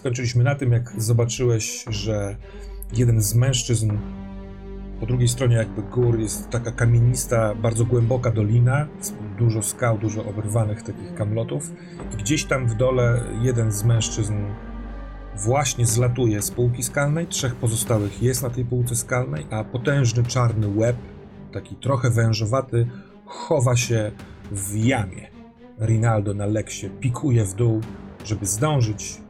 Skończyliśmy na tym, jak zobaczyłeś, że jeden z mężczyzn po drugiej stronie jakby gór jest taka kamienista, bardzo głęboka dolina, dużo skał, dużo oberwanych takich kamlotów i gdzieś tam w dole jeden z mężczyzn właśnie zlatuje z półki skalnej, trzech pozostałych jest na tej półce skalnej, a potężny czarny łeb, taki trochę wężowaty, chowa się w jamie. Rinaldo na leksie pikuje w dół, żeby zdążyć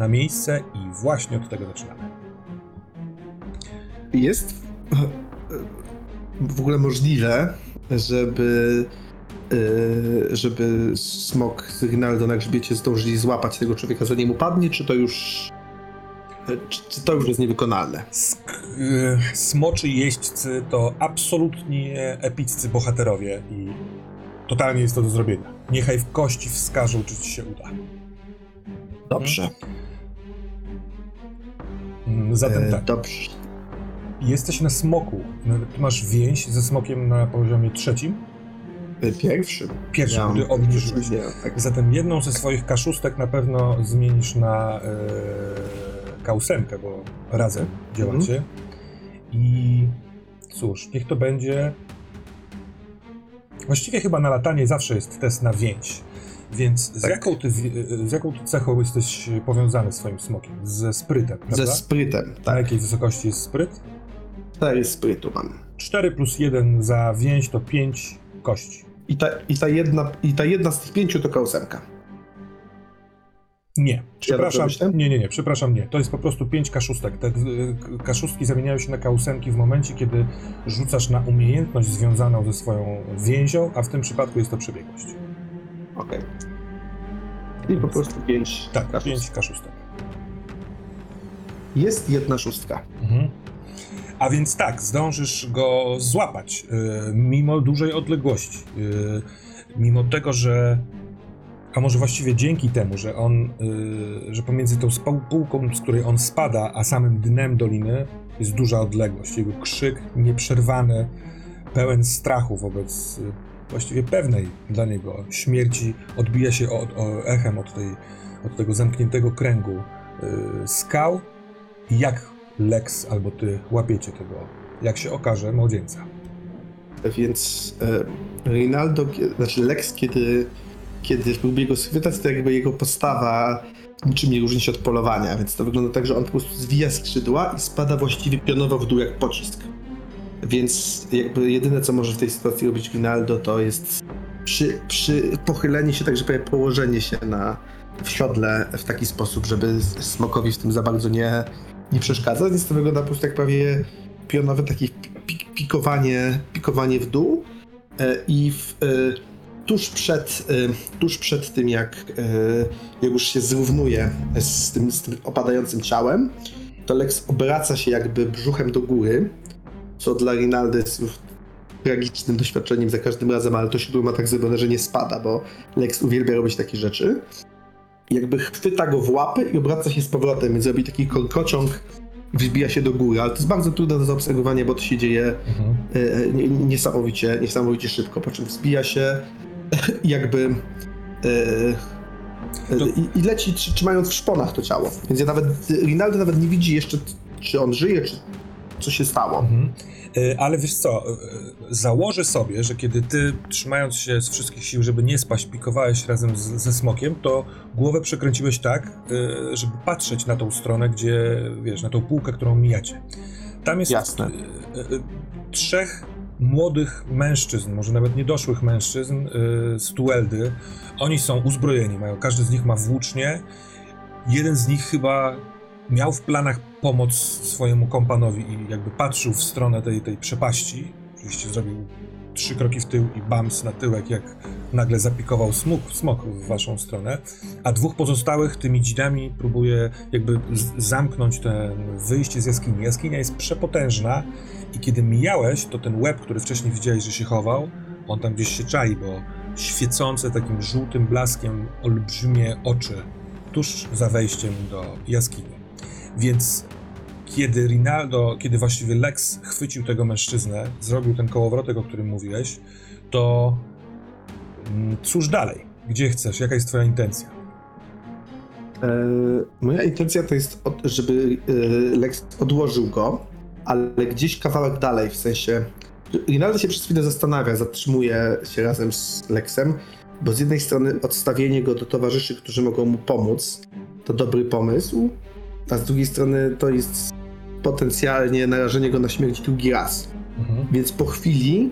na miejsce i właśnie od tego zaczynamy. Jest w ogóle możliwe, żeby e, żeby smok z Rinaldo na grzbiecie zdążyli złapać tego człowieka zanim upadnie, czy to już e, czy, czy to już jest niewykonalne? Sk- y, smoczy jeźdźcy to absolutnie epiccy bohaterowie i totalnie jest to do zrobienia. Niechaj w kości wskażą, czy ci się uda. Dobrze. Mm, Zatem E, tak, dobrze. jesteś na smoku. No, masz więź ze smokiem na poziomie trzecim. E, Pierwszy. Pierwszy, Ja mam- obniżyłeś. Tak. Zatem jedną ze swoich kaszustek na pewno zmienisz na e, kausemkę, bo razem działacie. I cóż, niech to będzie. Właściwie chyba na latanie zawsze jest test na więź. Więc z, Tak. jaką ty, z jaką ty cechą jesteś powiązany swoim smokiem? Ze sprytem, prawda? Ze sprytem, Na tak. jakiej wysokości jest spryt? Cztery sprytu mam. 4 plus 1 za więź to 5 kości. I ta, i, ta jedna, I ta jedna z tych pięciu to kausemka. Nie, Czy ja przepraszam. myślę? nie, nie, nie, przepraszam, nie. To jest po prostu pięć kaszustek. Te kaszustki zamieniają się na kausemki w momencie, kiedy rzucasz na umiejętność związaną ze swoją więzią, a w tym przypadku jest to przebiegłość. Okej. I po prostu pięć. Tak, kaszustek. pięć kaszustek. Jest jedna szóstka. Mhm. A więc tak, zdążysz go złapać, y, mimo dużej odległości. Y, mimo tego, że. A może właściwie dzięki temu, że on, y, że pomiędzy tą spał- półką, z której on spada, a samym dnem doliny jest duża odległość. Jego krzyk nieprzerwany, pełen strachu wobec y, właściwie pewnej dla niego śmierci, odbija się od, echem od, tej, od tego zamkniętego kręgu y, skał. Jak Lex albo ty łapiecie tego, jak się okaże, młodzieńca? Więc e, Rinaldo, znaczy Lex, kiedy, kiedy próbuje go schwytać, to jakby jego postawa niczym nie różni się od polowania, więc to wygląda tak, że on po prostu zwija skrzydła i spada właściwie pionowo w dół jak pocisk. Więc jakby jedyne, co może w tej sytuacji robić Rinaldo, to jest przy, przy pochylenie się, tak że powiem, położenie się na, w siodle w taki sposób, żeby smokowi w tym za bardzo nie, nie przeszkadzać, więc to wygląda po prostu jak prawie pionowe takie pik, pikowanie, pikowanie w dół. E, i w, e, tuż, przed, e, tuż przed tym, jak, jak już się zrównuje z tym, z tym opadającym ciałem, to Lex obraca się jakby brzuchem do góry, co dla Rinaldy jest tragicznym doświadczeniem za każdym razem, ale to siódło ma tak zrobione, że nie spada, bo Lex uwielbia robić takie rzeczy. Jakby chwyta go w łapy i obraca się z powrotem, więc robi taki korkociąg, wzbija się do góry, ale to jest bardzo trudne do zaobserwowania, bo to się dzieje Mhm. nie- niesamowicie, niesamowicie szybko, po czym wzbija się jakby To- i, i leci trzy- trzymając w szponach to ciało. Więc ja nawet, Rinaldo nawet nie widzi jeszcze, czy on żyje, czy co się stało. Mhm. Y, Ale wiesz co, y, założę sobie, że kiedy ty, trzymając się z wszystkich sił, żeby nie spaść, pikowałeś razem z, ze smokiem, to głowę przekręciłeś tak, żeby patrzeć na tą stronę, gdzie, wiesz, na tą półkę, którą mijacie. Tam jest Jasne. trzech młodych mężczyzn, może nawet niedoszłych mężczyzn z Tueldy. Oni są uzbrojeni, mają, każdy z nich ma włócznie. Jeden z nich chyba miał w planach pomoc swojemu kompanowi i jakby patrzył w stronę tej, tej przepaści. Oczywiście zrobił trzy kroki w tył i bams na tyłek, jak nagle zapikował smok, smok w waszą stronę, a dwóch pozostałych tymi dzinami próbuje jakby zamknąć ten wyjście z jaskini. Jaskinia jest przepotężna i kiedy mijałeś, to ten łeb, który wcześniej widziałeś, że się chował, on tam gdzieś się czai, bo świecące takim żółtym blaskiem olbrzymie oczy tuż za wejściem do jaskini. Więc kiedy Rinaldo, kiedy właściwie Lex chwycił tego mężczyznę, zrobił ten kołowrotek, o którym mówiłeś, to mm, cóż dalej? Gdzie chcesz? Jaka jest twoja intencja? moja intencja to jest, od, żeby e, Lex odłożył go, ale gdzieś kawałek dalej, w sensie... Rinaldo się przez chwilę zastanawia, zatrzymuje się razem z Lexem, bo z jednej strony odstawienie go do towarzyszy, którzy mogą mu pomóc, to dobry pomysł, a z drugiej strony to jest potencjalnie narażenie go na śmierć drugi raz. Mhm. Więc po chwili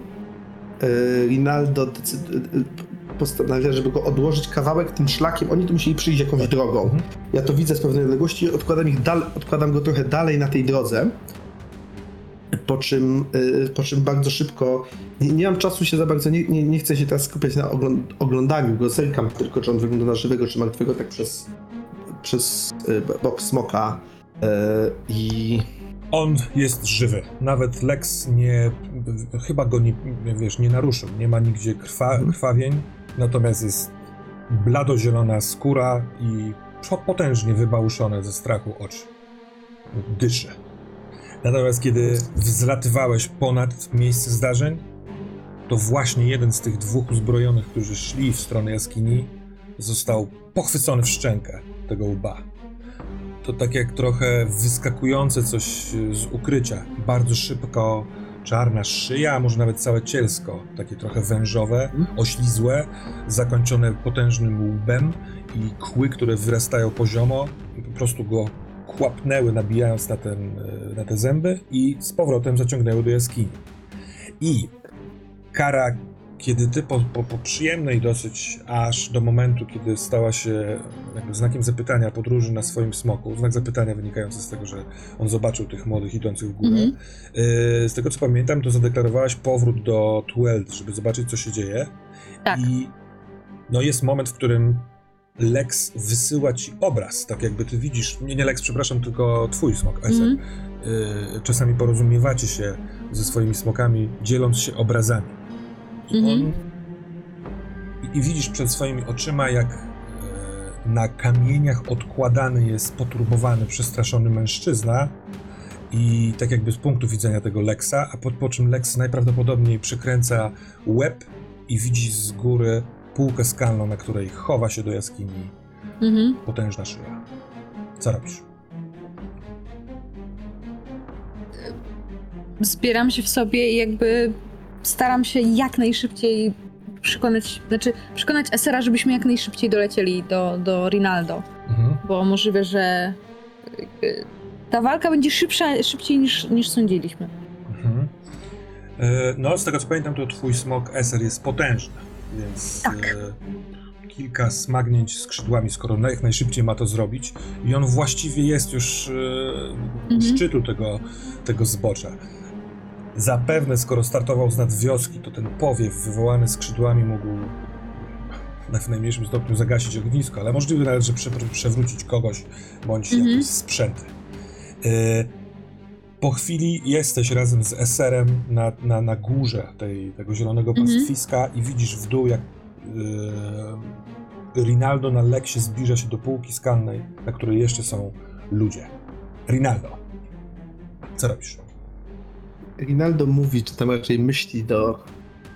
e, Rinaldo decyd- e, postanawia, żeby go odłożyć kawałek tym szlakiem. Oni tu musieli przyjść jakąś drogą. Mhm. Ja to widzę z pewnej odległości, odkładam, ich dal- odkładam go trochę dalej na tej drodze. Po czym, e, po czym bardzo szybko. Nie, nie mam czasu się za bardzo, nie, nie, nie chcę się teraz skupiać na ogląd- oglądaniu go. Zerkam tylko, czy on wygląda na żywego, czy martwego, tak przez, przez e, bok smoka. E, I On jest żywy. Nawet Lex nie. Chyba go nie, wiesz, nie naruszył. Nie ma nigdzie krwa, krwawień. Natomiast jest bladozielona skóra i po- potężnie wybałuszone ze strachu oczy. Dyszy. Natomiast kiedy wzlatywałeś ponad miejsce zdarzeń, to właśnie jeden z tych dwóch uzbrojonych, którzy szli w stronę jaskini, został pochwycony w szczękę tego łba. To tak jak trochę wyskakujące coś z ukrycia. Bardzo szybko czarna szyja, a może nawet całe cielsko, takie trochę wężowe, oślizłe, zakończone potężnym łbem i kły, które wyrastają poziomo, po prostu go kłapnęły, nabijając na, ten, y, na te zęby i z powrotem zaciągnęły do jaskini. I kara, kiedy ty po, po, po przyjemnej dosyć, aż do momentu, kiedy stała się jakby znakiem zapytania podróży na swoim smoku, znak zapytania wynikający z tego, że on zobaczył tych młodych idących w górę. Mhm. Yy, z tego co pamiętam, to zadeklarowałaś powrót do Tweld, żeby zobaczyć, co się dzieje. Tak. I no jest moment, w którym Lex wysyła ci obraz, tak jakby ty widzisz, nie, nie Lex, przepraszam, tylko twój smok, Eser. Mhm. Yy, czasami porozumiewacie się ze swoimi smokami, dzieląc się obrazami. I Mhm. on... I, widzisz przed swoimi oczyma, jak e, na kamieniach odkładany jest poturbowany, przestraszony mężczyzna i tak jakby z punktu widzenia tego Lexa, a po, po czym Lex najprawdopodobniej przykręca łeb i widzi z góry półkę skalną, na której chowa się do jaskini Mhm. potężna szyja. Co robisz? Zbieram się w sobie i jakby staram się jak najszybciej przekonać, znaczy przekonać Esera, żebyśmy jak najszybciej dolecieli do, do Rinaldo, Mhm. bo możliwe, że y, ta walka będzie szybsza, szybciej niż, niż sądziliśmy. Mhm. E, No, z tego co pamiętam, to twój smok Eser jest potężny, więc Tak. e, kilka smagnięć skrzydłami, skoro jak najszybciej ma to zrobić i on właściwie jest już e, u Mhm. szczytu tego, tego zbocza. Zapewne, skoro startował z nad wioski, to ten powiew wywołany skrzydłami mógł na w najmniejszym stopniu zagasić ognisko, ale możliwe nawet, że prze, przewrócić kogoś bądź Mhm. jakieś sprzęty. E, po chwili jesteś razem z Eserem na, na, na górze tej, tego zielonego Mhm. pastwiska i widzisz w dół, jak e, Rinaldo na leksie zbliża się do półki skalnej, na której jeszcze są ludzie. Rinaldo, co robisz? Rinaldo mówi, czy tam raczej myśli do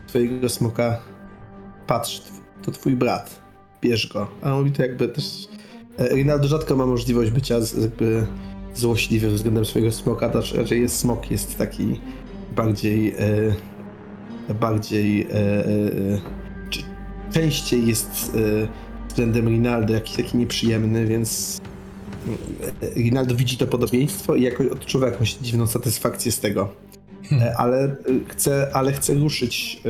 twojego smoka, patrz, to twój brat, bierz go. A on mówi to jakby też... e, Rinaldo rzadko ma możliwość bycia jakby złośliwym względem swojego smoka, to raczej jest smok, jest taki bardziej... E, bardziej... E, częściej jest względem Rinaldo jakiś taki nieprzyjemny, więc Rinaldo widzi to podobieństwo i jakoś odczuwa jakąś dziwną satysfakcję z tego. E, ale y, chcę, ale chcę ruszyć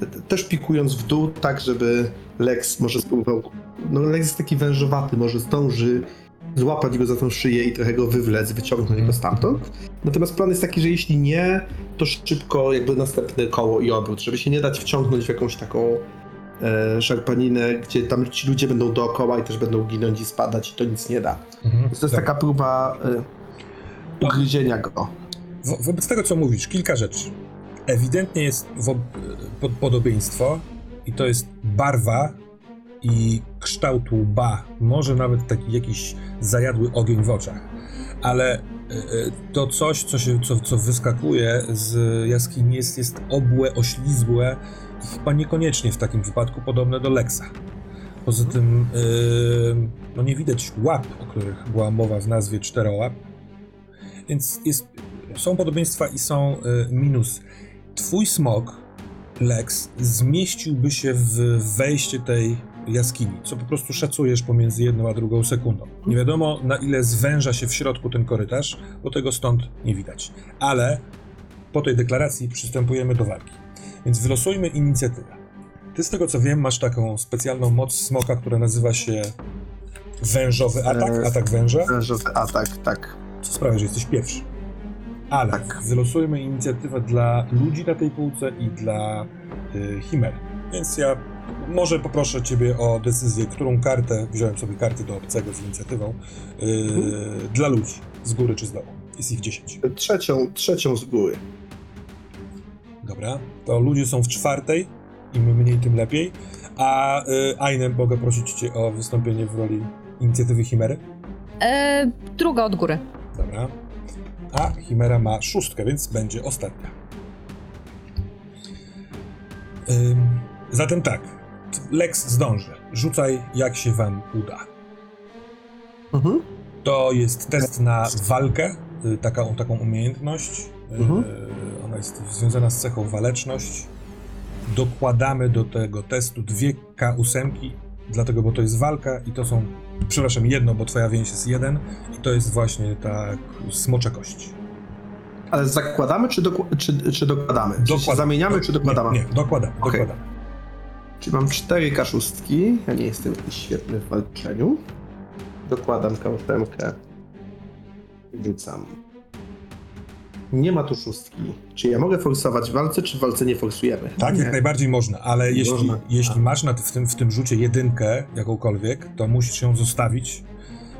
t- też pikując w dół, tak żeby Lex może spróbował. No Lex jest taki wężowaty, może zdąży złapać go za tą szyję i trochę go wywlec, wyciągnąć go stamtąd. Natomiast plan jest taki, że jeśli nie, to szybko jakby następne koło i obrót, żeby się nie dać wciągnąć w jakąś taką e, szarpaninę, gdzie tam ci ludzie będą dookoła i też będą ginąć i spadać i to nic nie da. Mhm. Więc to jest taka próba e, ugryzienia go. Wo- wobec tego, co mówisz, kilka rzeczy. Ewidentnie jest pod- podobieństwo i to jest barwa i kształt łba, może nawet taki jakiś zajadły ogień w oczach, ale e, e, to coś, co, się, co, co wyskakuje z jaskini jest, jest obłe, oślizłe i chyba niekoniecznie w takim wypadku podobne do Lexa. Poza tym yy, no nie widać łap, o których była mowa w nazwie czterołap. Więc jest, są podobieństwa i są yy, minusy. Twój smok, Lex, zmieściłby się w wejście tej jaskini, co po prostu szacujesz pomiędzy jedną a drugą sekundą. Nie wiadomo na ile zwęża się w środku ten korytarz, bo tego stąd nie widać. Ale po tej deklaracji przystępujemy do walki. Więc wylosujmy inicjatywę. Ty z tego co wiem masz taką specjalną moc smoka, która nazywa się wężowy atak, Eee, atak węża, Wężowy atak, tak. co sprawia, że jesteś pierwszy. Ale Tak. wylosujmy inicjatywę dla ludzi na tej półce i dla y, Chimer. Więc ja może poproszę ciebie o decyzję, którą kartę, wziąłem sobie karty do obcego z inicjatywą, y, dla ludzi, z góry czy z dołu. Jest ich 10. Trzecią, trzecią z góry. Dobra, to ludzie są w czwartej, im mniej, tym lepiej. A y, Ainem, mogę prosić cię o wystąpienie w roli inicjatywy Chimery? E, druga od góry. Dobra. A Chimera ma szóstkę, więc będzie ostatnia. Ym, zatem tak, Lex zdąży. Rzucaj jak się wam uda. Mhm. To jest test na walkę, y, taką, taką umiejętność. Y, Mhm. Ona jest związana z cechą waleczność. Dokładamy do tego testu dwie K8, dlatego, bo to jest walka i to są, przepraszam, jedno, bo twoja więź jest jeden i to jest właśnie ta smocza kość. Ale zakładamy, czy, doku- czy, czy dokładamy? Czy się Dokład- zamieniamy, do- czy dokładamy? Nie, nie dokładamy, dokładamy. Czyli mam cztery kaszustki. Ja nie jestem jakiś świetny w walczeniu. Dokładam kałtemkę. Rzucam. Nie ma tu szóstki. Czy ja mogę forsować w walce, czy w walce nie forsujemy? Tak, nie. jak najbardziej można, ale jeśli, Można. jeśli A. masz na, w, tym, w tym rzucie jedynkę jakąkolwiek, to musisz ją zostawić,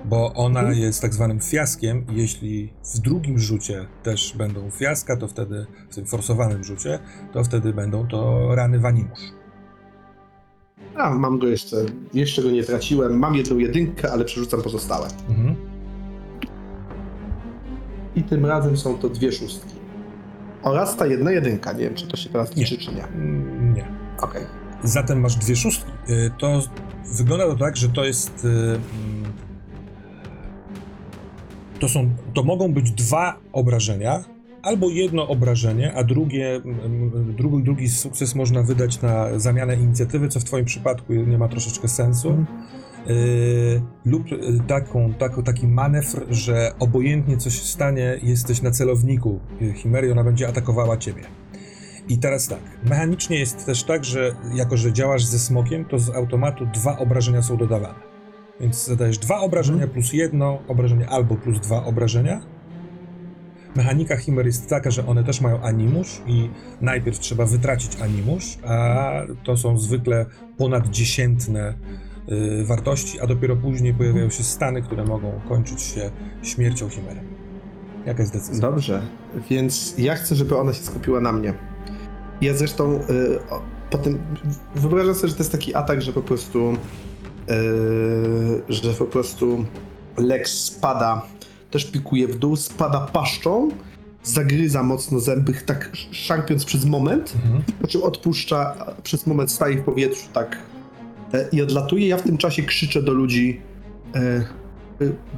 bo ona Mhm. jest tak zwanym fiaskiem. Jeśli w drugim rzucie też będą fiaska, to wtedy, w tym forsowanym rzucie, to wtedy będą to rany wanimusz. A, mam go jeszcze. Jeszcze go nie traciłem. Mam jedną jedynkę, ale przerzucam pozostałe. Mhm. I tym razem są to dwie szóstki. Oraz ta jedna jedynka. Nie wiem, czy to się teraz Nie. liczy, czy nie. Mm, Nie. Okej. Zatem masz dwie szóstki. Y, To wygląda to tak, że to jest. y, mm, To są. To mogą być dwa obrażenia, albo jedno obrażenie, a drugie, mm, drugi, drugi sukces można wydać na zamianę inicjatywy, co w Twoim przypadku nie ma troszeczkę sensu. Mhm. Y, lub y, taką, taką, taki manewr, że obojętnie co się stanie, jesteś na celowniku y, Chimery, ona będzie atakowała ciebie. I teraz tak, mechanicznie jest też tak, że jako, że działasz ze smokiem, to z automatu dwa obrażenia są dodawane. Więc zadajesz dwa obrażenia plus jedno obrażenie albo plus dwa obrażenia. Mechanika Chimer jest taka, że one też mają animusz i najpierw trzeba wytracić animusz, a to są zwykle ponaddziesiętne y, wartości, a dopiero później pojawiają się stany, które mogą kończyć się śmiercią Chimery. Jaka jest decyzja? Dobrze, więc ja chcę, żeby ona się skupiła na mnie. Ja zresztą y, o, potem wyobrażam sobie, że to jest taki atak, że po prostu y, że po prostu Lex spada, też pikuje w dół, spada paszczą, zagryza mocno zęby, tak szarpiąc przez moment, Mhm. po czym odpuszcza, przez moment staje w powietrzu tak i odlatuje. Ja w tym czasie krzyczę do ludzi e, e,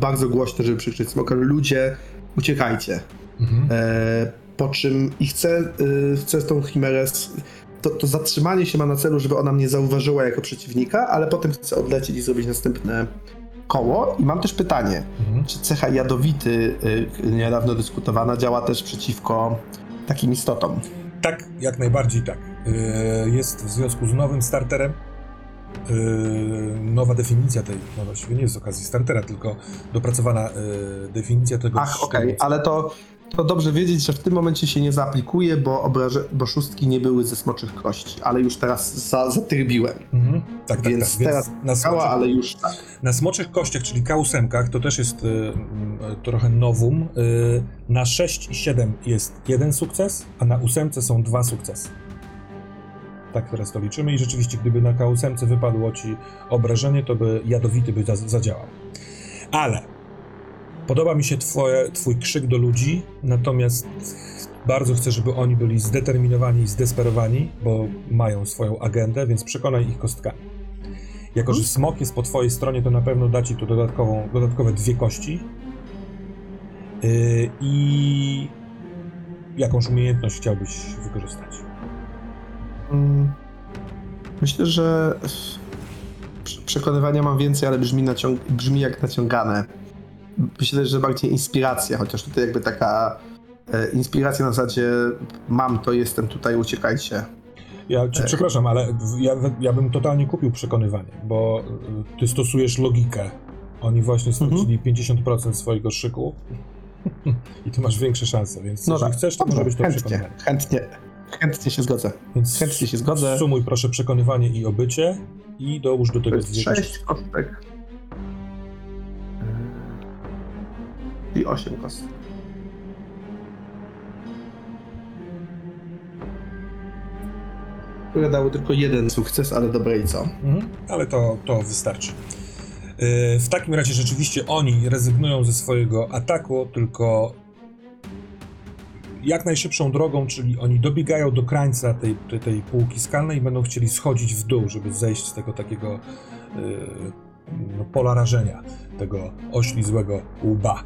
bardzo głośno, żeby przykrzyczeć smoka, ludzie uciekajcie. Mhm. E, po czym i chcę, chcę tą chimerę. To, to zatrzymanie się ma na celu, żeby ona mnie zauważyła jako przeciwnika, ale potem chcę odlecieć i zrobić następne koło. I mam też pytanie, Mhm. czy cecha jadowity, niedawno dyskutowana, działa też przeciwko takim istotom? Tak, jak najbardziej tak. Jest w związku z nowym starterem. Yy, Nowa definicja tej, no właściwie nie jest z okazji startera, tylko dopracowana yy, definicja tego. Ach, okej, ale to, to dobrze wiedzieć, że w tym momencie się nie zaaplikuje, bo, obraże, bo szóstki nie były ze smoczych kości, ale już teraz za, zatrybiłem. Mhm. Tak, tak, Więc tak. teraz na, ale już tak. na smoczych kościach, czyli kausemkach, to też jest yy, mm, trochę nowum. Yy, na 6 i 7 jest jeden sukces, a na ósemce są dwa sukcesy. Tak teraz to liczymy i rzeczywiście, gdyby na K8 wypadło ci obrażenie, to by jadowity by za- zadziałał. Ale podoba mi się twoje, twój krzyk do ludzi, natomiast bardzo chcę, żeby oni byli zdeterminowani i zdesperowani, bo mają swoją agendę, więc przekonaj ich kostkami. Jako, że smok jest po twojej stronie, to na pewno da ci tu dodatkową, dodatkowe dwie kości. Yy, I jakąś umiejętność chciałbyś wykorzystać? Mm, Myślę, że prze- przekonywania mam więcej, ale brzmi, naciąg- brzmi jak naciągane. Myślę, że bardziej inspiracja, chociaż tutaj jakby taka e, inspiracja na zasadzie mam to, jestem tutaj, uciekajcie. Ja cię Ech. przepraszam, ale ja, ja bym totalnie kupił przekonywanie, bo ty stosujesz logikę. Oni właśnie stracili 50% swojego szyku i ty masz większe szanse, więc jeżeli chcesz, to może Dobrze, być to chętnie, przekonywanie. chętnie, chętnie się zgodzę. Więc Chętnie się zgodzę. Sumuj proszę przekonywanie i obycie i dołóż do tego dwie 6 kości. kostek. I 8 kostek. Które dały tylko jeden sukces, ale dobre i co? Mhm, ale to, to wystarczy. Yy, W takim razie rzeczywiście oni rezygnują ze swojego ataku, tylko jak najszybszą drogą, czyli oni dobiegają do krańca tej, tej, tej półki skalnej i będą chcieli schodzić w dół, żeby zejść z tego takiego yy, no, pola rażenia, tego oślizłego łba.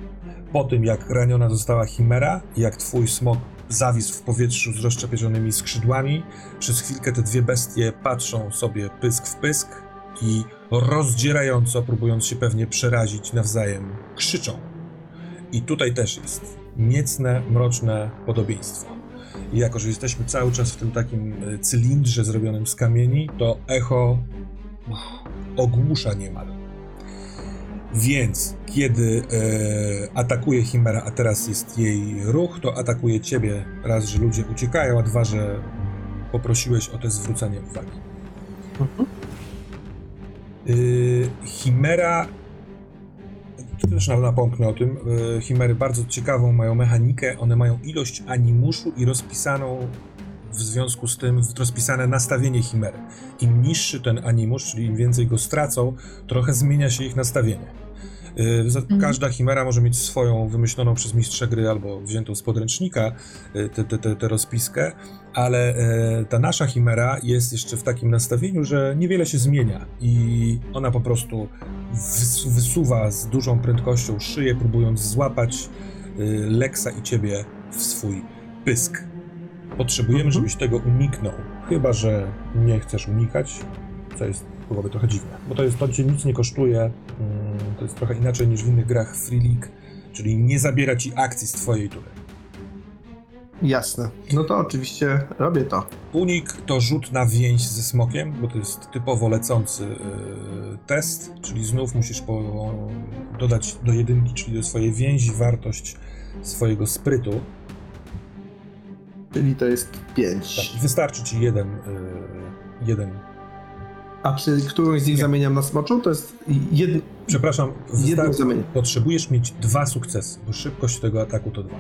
Po tym, jak raniona została Chimera jak twój smok zawisł w powietrzu z rozczepionymi skrzydłami, przez chwilkę te dwie bestie patrzą sobie pysk w pysk i rozdzierająco, próbując się pewnie przerazić nawzajem, krzyczą. I tutaj też jest niecne, mroczne podobieństwo. I jako, że jesteśmy cały czas w tym takim e, cylindrze zrobionym z kamieni, to echo ogłusza niemal. Więc kiedy e, atakuje Chimera, a teraz jest jej ruch, to atakuje ciebie raz, że ludzie uciekają, a dwa, że poprosiłeś o to zwrócenie uwagi. Y, Chimera. Też na- napomknę o tym. y, Chimery bardzo ciekawą mają mechanikę. One mają ilość animuszu i rozpisaną w związku z tym rozpisane nastawienie chimery. Im niższy ten animusz, czyli im więcej go stracą, trochę zmienia się ich nastawienie. Y, za- Każda chimera może mieć swoją wymyśloną przez mistrza gry albo wziętą z podręcznika y, tę rozpiskę, ale e, ta nasza chimera jest jeszcze w takim nastawieniu, że niewiele się zmienia i ona po prostu wysuwa z dużą prędkością szyję, próbując złapać y, Lexa i ciebie w swój pysk. Potrzebujemy, Mhm. żebyś tego uniknął. Chyba, że nie chcesz unikać, co jest byłoby trochę dziwne, bo to jest to cię nic nie kosztuje. mm, To jest trochę inaczej niż w innych grach Free League, czyli nie zabiera ci akcji z twojej tury. Jasne. No to oczywiście robię to. Unik to rzut na więź ze smokiem, bo to jest typowo lecący y, test, czyli znów musisz po, dodać do jedynki, czyli do swojej więzi, wartość swojego sprytu. Czyli to jest 5. Tak, wystarczy ci jeden, y, jeden. A czy którąś z nich Nie. zamieniam na smoczą? To jest jedno. Przepraszam, zamienię. potrzebujesz mieć dwa sukcesy, bo szybkość tego ataku to dwa.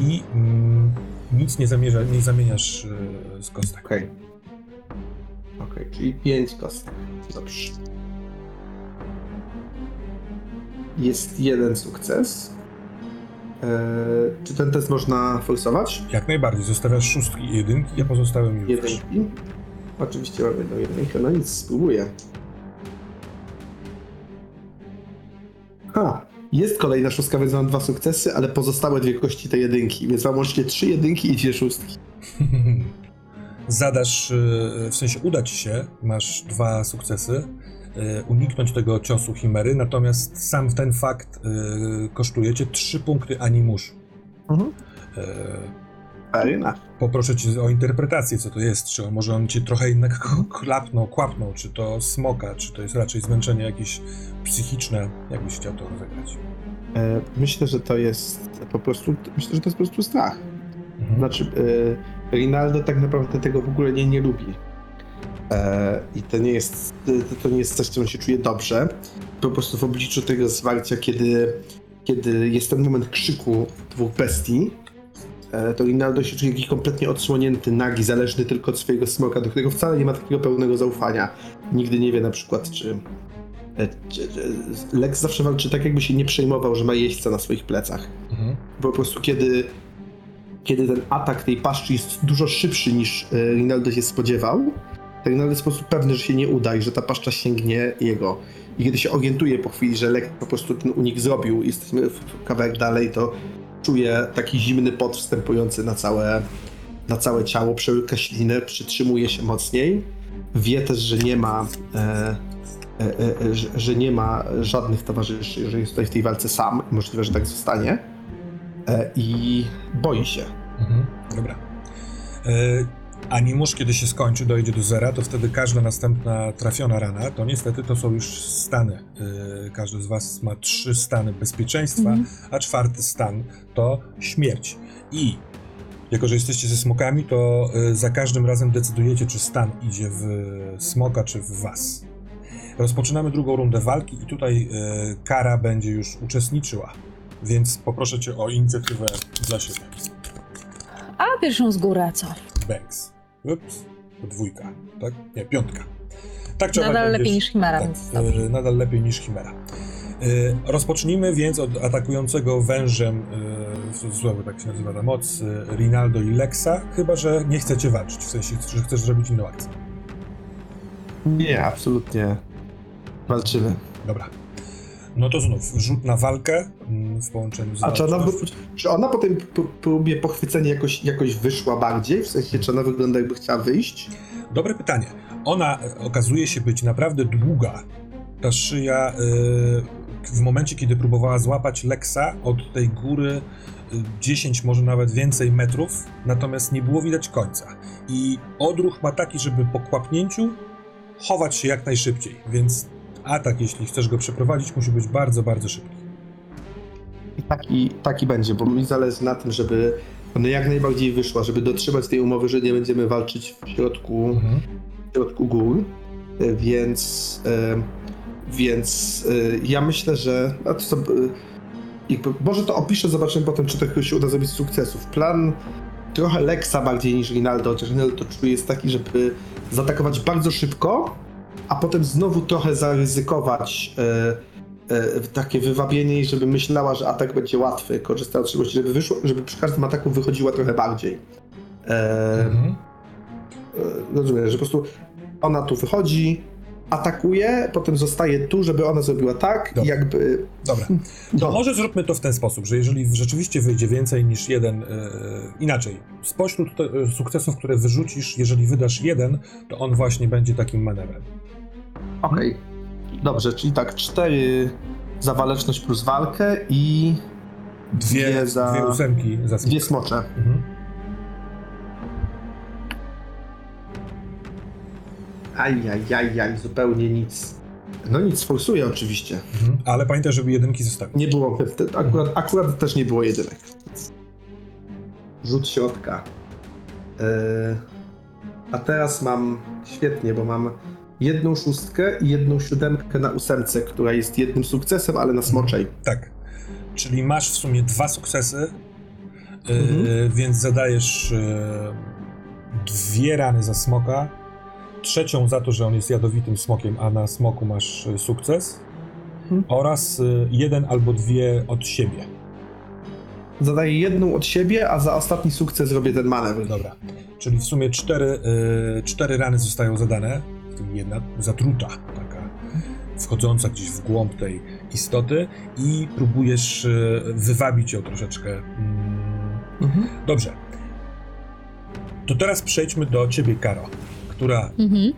I mm, nic nie, zamierza, nie zamieniasz y, z kostek. Okej. Okej, czyli 5 kostek. Dobrze. Jest jeden sukces. Eee, czy ten test można forsować? Jak najbardziej, zostawiasz szóstki i jedynki, a pozostałym już. Jedynki. Oczywiście mam jedną jedynkę, no nic, spróbuję. Ha, jest kolejna szóstka, więc mam dwa sukcesy, ale pozostałe dwie kości te jedynki, więc mam łącznie trzy jedynki i dwie szóstki. Zadasz, y, w sensie uda ci się, masz dwa sukcesy, y, uniknąć tego ciosu chimery, natomiast sam ten fakt y, kosztuje cię trzy punkty animuszu. Mhm. Fair enough. Poproszę cię o interpretację, co to jest. Czy on, może on cię trochę jednak klapnął, kłapnął, czy to smoka, czy to jest raczej zmęczenie jakieś psychiczne, jakbyś chciał to rozegrać. E, myślę, że to jest po prostu, myślę, że to jest po prostu strach. Mhm. Znaczy, e, Rinaldo tak naprawdę tego w ogóle nie, nie lubi. E, I to nie, jest, to, nie jest coś, co on się czuje dobrze. Po prostu w obliczu tego zwarcia, kiedy, kiedy jest ten moment krzyku dwóch bestii, to Rinaldo się czuje jakiś kompletnie odsłonięty, nagi, zależny tylko od swojego smoka, do którego wcale nie ma takiego pełnego zaufania. Nigdy nie wie na przykład, czy, e, czy, czy Lex zawsze walczy tak, jakby się nie przejmował, że ma jeźdźca na swoich plecach Mhm. po prostu kiedy, kiedy ten atak tej paszczy jest dużo szybszy niż e, Rinaldo się spodziewał, Rinaldo jest po prostu pewny, że się nie uda i że ta paszcza sięgnie jego. I kiedy się orientuje po chwili, że Lek po prostu ten unik zrobił, jesteśmy w kawałek dalej, to czuje taki zimny pot wstępujący na całe, na całe ciało, przełyka ślinę, przytrzymuje się mocniej. Wie też, że nie ma, e, e, e, że, że nie ma żadnych towarzyszy, że jest tutaj w tej walce sam. Możliwe, że tak zostanie. E, I boi się. Mhm, dobra. Animusz, kiedy się skończy, dojdzie do zera, to wtedy każda następna trafiona rana, to niestety to są już stany. E, każdy z was ma trzy stany bezpieczeństwa, Mhm. a czwarty stan to śmierć. I jako, że jesteście ze smokami, to e, za każdym razem decydujecie, czy stan idzie w smoka, czy w was. Rozpoczynamy drugą rundę walki i tutaj e, Kara będzie już uczestniczyła, więc poproszę cię o inicjatywę dla siebie. A pierwszą z góry, a co? Banks. Ups, dwójka, tak? Nie, piątka. Tak trzeba Nadal powiedzieć. lepiej niż Chimera, Tak, więc dobrze. e, nadal lepiej niż Chimera. E, rozpocznijmy więc od atakującego wężem, e, cudzysłowie tak się nazywa ta moc, e, Rinaldo i Lexa, chyba że nie chcecie walczyć, w sensie, że chcesz zrobić inną akcję. Nie, absolutnie. Walczymy. Dobra. No to znów, rzut na walkę połączeniu z A czy ona, czy ona po tym p- próbie pochwycenia jakoś, jakoś wyszła bardziej? W sensie, czy ona wygląda jakby chciała wyjść? Dobre pytanie. Ona e, okazuje się być naprawdę długa. Ta szyja e, w momencie, kiedy próbowała złapać Lexa od tej góry e, 10, może nawet więcej metrów, natomiast nie było widać końca. I odruch ma taki, żeby po kłapnięciu chować się jak najszybciej, więc atak, jeśli chcesz go przeprowadzić, musi być bardzo, bardzo szybki. I taki, taki będzie, bo mi zależy na tym, żeby ona jak najbardziej wyszła, żeby dotrzymać tej umowy, że nie będziemy walczyć w środku, Mhm. w środku gór. E, Więc, e, więc e, ja myślę, że. A to, e, jakby, może to opiszę, zobaczymy potem, czy to się uda zrobić z sukcesów. Plan trochę Lexa bardziej niż Rinaldo, chociaż Rinaldo to czuje, jest taki, żeby zaatakować bardzo szybko, a potem znowu trochę zaryzykować takie wywabienie i żeby myślała, że atak będzie łatwy, korzystając z czegoś, żeby, wyszło, żeby przy każdym ataku wychodziła trochę bardziej. E, Mhm. e, rozumiem, że po prostu ona tu wychodzi, atakuje, potem zostaje tu, żeby ona zrobiła tak i Dobra. jakby... Dobra. No, Może zróbmy to w ten sposób, że jeżeli rzeczywiście wyjdzie więcej niż jeden, e, inaczej, spośród te, e, sukcesów, które wyrzucisz, jeżeli wydasz jeden, to on właśnie będzie takim manewrem. Okej. Dobrze, czyli tak, cztery za waleczność plus walkę i Dwie, Dwie za- dwie ósemki za dwie smok. smocze. Mhm. Ajajajaj, zupełnie nic. No nic, forsuje oczywiście. Mhm. Ale pamiętaj, żeby jedynki zostawić. Nie było, akurat, akurat też nie było jedynek. Rzut środka. Yy, a teraz mam, świetnie, bo mam jedną szóstkę i jedną siódemkę na ósemce, która jest jednym sukcesem, ale na smoczej. Tak. Czyli masz w sumie dwa sukcesy, e, Mhm. więc zadajesz e, dwie rany za smoka, trzecią za to, że on jest jadowitym smokiem, a na smoku masz e, sukces, Mhm. oraz e, jeden albo dwie od siebie. Zadaję jedną od siebie, a za ostatni sukces robię ten manewr. Dobra. Czyli w sumie cztery, y, cztery rany zostają zadane, jedna zatruta, taka wchodząca gdzieś w głąb tej istoty i próbujesz y, wywabić ją troszeczkę. Mm, Mhm. Dobrze. To teraz przejdźmy do ciebie, Karo, która Mhm.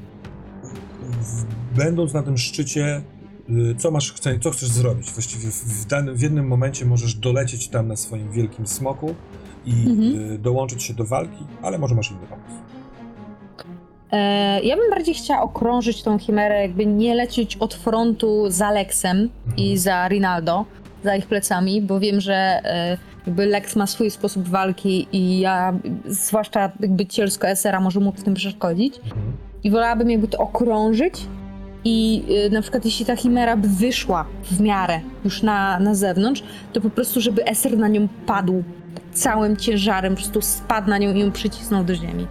będąc na tym szczycie, y, co masz, co chcesz zrobić? Właściwie w, w, danym, w jednym momencie możesz dolecieć tam na swoim wielkim smoku i Mhm. y, dołączyć się do walki, ale może masz inny pomysł. E, ja bym bardziej chciała okrążyć tą chimerę, jakby nie lecieć od frontu za Lexem i za Rinaldo, za ich plecami, bo wiem, że e, jakby Lex ma swój sposób walki i ja, zwłaszcza jakby cielsko SR-a może mu w tym przeszkodzić. Mhm. I wolałabym jakby to okrążyć i y, na przykład jeśli ta chimera by wyszła w miarę już na, na zewnątrz, to po prostu żeby Eser na nią padł całym ciężarem, po prostu spadł na nią i ją przycisnął do ziemi.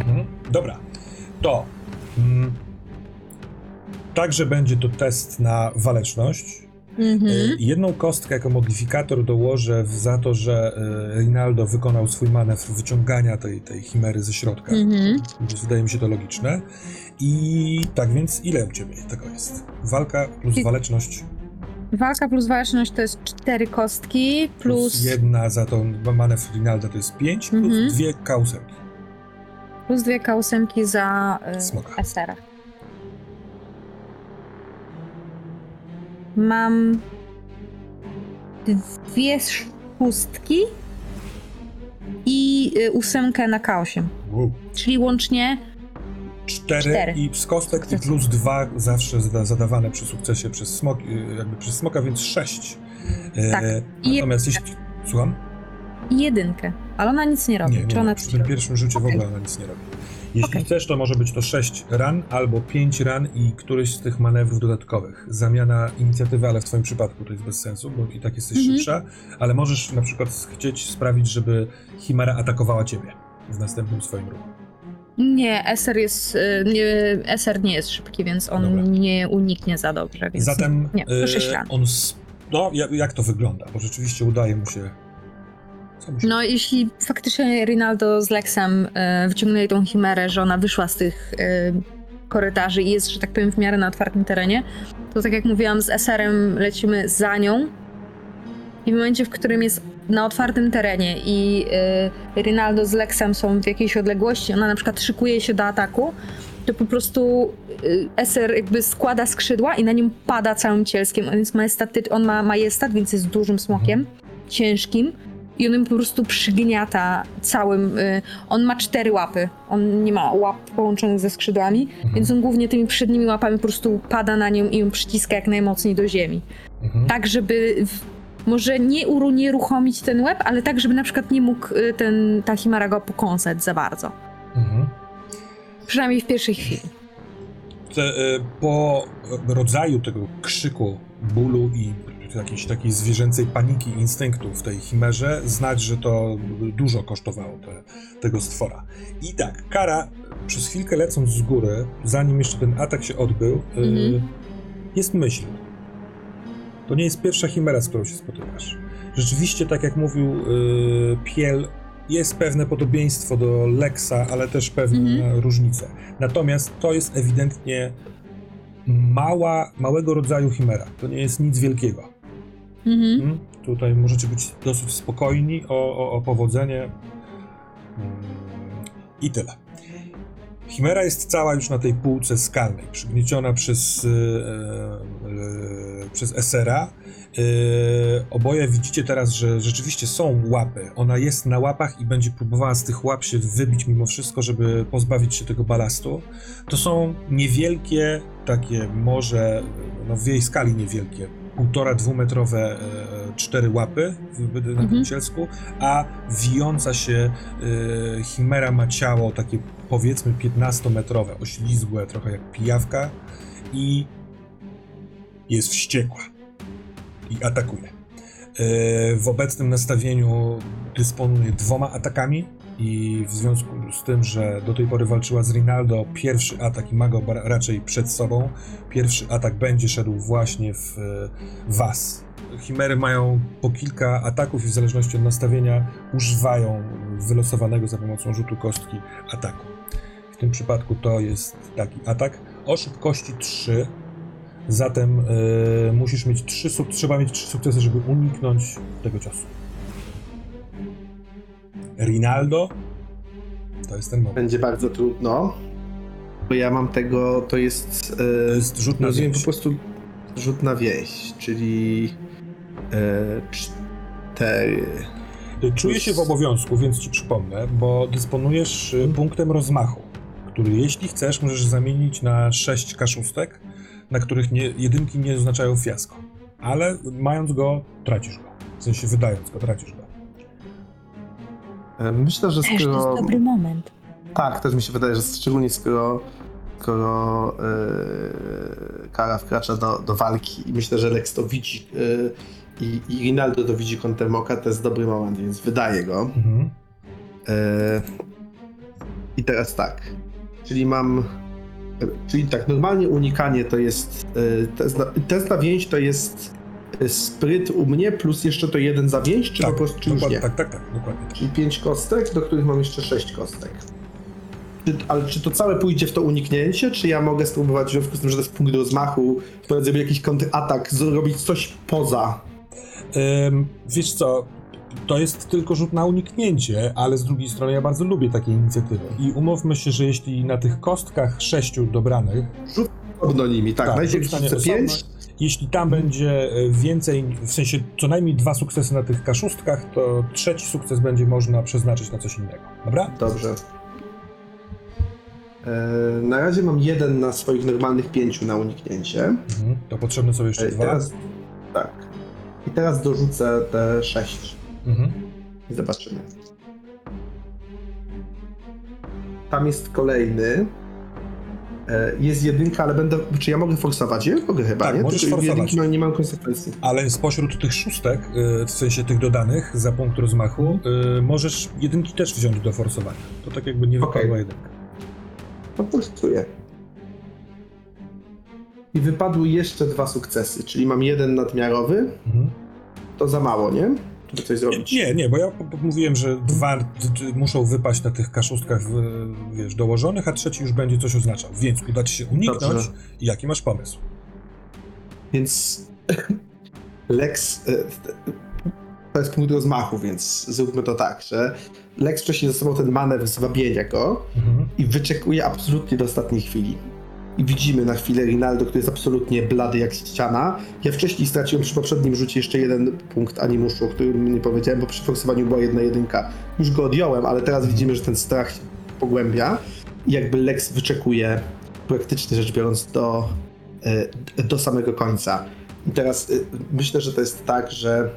Mhm. Dobra, to mm, także będzie to test na waleczność. Mhm. E, Jedną kostkę jako modyfikator dołożę za to, że e, Rinaldo wykonał swój manewr wyciągania tej, tej chimery ze środka. Mhm. Więc Wydaje mi się to logiczne. I tak więc ile u ciebie tego jest? Walka plus waleczność Walka plus waleczność to jest cztery kostki, plus, plus, jedna za to manewr Rinaldo to jest pięć, plus Mhm. dwie kausemki. Plus dwie kausemki za y, Smoka. SR. Mam dwie szóstki i y, ósemkę na K8. Wow. Czyli łącznie Cztery, Cztery. i z kostek i Sukces. plus dwa zawsze zada, zadawane przy sukcesie przez smok, y, jakby przez smoka, więc sześć. E, Tak. I Natomiast jeśli... Słucham? I jedynkę. Ale ona nic nie robi. Nie, Czy nie, ona przy coś tym robi? pierwszym rzucie w ogóle ona nic nie robi. Jeśli Okej. chcesz, to może być to 6 ran albo 5 ran i któryś z tych manewrów dodatkowych. Zamiana inicjatywy, ale w twoim przypadku to jest bez sensu, bo i tak jesteś Mhm. szybsza, ale możesz na przykład chcieć sprawić, żeby Chimera atakowała ciebie w następnym swoim ruchu. Nie, SR jest. y, Nie, SR nie jest szybki, więc on Dobra. nie uniknie za dobrze. Więc Zatem Nie, to sześć e, ran. on... s- No, jak to wygląda? Bo rzeczywiście udaje mu się... No, jeśli faktycznie Rinaldo z Lexem e, wyciągnęli tą chimerę, że ona wyszła z tych e, korytarzy i jest, że tak powiem, w miarę na otwartym terenie, to tak jak mówiłam, z SR-em lecimy za nią. I w momencie, w którym jest na otwartym terenie i e, Rinaldo z Lexem są w jakiejś odległości, ona na przykład szykuje się do ataku, to po prostu e, SR jakby składa skrzydła i na nim pada całym cielskiem. On, jest majestaty- on ma majestat, więc jest dużym smokiem, ciężkim i on ją po prostu przygniata całym. Y, on ma cztery łapy. On nie ma łap połączonych ze skrzydłami, Mhm. więc on głównie tymi przednimi łapami po prostu pada na nią i ją przyciska jak najmocniej do ziemi. Mhm. Tak, żeby w, może nie unieruchomić ten łeb, ale tak, żeby na przykład nie mógł y, ten, ta chimera go pokąsać za bardzo. Mhm. Przynajmniej w pierwszej chwili. te, e, po rodzaju tego krzyku, bólu i jakiejś takiej zwierzęcej paniki, instynktu w tej chimerze, znać, że to dużo kosztowało te, tego stwora. I tak, kara, przez chwilkę lecąc z góry, zanim jeszcze ten atak się odbył, e, Mhm. jest myśl. To nie jest pierwsza chimera, z którą się spotykasz. Rzeczywiście, tak jak mówił e, Piel, jest pewne podobieństwo do Lexa, ale też pewne Mhm. różnice. Natomiast to jest ewidentnie mała, małego rodzaju chimera. To nie jest nic wielkiego. Mhm. Mm? Tutaj możecie być dosyć spokojni o, o, o powodzenie. Mm, I tyle. Chimera jest cała już na tej półce skalnej, przygnieciona przez, e, e, przez Esera. E, oboje widzicie teraz, że rzeczywiście są łapy. Ona jest na łapach i będzie próbowała z tych łap się wybić mimo wszystko, żeby pozbawić się tego balastu. To są niewielkie, takie może no w jej skali niewielkie, półtora, dwumetrowe e, cztery łapy w, na Mhm. cielsku, a wijąca się e, chimera ma ciało takie powiedzmy 15-metrowe, oślizgłe, trochę jak pijawka i jest wściekła i atakuje. E, w obecnym nastawieniu dysponuje dwoma atakami i w związku z tym, że do tej pory walczyła z Rinaldo, pierwszy atak i ma go raczej przed sobą, pierwszy atak będzie szedł właśnie w e, was. Chimery mają po kilka ataków i w zależności od nastawienia używają wylosowanego za pomocą rzutu kostki ataku. W tym przypadku to jest taki atak o szybkości 3, zatem e, musisz mieć 3 suk- trzeba mieć 3 sukcesy, żeby uniknąć tego ciosu. Rinaldo to jest ten moment. Będzie bardzo trudno, bo ja mam tego, to jest... To E, jest rzut na rozumiem po więź. prostu rzut na więź, czyli e, cztery. Czuję się w obowiązku, więc ci przypomnę, bo dysponujesz y, punktem rozmachu, który jeśli chcesz możesz zamienić na 6 kaszustek, na których nie, jedynki nie oznaczają fiasko. Ale mając go, tracisz go. W sensie wydając go, tracisz go. E, Myślę, że Też to jest skoro... dobry moment. Tak, też mi się wydaje, że szczególnie skoro, skoro e, Kara wkracza do, do walki i myślę, że Lex to widzi e, i, i Rinaldo to widzi kątem oka, to jest dobry moment, więc wydaje go. Mhm. E, I teraz tak, czyli mam, czyli tak, normalnie unikanie to jest, test na, test na więź to jest spryt u mnie plus jeszcze to jeden za więź, czy tak, po prostu czy już nie? tak, tak, tak, dokładnie tak. Czyli pięć kostek, do których mam jeszcze sześć kostek. Czy, ale czy to całe pójdzie w to uniknięcie, czy ja mogę spróbować w związku z tym, że to jest punkt rozmachu, zrobić jakiś kontratak, zrobić coś poza? Ym, wiesz co, to jest tylko rzut na uniknięcie, ale z drugiej strony ja bardzo lubię takie inicjatywy. I umówmy się, że jeśli na tych kostkach sześciu dobranych, Osobno nimi, tak. Tak, Najpierw pięć, jeśli tam będzie e, więcej, w sensie co najmniej dwa sukcesy na tych kaszustkach, to trzeci sukces będzie można przeznaczyć na coś innego. Dobra? Dobrze. E, na razie mam jeden na swoich normalnych pięciu na uniknięcie. Mhm. To potrzebne są jeszcze E, dwa. teraz, tak. I teraz dorzucę te sześć. Mhm. I zobaczymy. Tam jest kolejny. E, Jest jedynka, ale będę. Czy ja mogę forsować je? Mogę chyba, Tak, nie? możesz Tylko forsować. jedynki nie mam konsekwencji. Ale spośród tych szóstek, y, w sensie tych dodanych za punkt rozmachu, y, możesz jedynki też wziąć do forsowania. To tak jakby nie wypadła jedynka. No forsuję. I wypadły jeszcze dwa sukcesy, czyli mam jeden nadmiarowy. Mhm. To za mało, nie? Żeby coś zrobić. Nie, nie, bo ja mówiłem, że dwa muszą wypaść na tych kaszustkach, wiesz, dołożonych, a trzeci już będzie coś oznaczał. Więc uda ci się uniknąć. Dobrze. Jaki masz pomysł? Więc Lex. e, To jest punkt rozmachu, więc zróbmy to tak, że Lex wcześniej zastosował ten manewr zwabienia go Mhm. i wyczekuje absolutnie do ostatniej chwili. I widzimy na chwilę Rinaldo, który jest absolutnie blady jak ściana. Ja wcześniej straciłem przy poprzednim rzucie jeszcze jeden punkt animuszu, o którym nie powiedziałem, bo przy forsowaniu była jedna jedynka. Już go odjąłem, ale teraz widzimy, że ten strach się pogłębia. I jakby Lex wyczekuje, praktycznie rzecz biorąc, do, e, do samego końca. I teraz e, myślę, że to jest tak, że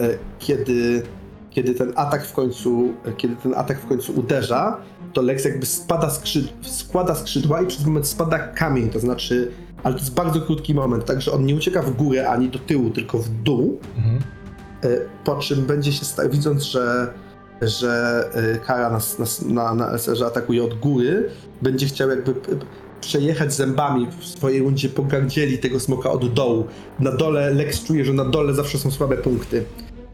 e, kiedy, kiedy ten atak w końcu, kiedy ten atak w końcu uderza, to Lex jakby spada skrzyd- składa skrzydła i przez moment spada kamień, to znaczy, ale to jest bardzo krótki moment, także on nie ucieka w górę ani do tyłu, tylko w dół, Mhm. e, po czym będzie się, sta- widząc, że, że e, Kara nas, nas, na, na SR atakuje od góry, będzie chciał jakby przejechać zębami w swojej rundzie po gardzieli tego smoka od dołu. Na dole Lex czuje, że na dole zawsze są słabe punkty.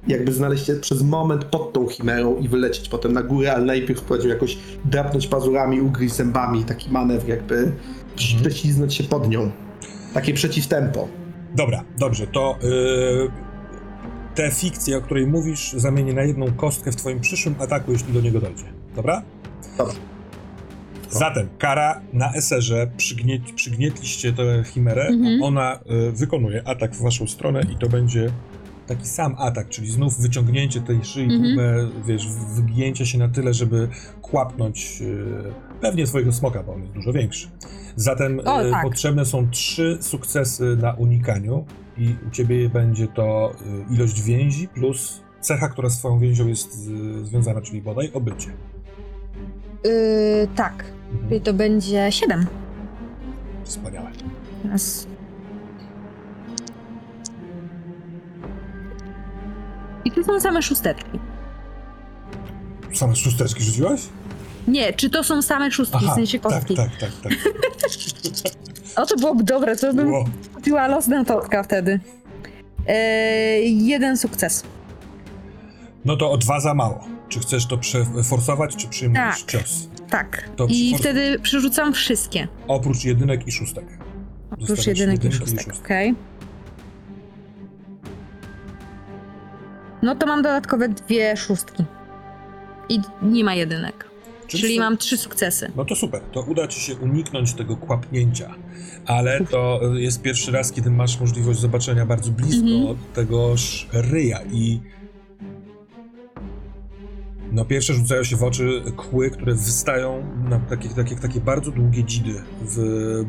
Jakby znaleźć się przez moment pod tą chimerą i wylecieć potem na górę, ale najpierw powiedział jakoś drapnąć pazurami, ugryźć zębami, taki manewr jakby prześliznąć się pod nią. Takie przeciwtempo. Dobra, dobrze, to yy, tę fikcję, o której mówisz, zamienię na jedną kostkę w twoim przyszłym ataku, jeśli do niego dojdzie. Dobra? Dobrze. Zatem kara na eserze, przygnie, przygnietliście tę chimerę, Mhm. ona y, wykonuje atak w waszą stronę i to będzie taki sam atak, czyli znów wyciągnięcie tej szyi, Mhm. próbę, wiesz, wygięcia się na tyle, żeby kłapnąć y, pewnie twojego smoka, bo on jest dużo większy. Zatem O, y, tak. potrzebne są trzy sukcesy na unikaniu i u ciebie będzie to y, ilość więzi plus cecha, która z twoją więzią jest związana, czyli bodaj obycie. Yy, tak, Mhm. czyli to będzie 7. Wspaniale. Raz. I tu są same szósteczki. Same szósteczki rzuciłaś? Nie, czy to są same szóstki, w sensie tak, kostki? tak, tak, tak. O, to byłoby dobre, to bym kupiła losna totka wtedy. Eee, jeden sukces. No to o dwa za mało. Czy chcesz to przeforsować, czy przyjmujesz Tak. cios? Tak. To I przyfor- wtedy przerzucam wszystkie. Oprócz jedynek i szóstek. Oprócz jedynek i jedynki szóstek, okej. No to mam dodatkowe dwie szóstki. I nie ma jedynek. Czyli, su- mam trzy sukcesy. No to super, to uda ci się uniknąć tego kłapnięcia, ale to jest pierwszy raz, kiedy masz możliwość zobaczenia bardzo blisko Mhm. tegoż ryja i no pierwsze rzucają się w oczy kły, które wystają na takie, takie, takie bardzo długie dzidy w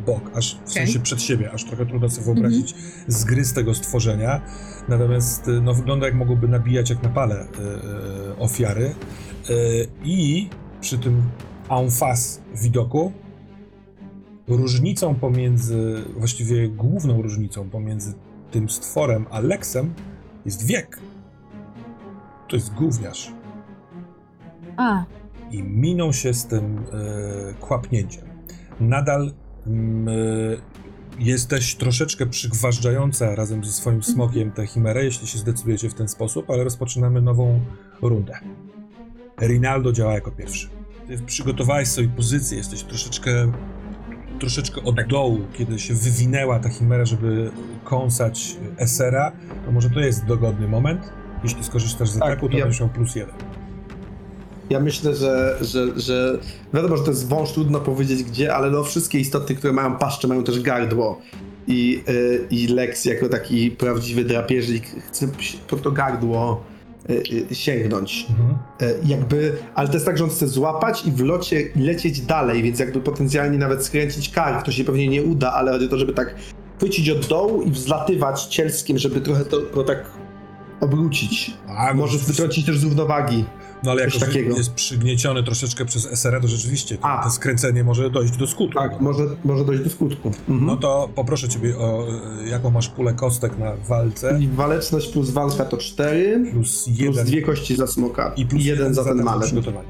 bok, aż w Okej. sensie przed siebie, aż trochę trudno sobie wyobrazić zgryz tego stworzenia. Natomiast y, no, wygląda jak mogłoby nabijać jak na pale y, y, ofiary. Y, I przy tym en face widoku różnicą pomiędzy, właściwie główną różnicą pomiędzy tym stworem a Lexem jest wiek. To jest gówniarz. A, I miną się z tym e, kłapnięciem. Nadal mm, e, jesteś troszeczkę przygważdżająca razem ze swoim smokiem tę chimerę, jeśli się zdecydujecie w ten sposób, ale rozpoczynamy nową rundę. Rinaldo działa jako pierwszy. Ty przygotowałeś sobie pozycję, jesteś troszeczkę, troszeczkę od dołu, kiedy się wywinęła ta chimera, żeby kąsać Esera, to może to jest dogodny moment. Jeśli skorzystasz z Tak, ataku, to ja- będziesz miał plus jeden. Ja myślę, że, że, że wiadomo, że to jest wąż, trudno powiedzieć gdzie, ale no wszystkie istoty, które mają paszczę, mają też gardło. I, y, i Lex jako taki prawdziwy drapieżnik chce po to gardło y, y, sięgnąć. Mhm. Jakby, ale to jest tak, że on chce złapać i w locie lecieć dalej, więc jakby potencjalnie nawet skręcić kark, to się pewnie nie uda, ale chodzi o to, żeby tak chwycić od dołu i wzlatywać cielskiem, żeby trochę to, to tak obrócić. A, Może wytrącić też z równowagi. No ale jako, takiego. jest przygnieciony troszeczkę przez SR, to rzeczywiście to, to skręcenie może dojść do skutku. Tak, może, może dojść do skutku. Mhm. No to poproszę ciebie o e, jaką masz pulę kostek na walce. I waleczność plus walka to 4, Plus plus dwie kości za smoka i plus jeden za ten na malet. przygotowanie.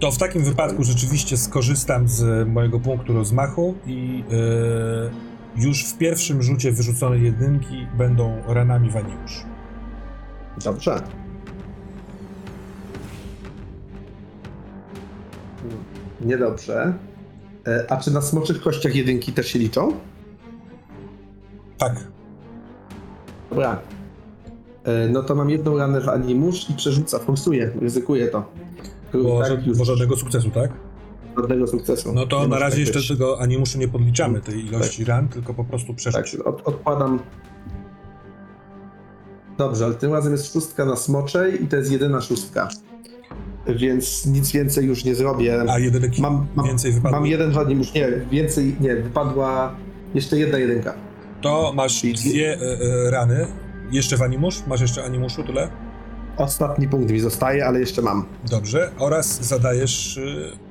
To w takim wypadku rzeczywiście skorzystam z mojego punktu rozmachu i e, już w pierwszym rzucie wyrzucone jedynki będą ranami waniusz. Dobrze. Niedobrze. E, A czy na smoczych kościach jedynki też się liczą? Tak. Dobra. E, No to mam jedną ranę w animusz i przerzuca, forsuję, ryzykuję to. Bo, tak, już bo żadnego sukcesu, tak? żadnego sukcesu. No to Nie na razie tak jeszcze być. tego animuszu nie podliczamy, tej ilości ran, tylko po prostu przerzuć. Tak, od, odkładam. Dobrze, ale tym razem jest szóstka na smoczej i to jest jedyna szóstka. Więc nic więcej już nie zrobię. A jedynek Mam, mam, więcej wypadło. mam jeden wadnik, już nie, więcej, nie, wypadła jeszcze jedna jedynka. To masz Czyli- dwie e, e, rany. Jeszcze w animusz? Masz jeszcze animuszu tyle? Ostatni punkt mi zostaje, ale jeszcze mam. Dobrze. Oraz zadajesz e,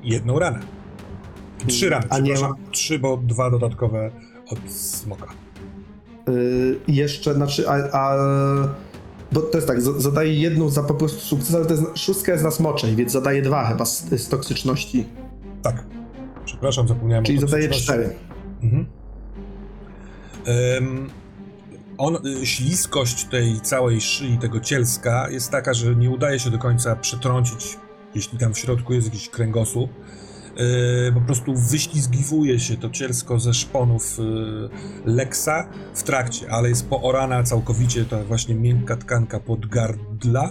jedną ranę. Trzy rany, A nie przepraszam. Trzy, bo dwa dodatkowe od smoka. Yy, jeszcze, znaczy, a, a bo to jest tak, z- zadaję jedną za po prostu sukces, ale to jest, szóstka jest na smoczej, więc zadaję dwa chyba z, z toksyczności. Tak. Przepraszam, zapomniałem Czyli toksyczności. cztery. Mhm. Em, on, y, śliskość tej całej szyi, tego cielska jest taka, że nie udaje się do końca przetrącić, jeśli tam w środku jest jakiś kręgosłup. Y, po prostu wyślizgiwuje się to cielsko ze szponów y, Lexa w trakcie, ale jest poorana całkowicie ta właśnie miękka tkanka podgardla.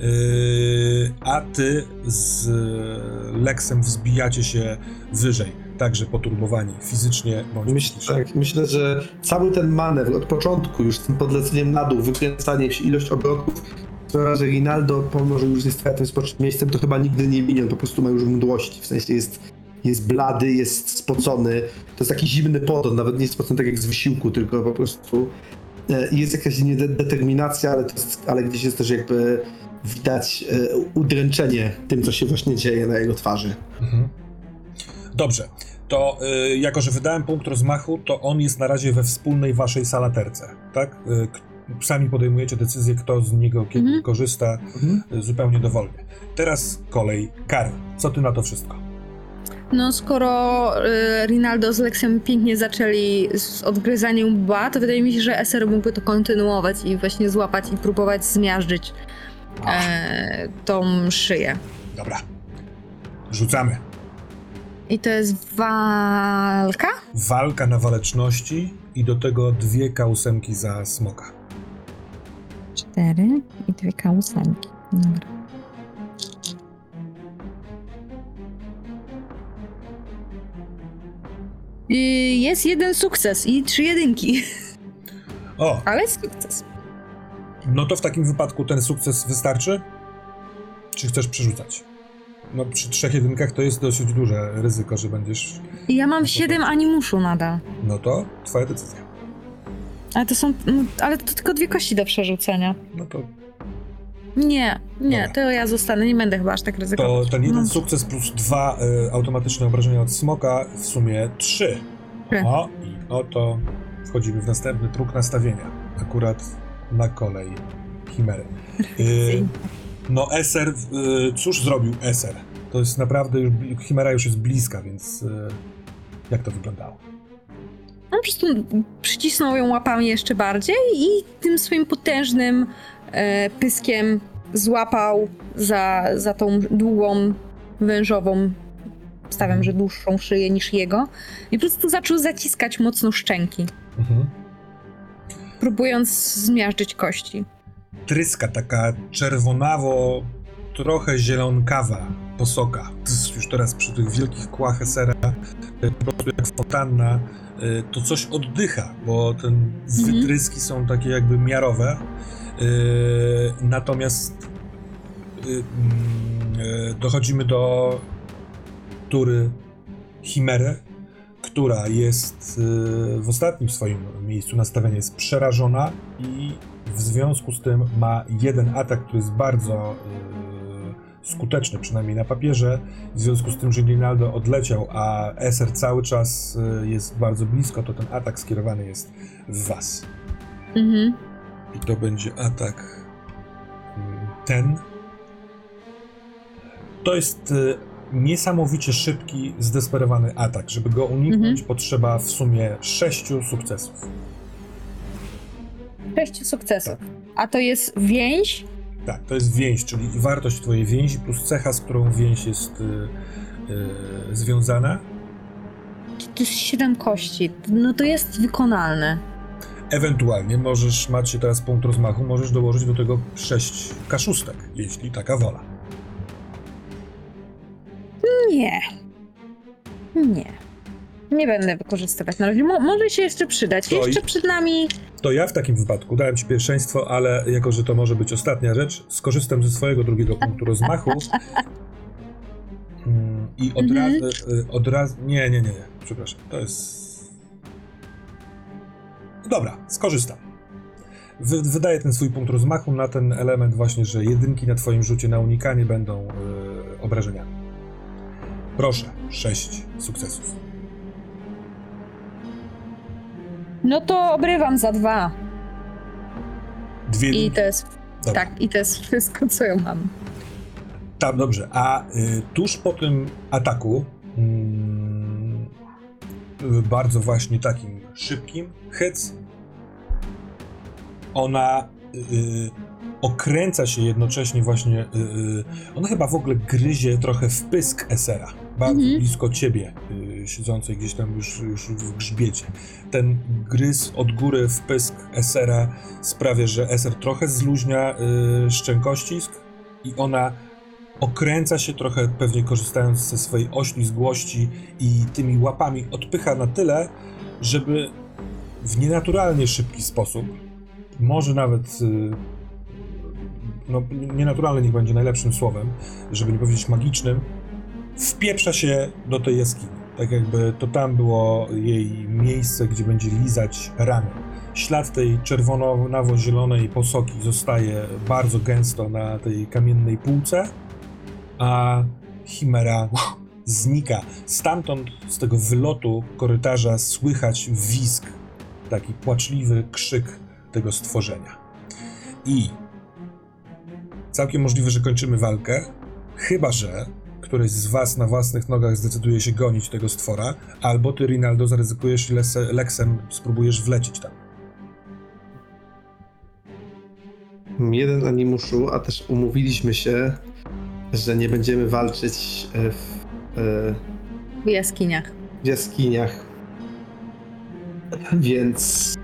Y, a ty z Lexem wzbijacie się wyżej, także poturbowani fizycznie bądź Myślę, tak, myślę, że cały ten manewr od początku, już z tym podleceniem na dół, wykręcanie się, ilość obrotów, sprawia, że Rinaldo, pomimo że już jest tym spocznym miejscem, to chyba nigdy nie minie, po prostu ma już mdłości, w sensie jest, jest blady, jest spocony, to jest taki zimny pot, on nawet nie spocony tak jak z wysiłku, tylko po prostu e, jest jakaś nie- determinacja, ale, jest, ale gdzieś jest też jakby widać e, udręczenie tym, co się właśnie dzieje na jego twarzy. Mhm. Dobrze, to y, jako, że wydałem punkt rozmachu, to on jest na razie we wspólnej waszej salaterce, tak? Y, sami podejmujecie decyzję, kto z niego kiedy Mhm. korzysta Mhm. y, zupełnie dowolnie. Teraz kolej Kary. Co ty na to wszystko? No, skoro y, Rinaldo z Lexem pięknie zaczęli z odgryzaniem łba, to wydaje mi się, że SR mógłby to kontynuować i właśnie złapać i próbować zmiażdżyć e, tą szyję. Dobra. Rzucamy. I to jest walka? Walka na waleczności i do tego dwie kausemki za smoka. Cztery i dwie kałusanki. Dobra. Y, Jest jeden sukces i trzy jedynki, O, ale sukces. no to w takim wypadku ten sukces wystarczy? Czy chcesz przerzucać? No przy trzech jedynkach to jest dosyć duże ryzyko, że będziesz... Ja mam siedem animuszu nadal. No to twoja decyzja. Ale to są. no, Ale to tylko dwie kości do przerzucenia. No to Nie, nie, Dobra. to ja zostanę, nie będę chyba aż tak To ryzykować. ten jeden No. sukces plus dwa y, automatyczne obrażenia od smoka, w sumie trzy. O, i oto wchodzimy w następny próg nastawienia. Akurat na kolej Chimery. Y, no Eser, y, cóż zrobił Eser? To jest naprawdę, już, Chimera już jest bliska, więc y, jak to wyglądało? On po prostu przycisnął ją łapami jeszcze bardziej i tym swoim potężnym e, pyskiem złapał za, za tą długą, wężową, stawiam, że dłuższą szyję niż jego i po prostu zaczął zaciskać mocno szczęki, Mhm. próbując zmiażdżyć kości. Tryska taka czerwonawo, trochę zielonkawa posoka. Tss, Już teraz przy tych wielkich kłach esera, po prostu jak fontanna, to coś oddycha, bo ten Mhm. wytryski są takie jakby miarowe. E, Natomiast e, mm, dochodzimy do tury Chimery, która jest w ostatnim swoim miejscu nastawienia jest przerażona i w związku z tym ma jeden atak, który jest bardzo skuteczny, przynajmniej na papierze. W związku z tym, że Rinaldo odleciał, a Eser cały czas e, jest bardzo blisko, to ten atak skierowany jest w was. Mhm. I to będzie atak mm, ten. To jest y, niesamowicie szybki, zdesperowany atak. Żeby go uniknąć, potrzeba w sumie sześciu sukcesów. Sześciu sukcesów. A to jest więź? Tak, to jest więź, czyli wartość twojej więzi plus cecha, z którą więź jest y, y, związana. To jest siedem kości. No to jest wykonalne. Ewentualnie możesz, macie teraz punkt rozmachu, możesz dołożyć do tego sześć kaszustek, jeśli taka wola. Nie. Nie. Nie będę wykorzystywać na razie. Mo- może się jeszcze przydać. To jeszcze i- przed nami. To ja w takim wypadku dałem ci pierwszeństwo, ale jako, że to może być ostatnia rzecz, skorzystam ze swojego drugiego punktu rozmachu. Mm, I od Mhm. razu. y, Od razu. Nie, nie, nie, nie. Przepraszam. To jest. Dobra, skorzystam. Wy, wydaję ten swój punkt rozmachu na ten element, właśnie, że jedynki na Twoim rzucie na unikanie będą y, obrażeniami. Proszę, sześć sukcesów. No to obrywam za dwa. Dwie I to jest. Dobra. Tak, i to jest wszystko, co ja mam. Tak, dobrze. A y, tuż po tym ataku, mm, y, bardzo właśnie takim szybkim, hyc, ona y, y, okręca się jednocześnie właśnie, y, y, ona chyba w ogóle gryzie trochę w pysk Esera, bardzo Mhm. blisko ciebie, y, siedzącej gdzieś tam już, już w grzbiecie. Ten gryz od góry w pysk Esera sprawia, że Eser trochę zluźnia y, szczękościsk i ona okręca się trochę, pewnie korzystając ze swojej oślizgłości i tymi łapami odpycha na tyle, żeby w nienaturalnie szybki sposób, może nawet y, no, nienaturalny niech będzie najlepszym słowem, żeby nie powiedzieć magicznym, wpieprza się do tej jaskini. Tak jakby to tam było jej miejsce, gdzie będzie lizać rany. Ślad tej czerwono-nawo-zielonej posoki zostaje bardzo gęsto na tej kamiennej półce, a Chimera znika. Stamtąd, z tego wylotu korytarza słychać wisk, taki płaczliwy krzyk tego stworzenia. I całkiem możliwe, że kończymy walkę, chyba że któryś z was na własnych nogach zdecyduje się gonić tego stwora, albo ty, Rinaldo, zaryzykujesz i Lexem spróbujesz wlecieć tam. Jeden animuszu, a też umówiliśmy się, że nie będziemy walczyć e, w, e, W jaskiniach. w jaskiniach. Więc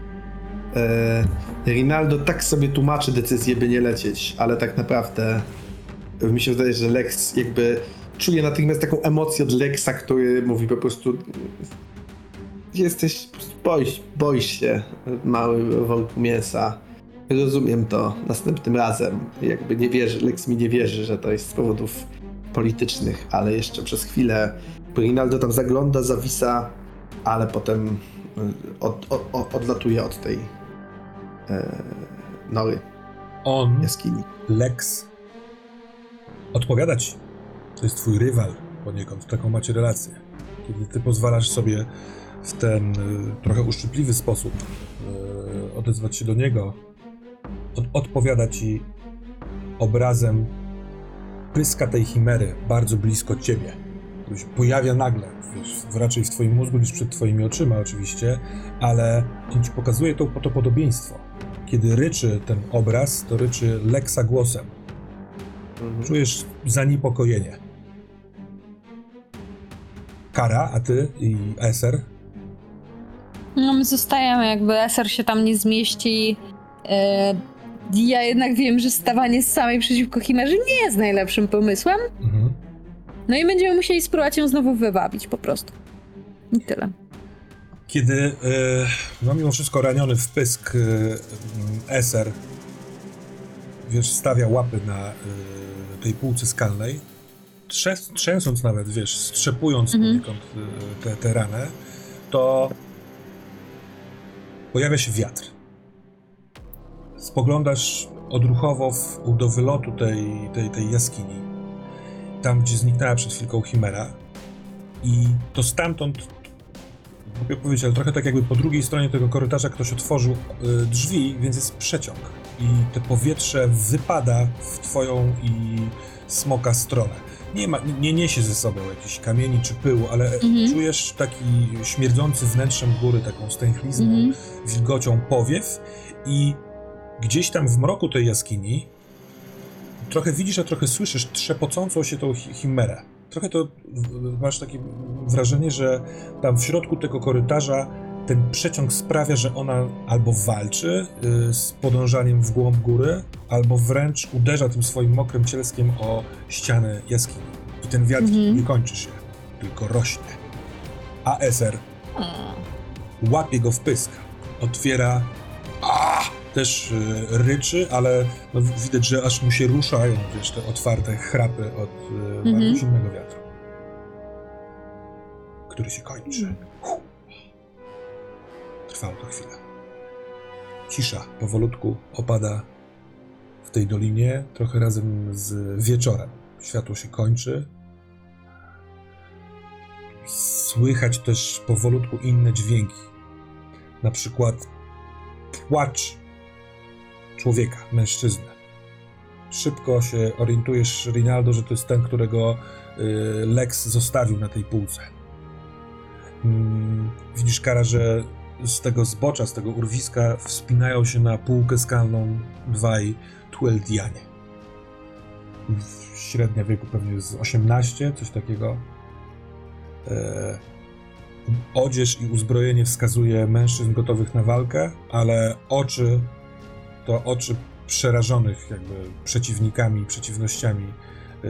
e, Rinaldo tak sobie tłumaczy decyzję, by nie lecieć, ale tak naprawdę mi się wydaje, że Lex jakby czuje natychmiast taką emocję od Lexa, który mówi po prostu jesteś, boisz, boisz się mały worku mięsa. Rozumiem to następnym razem. Jakby nie wierzy, Lex mi nie wierzy, że to jest z powodów politycznych, ale jeszcze przez chwilę Rinaldo tam zagląda, zawisa, ale potem y, od, od, od, odlatuje od tej e, nory On jaskini. Lex odpowiada ci. To jest twój rywal poniekąd, taką macie relację. Kiedy ty pozwalasz sobie w ten y, trochę uszczypliwy sposób y, odezwać się do niego, od, odpowiada ci obrazem pyska tej chimery bardzo blisko ciebie. który się pojawia nagle, wiesz, raczej w twoim mózgu niż przed twoimi oczyma oczywiście, ale on ci pokazuje to, to podobieństwo. Kiedy ryczy ten obraz, to ryczy Lexa głosem. Mhm. Czujesz zaniepokojenie. Kara, a ty i Eser? No my zostajemy, jakby Eser się tam nie zmieści. E, ja jednak wiem, że stawanie samej przeciwko Chimerze nie jest najlepszym pomysłem. Mhm. No i będziemy musieli spróbować ją znowu wywabić po prostu. I tyle. Kiedy, e, no mimo wszystko raniony w pysk mm, Eser, wiesz, stawia łapy na e, tej półce skalnej, trzęs, trzęsąc nawet, wiesz, strzepując Mhm. poniekąd tę te ranę, to pojawia się wiatr. Spoglądasz odruchowo w, do wylotu tej, tej, tej jaskini, tam gdzie zniknęła przed chwilką Chimera i to stamtąd Mogę powiedzieć, ale trochę tak jakby po drugiej stronie tego korytarza ktoś otworzył y, drzwi, więc jest przeciąg. I te powietrze wypada w twoją i smoka stronę. Nie, ma, nie niesie ze sobą jakichś kamieni czy pyłu, ale Mhm. czujesz taki śmierdzący wnętrzem góry, taką stęchlizną, Mhm. wilgocią powiew i gdzieś tam w mroku tej jaskini trochę widzisz, a trochę słyszysz trzepocącą się tą chi- chimerę. Trochę to masz takie wrażenie, że tam w środku tego korytarza ten przeciąg sprawia, że ona albo walczy y, z podążaniem w głąb góry, albo wręcz uderza tym swoim mokrym cielskiem o ścianę jaskini. I ten wiatr Mhm. nie kończy się, tylko rośnie. A Eser łapie go w pysk. Otwiera. Też y, ryczy, ale no, widać, że aż mu się ruszają, wiesz, te otwarte chrapy od y, Mhm. bardzo wiatru. Który się kończy. Trwało to chwilę. Cisza powolutku opada w tej dolinie, trochę razem z wieczorem. Światło się kończy. Słychać też powolutku inne dźwięki. Na przykład płacz człowieka, mężczyzny. Szybko się orientujesz, Rinaldo, że to jest ten, którego y, Lex zostawił na tej półce. Mm, widzisz, Kara, że z tego zbocza, z tego urwiska wspinają się na półkę skalną dwaj Tueldianie. Średnia wieku pewnie z 18, coś takiego. E, odzież i uzbrojenie wskazuje mężczyzn gotowych na walkę, ale oczy to oczy przerażonych jakby przeciwnikami, przeciwnościami. E,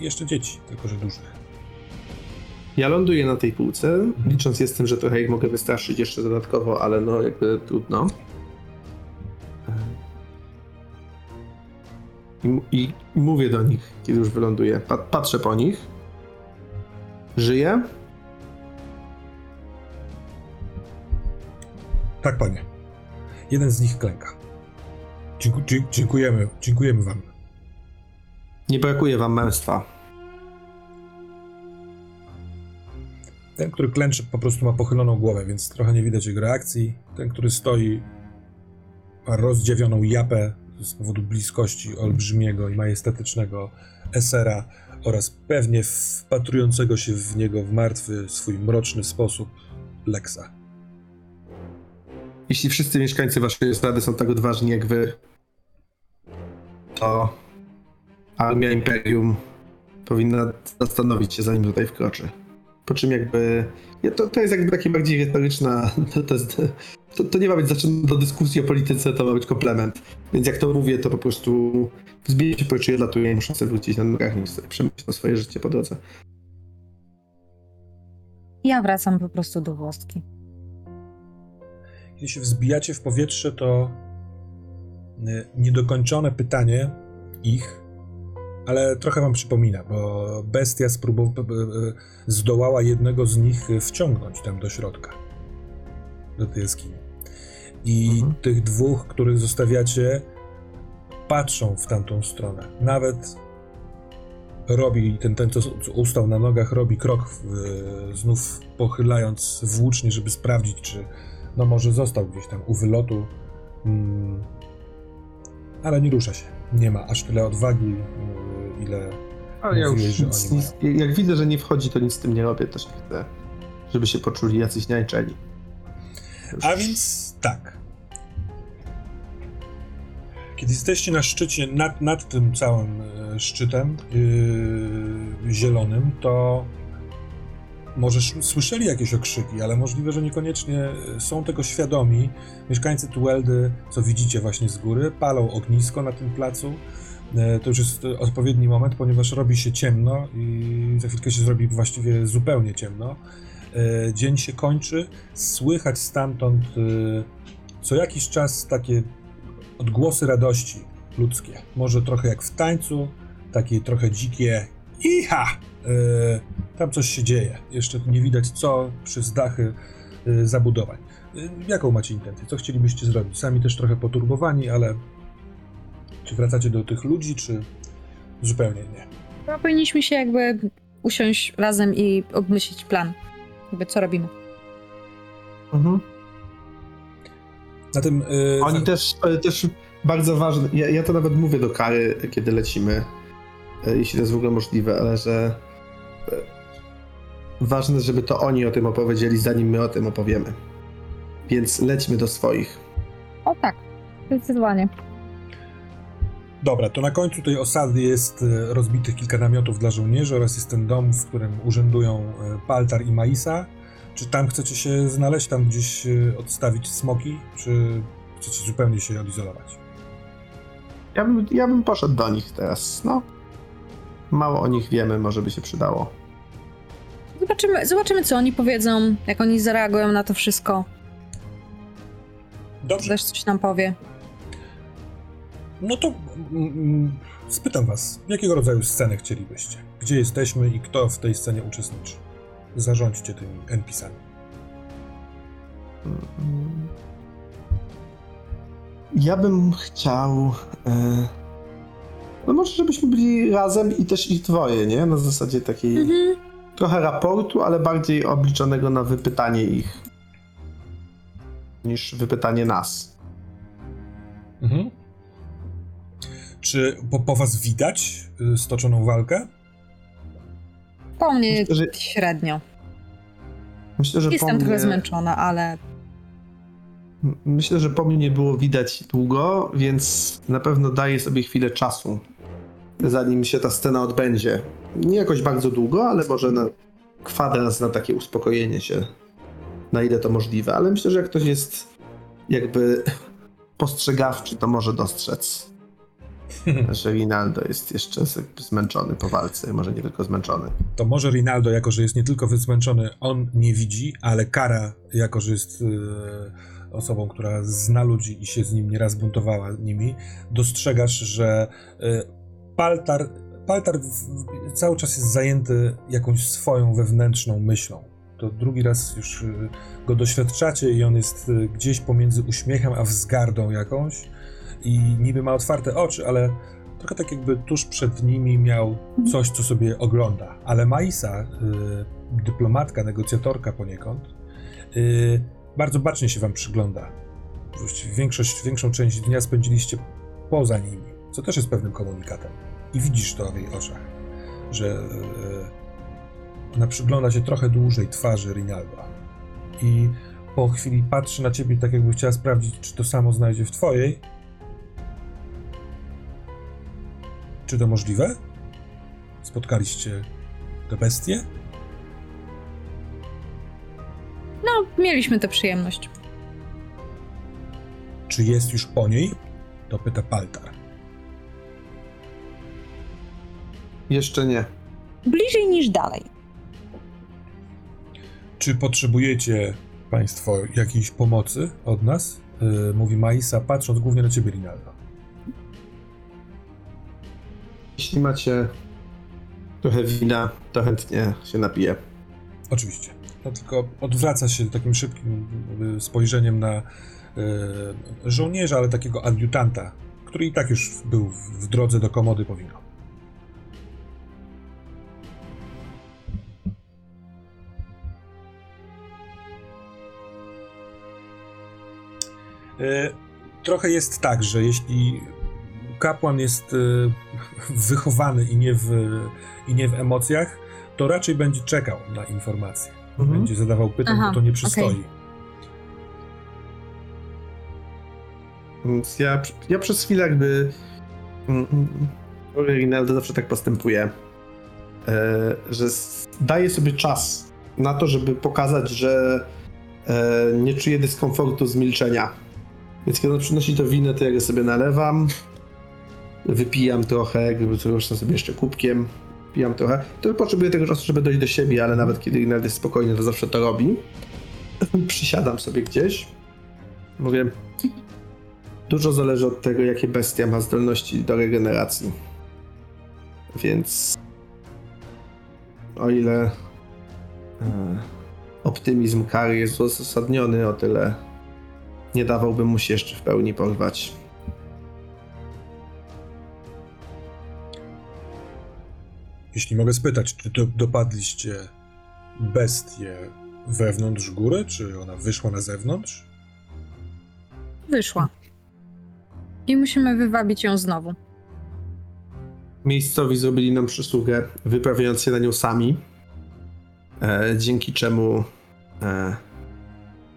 jeszcze dzieci, tylko że dużych. Ja ląduję na tej półce, licząc jest z tym, że trochę ich mogę wystraszyć jeszcze dodatkowo, ale no jakby trudno. I, i, i mówię do nich, kiedy już wyląduję. Pa, patrzę po nich. Żyję? Tak, panie. Jeden z nich klęka. Dzięku, dziękujemy, dziękujemy wam. Nie brakuje wam męstwa. Ten, który klęczy, po prostu ma pochyloną głowę, więc trochę nie widać jego reakcji. Ten, który stoi, ma rozdziawioną japę z powodu bliskości olbrzymiego i majestatycznego Esera oraz pewnie wpatrującego się w niego w martwy, swój mroczny sposób Lexa. Jeśli wszyscy mieszkańcy waszej estrady są tak odważni jak wy, to armia Imperium powinna zastanowić się, zanim tutaj wkroczy. Po czym jakby... ja- To, to jest jakby takie bardziej retoryczna... To, to, jest, to, to nie ma być zaczyn do dyskusji o polityce, to ma być komplement. Więc jak to mówię, to po prostu zbiję się poczuję, latuję i muszę sobie wrócić na nogach i sobie przemyśleć to swoje życie po drodze. Ja wracam po prostu do włoski. Kiedy się wzbijacie w powietrze, to y, niedokończone pytanie ich, ale trochę wam przypomina, bo bestia spróbow- b- zdołała jednego z nich wciągnąć tam do środka, do tej jaskini. I Mhm. tych dwóch, których zostawiacie, patrzą w tamtą stronę. Nawet robi, ten, ten co ustał na nogach, robi krok w, znów pochylając włócznie, żeby sprawdzić, czy no może został gdzieś tam u wylotu, mm, ale nie rusza się. Nie ma aż tyle odwagi, y, ile Ale ja już że nic, oni nic, jak widzę, że nie wchodzi, to nic z tym nie robię, też nie chcę, żeby się poczuli jacyś niańczeni. Już- A więc tak. Kiedy jesteście na szczycie, nad, nad tym całym e, szczytem yy, zielonym, to może sz- słyszeli jakieś okrzyki, ale możliwe, że niekoniecznie e, są tego świadomi. Mieszkańcy Tueldy, co widzicie właśnie z góry, palą ognisko na tym placu. E, To już jest odpowiedni moment, ponieważ robi się ciemno i za chwilkę się zrobi właściwie zupełnie ciemno. E, Dzień się kończy, słychać stamtąd e, co jakiś czas takie odgłosy radości ludzkie. Może trochę jak w tańcu, takie trochę dzikie iha! Tam coś się dzieje. Jeszcze nie widać co przez dachy zabudowań. Jaką macie intencję? Co chcielibyście zrobić? Sami też trochę poturbowani, ale czy wracacie do tych ludzi, czy zupełnie nie? No, powinniśmy się jakby usiąść razem i obmyślić plan. Jakby co robimy. Mhm. Na tym. e, Oni za- też, też bardzo ważne, ja, ja to nawet mówię do Kary, kiedy lecimy, e, jeśli to jest w ogóle możliwe, ale że e, ważne, żeby to oni o tym opowiedzieli, zanim my o tym opowiemy. Więc lećmy do swoich. O tak, zdecydowanie. Dobra, to na końcu tej osady jest e, rozbitych kilka namiotów dla żołnierzy oraz jest ten dom, w którym urzędują e, Paltar i Maisa. Czy tam chcecie się znaleźć, tam gdzieś e, odstawić smoki, czy chcecie zupełnie się odizolować? Ja bym, ja bym poszedł do nich teraz, no. Mało o nich wiemy, może by się przydało. Zobaczymy, zobaczymy, co oni powiedzą, jak oni zareagują na to wszystko. Dobrze, Też coś nam powie. No to mm, mm, spytam was, jakiego rodzaju scenę chcielibyście? Gdzie jesteśmy i kto w tej scenie uczestniczy? Zarządźcie tymi NPC-ami. Mm. Ja bym chciał. E... No może, żebyśmy byli razem i też ich dwoje, nie? Na zasadzie takiej Mhm. trochę raportu, ale bardziej obliczonego na wypytanie ich niż wypytanie nas. Mhm. Czy po, po was widać y, stoczoną walkę? Po mnie Myślę, że- średnio. Myślę, że Jestem po mnie, trochę zmęczona, ale m- Myślę, że po mnie nie było widać długo, więc na pewno daję sobie chwilę czasu, zanim się ta scena odbędzie. Nie jakoś bardzo długo, ale może na kwadrans na takie uspokojenie się, na ile to możliwe. Ale myślę, że jak ktoś jest jakby postrzegawczy, to może dostrzec, że Rinaldo jest jeszcze zmęczony po walce, może nie tylko zmęczony. To może Rinaldo, jako że jest nie tylko zmęczony, on nie widzi, ale Kara, jako że jest y, osobą, która zna ludzi i się z nim nieraz buntowała nimi, dostrzegasz, że y, Paltar, Paltar cały czas jest zajęty jakąś swoją wewnętrzną myślą. To drugi raz już y, go doświadczacie i on jest gdzieś pomiędzy uśmiechem a wzgardą jakąś i niby ma otwarte oczy, ale trochę tak jakby tuż przed nimi miał coś, co sobie ogląda. Ale Maisa, y, dyplomatka, negocjatorka poniekąd, y, bardzo bacznie się wam przygląda. Większość, większą część dnia spędziliście poza nimi, co też jest pewnym komunikatem. I widzisz to w jej oczach, że y, ona przygląda się trochę dłużej twarzy Rinalda. I po chwili patrzy na ciebie tak jakby chciała sprawdzić, czy to samo znajdzie w twojej, Czy to możliwe? Spotkaliście tę bestię? no, mieliśmy tę przyjemność. Czy jest już po niej? To pyta Paltar. Jeszcze nie. Bliżej niż dalej. Czy potrzebujecie Państwo jakiejś pomocy od nas? Yy, mówi Maisa, patrząc głównie na ciebie, Rinaldo. Jeśli macie trochę wina, to chętnie się napiję. Oczywiście. No tylko odwraca się takim szybkim spojrzeniem na y, żołnierza, ale takiego adiutanta, który i tak już był w, drodze do komody po wino. Y, Trochę jest tak, że jeśli kapłan jest y, wychowany i nie, w, i nie w emocjach, to raczej będzie czekał na informacje. Mhm. Będzie zadawał pytań, Aha, bo to nie przystoi. Więc ja, ja przez chwilę jakby. mm, mm, Rinaldo zawsze tak postępuje, e, że daje sobie czas na to, żeby pokazać, że e, nie czuje dyskomfortu z milczenia. Więc kiedy on przynosi to wino, to ja go sobie nalewam, wypijam trochę, ruszę sobie jeszcze kubkiem, pijam trochę. To potrzebuję tego czasu, żeby dojść do siebie, ale nawet kiedy Rinaldo jest spokojny, to zawsze to robi. Przysiadam sobie gdzieś, mówię, Dużo zależy od tego, jakie bestia ma zdolności do regeneracji. Więc o ile e, optymizm Kary jest uzasadniony, o tyle nie dawałbym mu się jeszcze w pełni porwać. Jeśli mogę spytać, czy to dopadliście bestię wewnątrz góry, czy ona wyszła na zewnątrz? Wyszła. I musimy wywabić ją znowu. Miejscowi zrobili nam przysługę, wyprawiając się na nią sami, e, dzięki czemu e,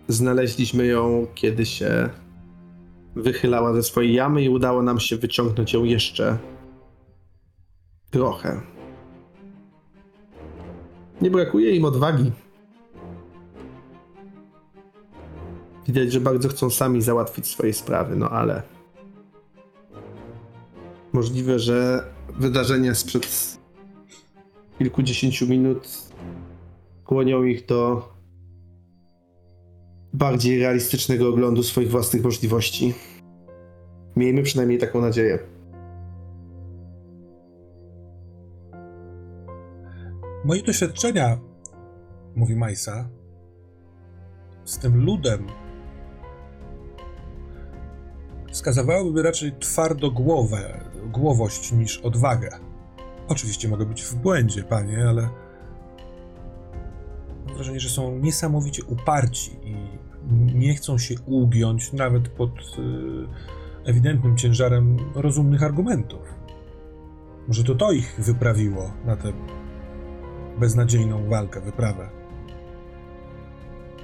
znaleźliśmy ją, kiedy się wychylała ze swojej jamy i udało nam się wyciągnąć ją jeszcze trochę. Nie brakuje im odwagi. Widać, że bardzo chcą sami załatwić swoje sprawy, no ale możliwe, że wydarzenia sprzed kilkudziesięciu minut skłonią ich do bardziej realistycznego oglądu swoich własnych możliwości. Miejmy przynajmniej taką nadzieję. Moje doświadczenia, mówi Majsa, z tym ludem wskazywałyby raczej twardogłowę, głowość niż odwagę. Oczywiście mogę być w błędzie, panie, ale mam wrażenie, że są niesamowicie uparci i nie chcą się ugiąć nawet pod y, ewidentnym ciężarem rozumnych argumentów. Może to to ich wyprawiło na tę beznadziejną walkę, wyprawę.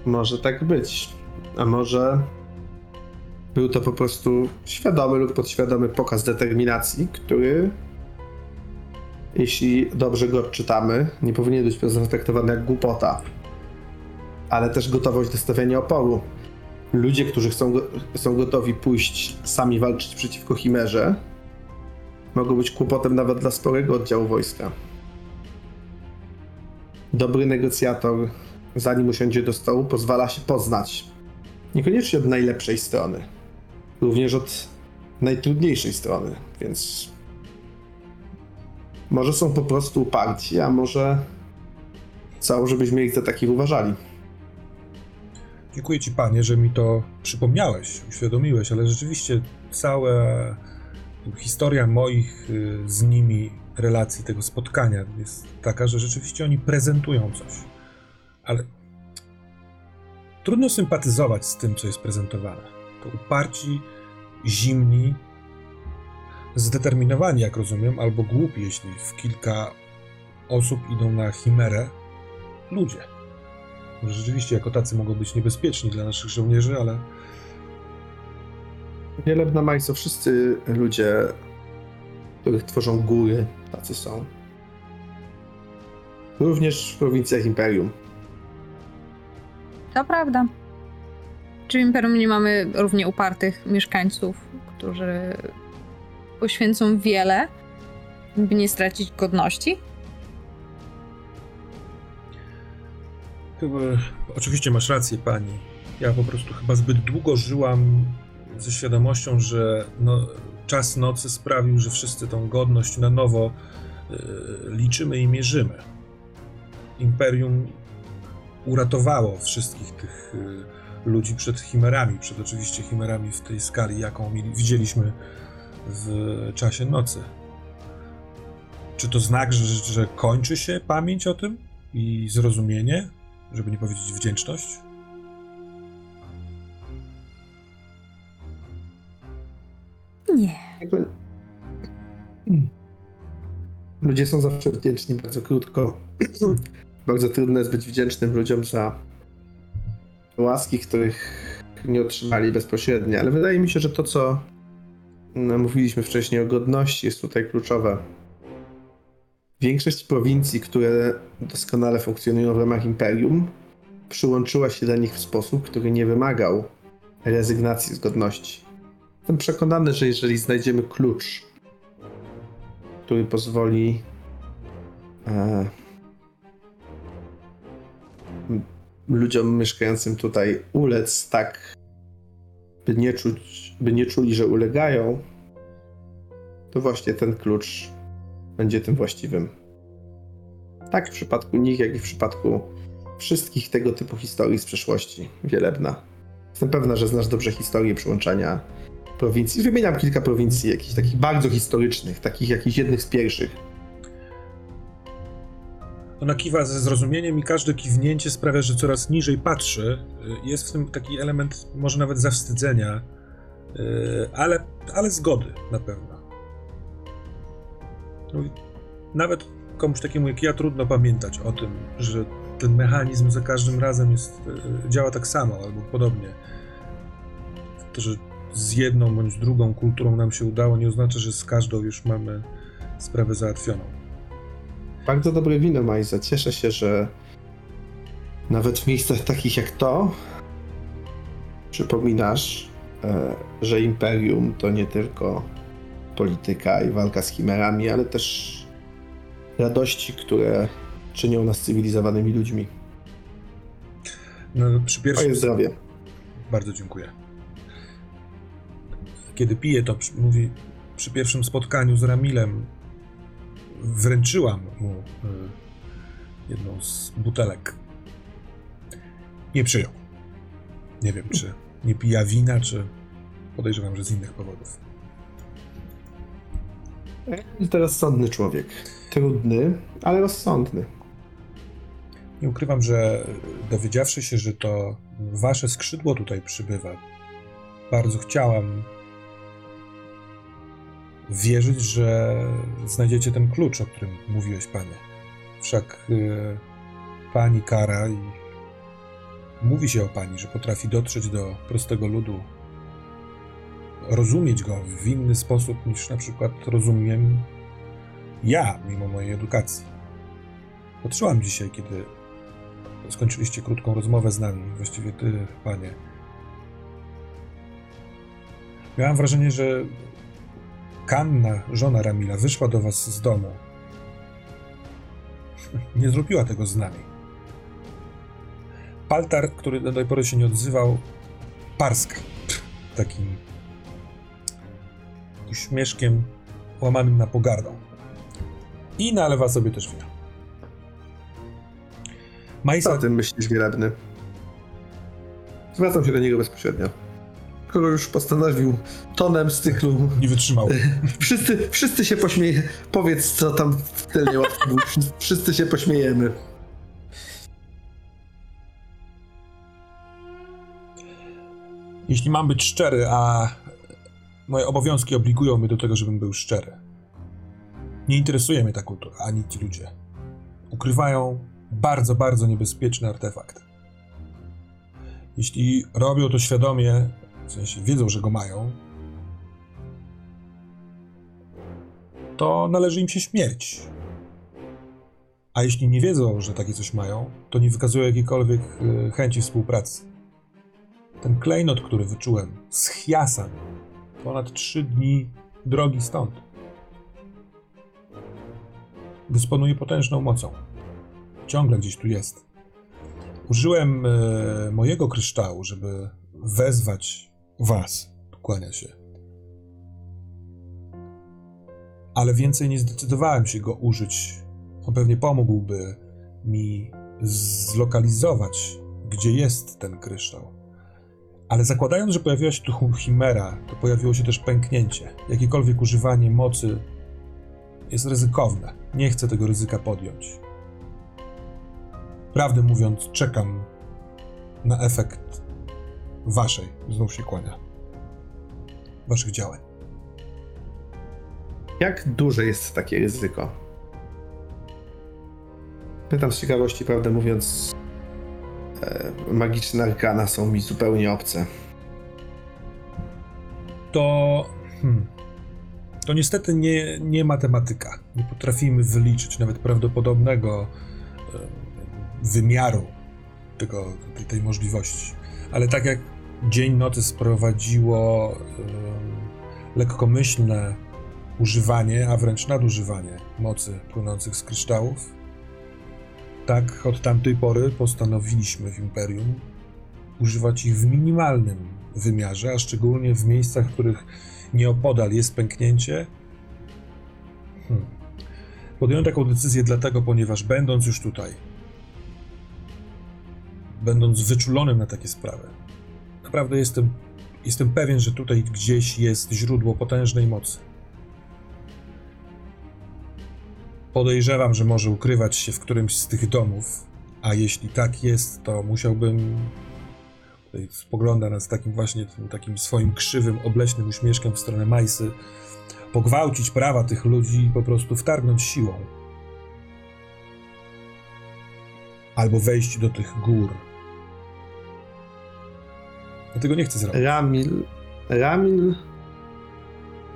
Może tak być. A może był to po prostu świadomy lub podświadomy pokaz determinacji, który, jeśli dobrze go odczytamy, nie powinien być zatraktowany jak głupota, ale też gotowość do stawiania oporu. Ludzie, którzy chcą, są gotowi pójść sami walczyć przeciwko Chimerze, mogą być kłopotem nawet dla sporego oddziału wojska. Dobry negocjator zanim usiądzie do stołu, pozwala się poznać. Niekoniecznie od najlepszej strony, również od najtrudniejszej strony, więc może są po prostu uparci, a może chcą, żebyśmy ich za takich uważali. Dziękuję ci, panie, że mi to przypomniałeś, uświadomiłeś, ale rzeczywiście cała historia moich y, z nimi relacji tego spotkania jest taka, że rzeczywiście oni prezentują coś. Ale trudno sympatyzować z tym, co jest prezentowane. To uparci, zimni, zdeterminowani, jak rozumiem, albo głupi, jeśli w kilka osób idą na chimerę ludzie. Może rzeczywiście jako tacy mogą być niebezpieczni dla naszych żołnierzy, ale Wielebna Majso, wszyscy ludzie, których tworzą góry, tacy są. Również w prowincjach Imperium. To prawda. Czy w Imperium nie mamy równie upartych mieszkańców, którzy poświęcą wiele, by nie stracić godności? Chyba, oczywiście masz rację, pani. Ja po prostu chyba zbyt długo żyłam ze świadomością, że no, czas nocy sprawił, że wszyscy tą godność na nowo y, liczymy i mierzymy. Imperium uratowało wszystkich tych y, ludzi przed chimerami, przed oczywiście chimerami w tej skali, jaką widzieliśmy w czasie nocy. Czy to znak, że, że kończy się pamięć o tym i zrozumienie? żeby nie powiedzieć wdzięczność? Nie. Ludzie są zawsze wdzięczni bardzo krótko. bardzo trudno jest być wdzięcznym ludziom za łaski, których nie otrzymali bezpośrednio, ale wydaje mi się, że to, co no, mówiliśmy wcześniej o godności, jest tutaj kluczowe. Większość prowincji, które doskonale funkcjonują w ramach imperium, przyłączyła się do nich w sposób, który nie wymagał rezygnacji z godności. Jestem przekonany, że jeżeli znajdziemy klucz, który pozwoli e, ludziom mieszkającym tutaj ulec tak, by nie, czuć, by nie czuli, że ulegają, to właśnie ten klucz będzie tym właściwym. Tak w przypadku nich, jak i w przypadku wszystkich tego typu historii z przeszłości. Wielebna. Jestem pewna, że znasz dobrze historię przyłączania prowincji. Wymieniam kilka prowincji, jakichś takich bardzo historycznych, takich jakichś jednych z pierwszych. Ona kiwa ze zrozumieniem i każde kiwnięcie sprawia, że coraz niżej patrzy. Y, Jest w tym taki element może nawet zawstydzenia, y, ale, ale zgody na pewno. Mówi, Nawet komuś takiemu jak ja trudno pamiętać o tym, że ten mechanizm za każdym razem jest, y, działa tak samo albo podobnie. To, że z jedną bądź drugą kulturą nam się udało, nie oznacza, że z każdą już mamy sprawę załatwioną. Bardzo dobre wino, Majza. Cieszę się, że nawet w miejscach takich jak to przypominasz, e, że imperium to nie tylko polityka i walka z chimerami, ale też radości, które czynią nas cywilizowanymi ludźmi. No, przy pierwszym Twoje zdrowie. Bardzo dziękuję. Kiedy pije, to przy, mówi, przy pierwszym spotkaniu z Ramilem wręczyłam mu y, jedną z butelek. Nie przyjął. Nie wiem, czy nie pija wina, czy podejrzewam, że z innych powodów. To rozsądny człowiek. Trudny, ale rozsądny. Nie ukrywam, że dowiedziawszy się, że to wasze skrzydło tutaj przybywa, bardzo chciałam wierzyć, że znajdziecie ten klucz, o którym mówiłeś, panie. Wszak y, pani kara i mówi się o pani, że potrafi dotrzeć do prostego ludu, rozumieć go w inny sposób niż na przykład rozumiem ja, mimo mojej edukacji. Patrzyłam dzisiaj, kiedy skończyliście krótką rozmowę z nami, właściwie ty, panie. Miałam wrażenie, że Kanna, żona Ramila, wyszła do was z domu. Nie zrobiła tego z nami. Paltar, który do tej pory się nie odzywał, parska. Takim uśmieszkiem łamanym na pogardą. I nalewa sobie też wina. Co Majsa o tym myślisz, wielebny? Zwracam się do niego bezpośrednio. Kogo już postanowił tonem z cyklu nie wytrzymał. Wszyscy, wszyscy się pośmieje. Powiedz, co tam w tylnie łatwo było. Wszyscy się pośmiejemy. Jeśli mam być szczery, a moje obowiązki obligują mnie do tego, żebym był szczery. Nie interesuje mnie ta kultura, ani ci ludzie. Ukrywają bardzo, bardzo niebezpieczny artefakt. Jeśli robią to świadomie, w sensie wiedzą, że go mają, to należy im się śmierć. A jeśli nie wiedzą, że takie coś mają, to nie wykazują jakiejkolwiek e, chęci współpracy. Ten klejnot, który wyczułem z Chiasan, ponad trzy dni drogi stąd, dysponuje potężną mocą. Ciągle gdzieś tu jest. Użyłem e, mojego kryształu, żeby wezwać was. Kłania się. Ale więcej nie zdecydowałem się go użyć. On pewnie pomógłby mi zlokalizować, gdzie jest ten kryształ. Ale zakładając, że pojawiła się tu chimera, to pojawiło się też pęknięcie. Jakiekolwiek używanie mocy jest ryzykowne. Nie chcę tego ryzyka podjąć. Prawdę mówiąc, czekam na efekt waszej, znów się kłania, waszych działań. Jak duże jest takie ryzyko? Pytam z ciekawości, prawdę mówiąc, e, magiczne arkana są mi zupełnie obce. To. Hmm, to niestety nie, nie matematyka. Nie potrafimy wyliczyć nawet prawdopodobnego e, wymiaru tego, tej, tej możliwości. Ale tak jak dzień nocy sprowadziło e, lekkomyślne używanie, a wręcz nadużywanie mocy płynących z kryształów, tak od tamtej pory postanowiliśmy w Imperium używać ich w minimalnym wymiarze, a szczególnie w miejscach, w których nieopodal jest pęknięcie. Hmm. Podjąłem taką decyzję dlatego, ponieważ będąc już tutaj, będąc wyczulonym na takie sprawy, naprawdę jestem, jestem pewien, że tutaj gdzieś jest źródło potężnej mocy. Podejrzewam, że może ukrywać się w którymś z tych domów, a jeśli tak jest, to musiałbym tutaj spogląda nas takim właśnie takim swoim krzywym, obleśnym uśmieszkiem w stronę Majsy, pogwałcić prawa tych ludzi i po prostu wtargnąć siłą. Albo wejść do tych gór. Ja tego nie chcę zrobić. Ramil. Ramil.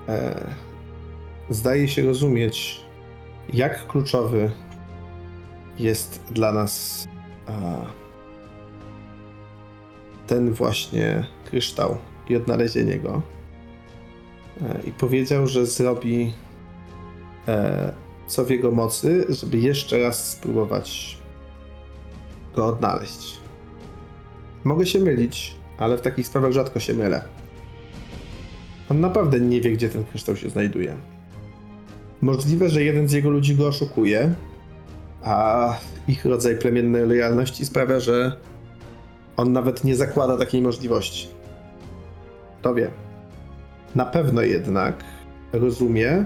E, zdaje się rozumieć, jak kluczowy jest dla nas a, ten właśnie kryształ i odnalezienie go. E, I powiedział, że zrobi e, co w jego mocy, żeby jeszcze raz spróbować go odnaleźć. Mogę się mylić, ale w takich sprawach rzadko się mylę. On naprawdę nie wie, gdzie ten kryształ się znajduje. Możliwe, że jeden z jego ludzi go oszukuje, a ich rodzaj plemiennej lojalności sprawia, że on nawet nie zakłada takiej możliwości. To wie. Na pewno jednak rozumie,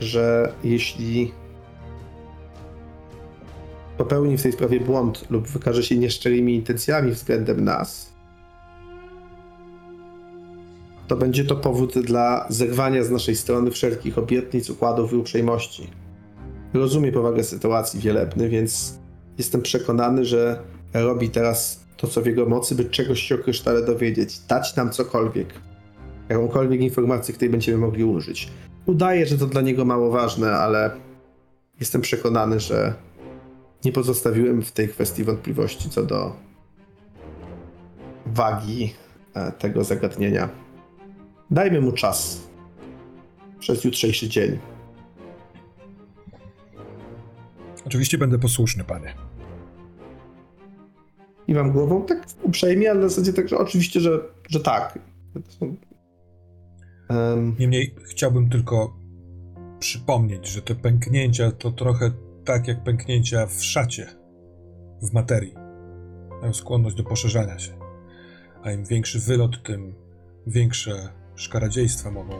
że jeśli popełni w tej sprawie błąd lub wykaże się nieszczerymi intencjami względem nas, to będzie to powód dla zerwania z naszej strony wszelkich obietnic, układów i uprzejmości. Rozumie powagę sytuacji wielebny, więc jestem przekonany, że robi teraz to, co w jego mocy, by czegoś się o krysztale dowiedzieć, dać nam cokolwiek, jakąkolwiek informację, której będziemy mogli użyć. Udaje, że to dla niego mało ważne, ale jestem przekonany, że nie pozostawiłem w tej kwestii wątpliwości co do wagi e, tego zagadnienia. Dajmy mu czas przez jutrzejszy dzień. Oczywiście będę posłuszny, panie. I wam głową tak uprzejmie, ale na zasadzie tak, że oczywiście, że, że tak. Em, Niemniej chciałbym tylko przypomnieć, że te pęknięcia to trochę tak jak pęknięcia w szacie, w materii. Mają skłonność do poszerzania się. A im większy wylot, tym większe szkaradziejstwa mogą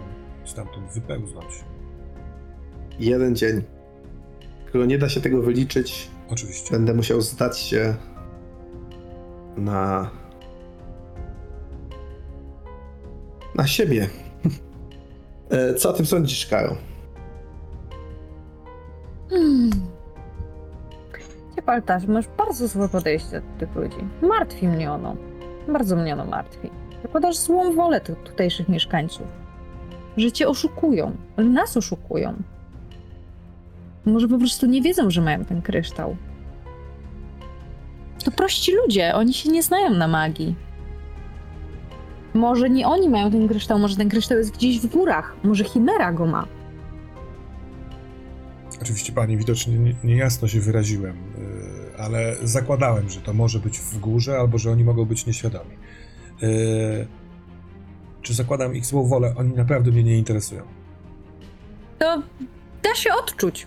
stamtąd wypełznąć. jeden dzień. Skoro nie da się tego wyliczyć, Oczywiście. będę musiał zdać się na. na siebie. E, Co o tym sądzisz, Karo? Hmm. Paltarz, masz bardzo złe podejście do tych ludzi. Martwi mnie ono. Bardzo mnie ono martwi. Zakładasz złą wolę tych tutejszych mieszkańców. Że cię oszukują. Nas oszukują. Może po prostu nie wiedzą, że mają ten kryształ. To prości ludzie, oni się nie znają na magii. Może nie oni mają ten kryształ, może ten kryształ jest gdzieś w górach, może Chimera go ma. Oczywiście, panie, widocznie nie- niejasno się wyraziłem, yy, ale zakładałem, że to może być w górze, albo że oni mogą być nieświadomi. Yy, Czy zakładam ich złą wolę? Oni naprawdę mnie nie interesują. To da się odczuć.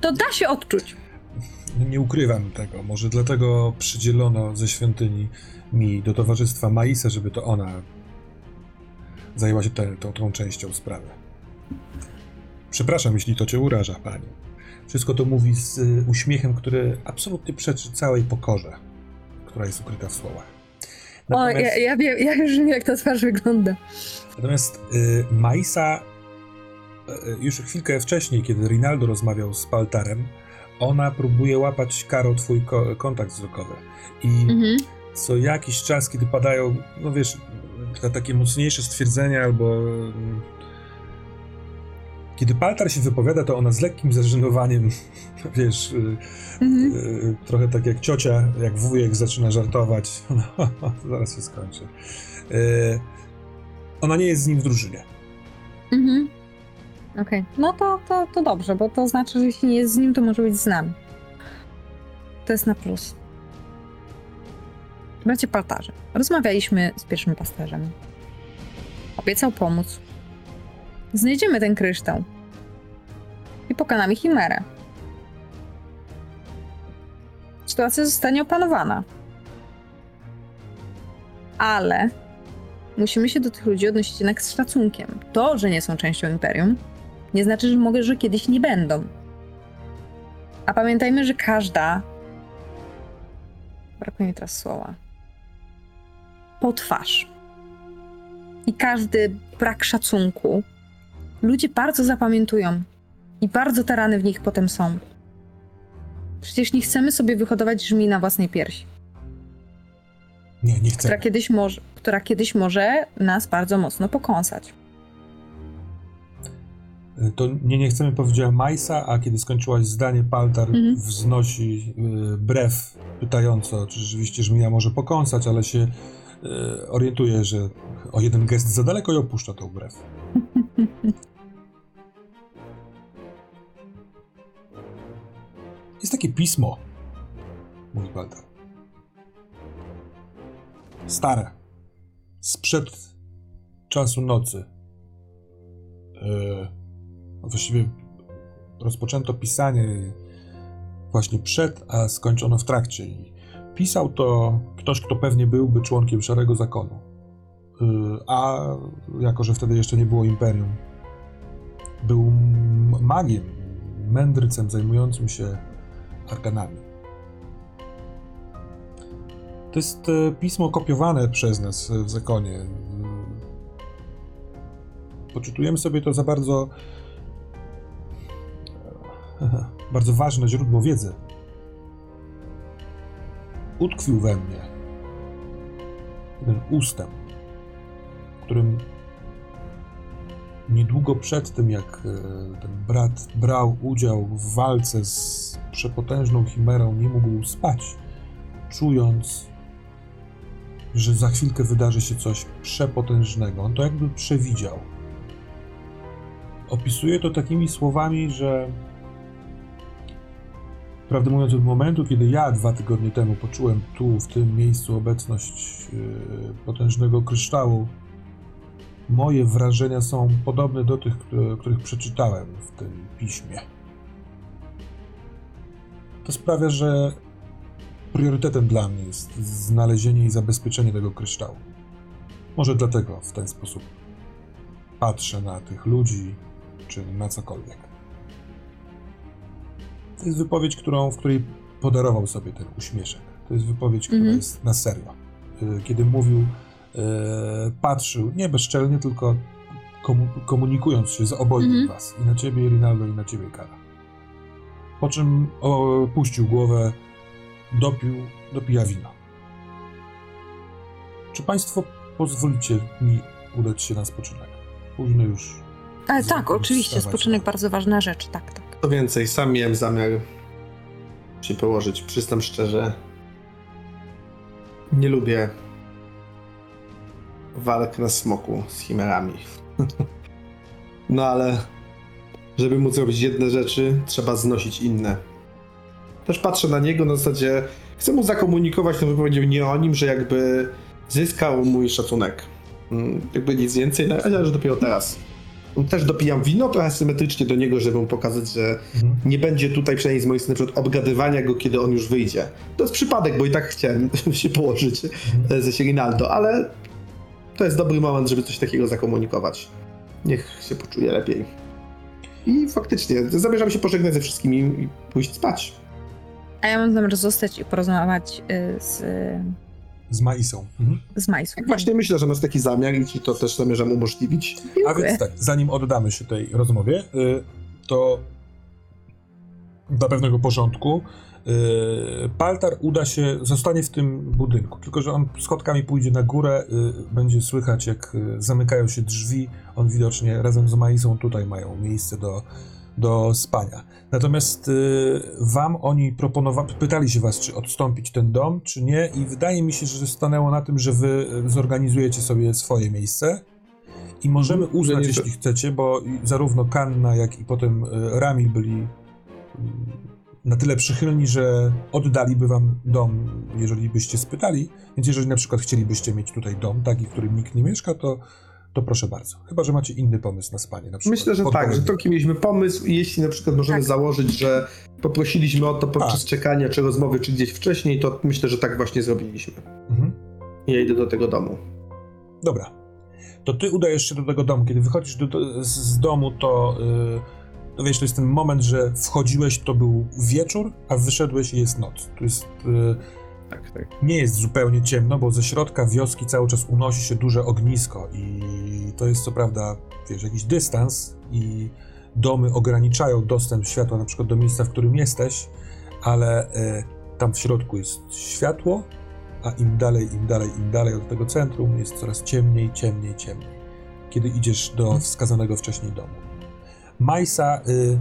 To da się odczuć. Nie ukrywam tego. Może dlatego przydzielono ze świątyni mi do towarzystwa Maisa, żeby to ona zajęła się te, tą, tą częścią sprawy. Przepraszam, jeśli to cię uraża, pani. Wszystko to mówi z uśmiechem, który absolutnie przeczy całej pokorze, która jest ukryta w słowach. O, ja, ja wiem, ja już wiem, jak ta twarz wygląda. Natomiast y, Maisa e, już chwilkę wcześniej, kiedy Rinaldo rozmawiał z Paltarem, ona próbuje łapać Karo twój ko- kontakt wzrokowy. I Mhm. co jakiś czas, kiedy padają, no wiesz, ta, takie mocniejsze stwierdzenia albo... Kiedy Paltar się wypowiada, to ona z lekkim zażenowaniem, wiesz, y, Mhm. y, trochę tak jak ciocia, jak wujek zaczyna żartować. Zaraz się skończy. Y, Ona nie jest z nim w drużynie. Mhm. Okej, no to, to, to dobrze, bo to znaczy, że jeśli nie jest z nim, to może być z nami. To jest na plus. Bracie Paltarze, rozmawialiśmy z pierwszym pasterzem. Obiecał pomóc. Znajdziemy ten kryształ. I pokonamy Chimerę. Sytuacja zostanie opanowana. Ale musimy się do tych ludzi odnosić jednak z szacunkiem. To, że nie są częścią imperium, nie znaczy, że mogę, że kiedyś nie będą. A pamiętajmy, że każda. Brakuje mi teraz słowa. Potwarz. I każdy brak szacunku ludzie bardzo zapamiętują. I bardzo te rany w nich potem są. Przecież nie chcemy sobie wyhodować żmi na własnej piersi Nie, nie chcę. która kiedyś, może, która kiedyś może nas bardzo mocno pokąsać. To nie, nie chcemy, powiedziała Majsa, a kiedy skończyłaś zdanie, Paltar Mhm. wznosi y, brew pytająco, czy rzeczywiście żmija może pokąsać, ale się y, orientuje, że o jeden gest za daleko i opuszcza tą brew. Jest takie pismo, mówi Paltar. Stare. Sprzed czasu nocy. Yy, właściwie rozpoczęto pisanie właśnie przed, a skończono w trakcie. I pisał to ktoś, kto pewnie byłby członkiem Szarego Zakonu. Yy, A jako, że wtedy jeszcze nie było imperium, był magiem, mędrcem zajmującym się arkanami. To jest e, pismo kopiowane przez nas w zakonie. Yy, Poczytujemy sobie to za bardzo bardzo ważne źródło wiedzy. Utkwił we mnie jeden ustęp, którym niedługo przed tym, jak e, ten brat brał udział w walce z przepotężną chimerą, nie mógł spać, czując, że za chwilkę wydarzy się coś przepotężnego. On to jakby przewidział. Opisuje to takimi słowami, że Prawdę mówiąc, od momentu, kiedy ja dwa tygodnie temu poczułem tu, w tym miejscu, obecność yy, potężnego kryształu, moje wrażenia są podobne do tych, które, których przeczytałem w tym piśmie. To sprawia, że priorytetem dla mnie jest znalezienie i zabezpieczenie tego kryształu. Może dlatego w ten sposób patrzę na tych ludzi, czy na cokolwiek. To jest wypowiedź, którą, w której podarował sobie ten uśmieszek. To jest wypowiedź, która Mhm. jest na serio. Y, Kiedy mówił, patrzył nie bezczelnie, tylko komu- komunikując się z obojgiem Mhm. was. I na ciebie, Rinaldo, i na ciebie, Kara. Po czym opuścił głowę, dopił, dopija wino. Czy państwo pozwolicie mi udać się na spoczynek? Późno już. Ale tak, oczywiście, spoczynek bardzo ważna rzecz, tak, tak. Co więcej, sam miałem zamiar się położyć. Przyznam szczerze, nie lubię walk na smoku z chimerami. no ale, żeby móc robić jedne rzeczy, trzeba znosić inne. Też patrzę na niego na zasadzie, chcę mu zakomunikować tą wypowiedzią nie o nim, że jakby zyskał mój szacunek. Mm, Jakby nic więcej, na razie, że dopiero teraz. Też dopijam wino trochę symetrycznie do niego, żeby mu pokazać, że Mhm. nie będzie tutaj przynajmniej z mojej strony przykład obgadywania go, kiedy on już wyjdzie. To jest przypadek, bo i tak chciałem się położyć Mhm. e, ze Rinaldo, ale to jest dobry moment, żeby coś takiego zakomunikować. Niech się poczuje lepiej. I faktycznie, zamierzam się pożegnać ze wszystkimi i pójść spać. A ja mam zamiar zostać i porozmawiać y, z Z Maisą. Mhm. z Majsą. Tak właśnie myślę, że masz taki zamiar i ci to też zamierzam umożliwić. A więc tak, zanim oddamy się tej rozmowie, y, to dla pewnego porządku Paltar uda się, zostanie w tym budynku, tylko że on schodkami pójdzie na górę, y, będzie słychać jak y, zamykają się drzwi, on widocznie razem z Maisą tutaj mają miejsce do, do spania. Natomiast y, wam oni proponowali, pytali się was, czy odstąpić ten dom, czy nie i wydaje mi się, że stanęło na tym, że wy y, zorganizujecie sobie swoje miejsce i możemy Mhm, uznać, jeśli chcecie, bo zarówno Kanna, jak i potem y, Ramil byli mm, na tyle przychylni, że oddaliby wam dom, jeżeli byście spytali. Więc jeżeli na przykład chcielibyście mieć tutaj dom, taki, w którym nikt nie mieszka, to, to proszę bardzo. Chyba, że macie inny pomysł na spanie. Na przykład Myślę, że tak, że taki mieliśmy pomysł i jeśli na przykład możemy Tak. założyć, że poprosiliśmy o to podczas Tak. czekania czy rozmowy, czy gdzieś wcześniej, to myślę, że tak właśnie zrobiliśmy. Mhm. Ja idę do tego domu. Dobra. To ty udajesz się do tego domu. Kiedy wychodzisz do, do, z, z domu, to, yy, to wiesz, to jest ten moment, że wchodziłeś, to był wieczór, a wyszedłeś i jest noc. To jest... Yy, Tak, tak. nie jest zupełnie ciemno, bo ze środka wioski cały czas unosi się duże ognisko i to jest co prawda, wiesz, jakiś dystans i domy ograniczają dostęp światła na przykład do miejsca, w którym jesteś, ale e, tam w środku jest światło, a im dalej, im dalej, im dalej od tego centrum jest coraz ciemniej, ciemniej, ciemniej, kiedy idziesz do wskazanego wcześniej domu. Majsa, y,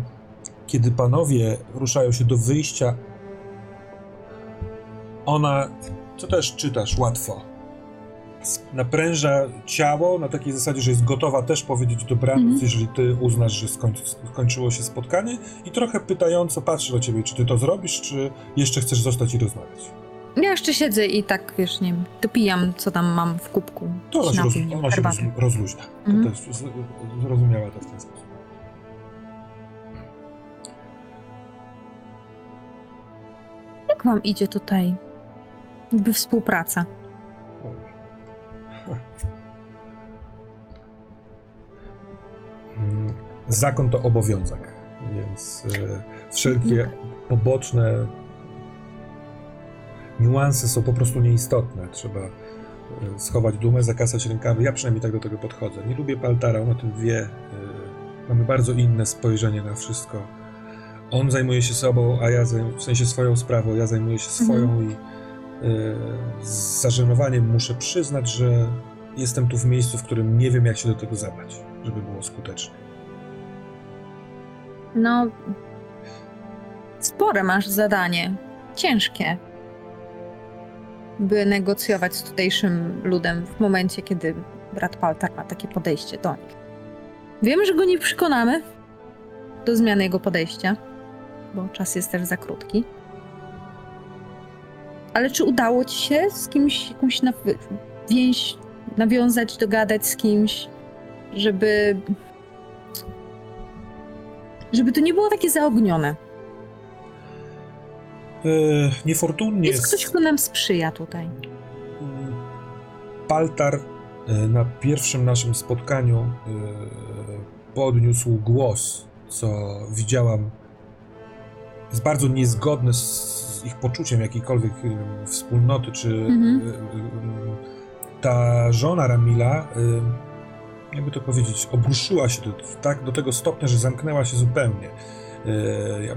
kiedy panowie ruszają się do wyjścia, ona, co też czytasz łatwo, napręża ciało na takiej zasadzie, że jest gotowa też powiedzieć dobranoc, Mhm. jeżeli ty uznasz, że skończy, skończyło się spotkanie i trochę pytająco patrzy do ciebie, czy ty to zrobisz, czy jeszcze chcesz zostać i rozmawiać. Ja jeszcze siedzę i tak, wiesz, nie dopijam, co tam mam w kubku. To ona się, roz, ona się rozluźnia. To Mhm. też z- zrozumiała to w ten sposób. Jak wam idzie tutaj? Jakby współpraca. Zakon to obowiązek, więc e, wszelkie poboczne niuanse są po prostu nieistotne. Trzeba e, schować dumę, zakasać rękawy. Ja przynajmniej tak do tego podchodzę. Nie lubię Paltara, on o tym wie. E, Mamy bardzo inne spojrzenie na wszystko. On zajmuje się sobą, a ja zajm- w sensie swoją sprawą, ja zajmuję się swoją i e, z zażenowaniem muszę przyznać, że jestem tu w miejscu, w którym nie wiem, jak się do tego zabrać, żeby było skutecznie. No. Spore masz zadanie. Ciężkie. By negocjować z tutejszym ludem w momencie, kiedy brat Paltar ma takie podejście do nich. Wiemy, że go nie przekonamy do zmiany jego podejścia, bo czas jest też za krótki. Ale czy udało ci się z kimś jakąś więź nawiązać, dogadać z kimś, żeby żeby to nie było takie zaognione. E, niefortunnie Jest ktoś, kto nam sprzyja tutaj. Paltar e, na pierwszym naszym spotkaniu e, podniósł głos, co widziałam jest bardzo niezgodne z, ich poczuciem jakiejkolwiek wspólnoty, czy Mhm. e, e, ta żona Ramila, jakby to powiedzieć, obruszyła się do, tak do tego stopnia, że zamknęła się zupełnie. E, Ja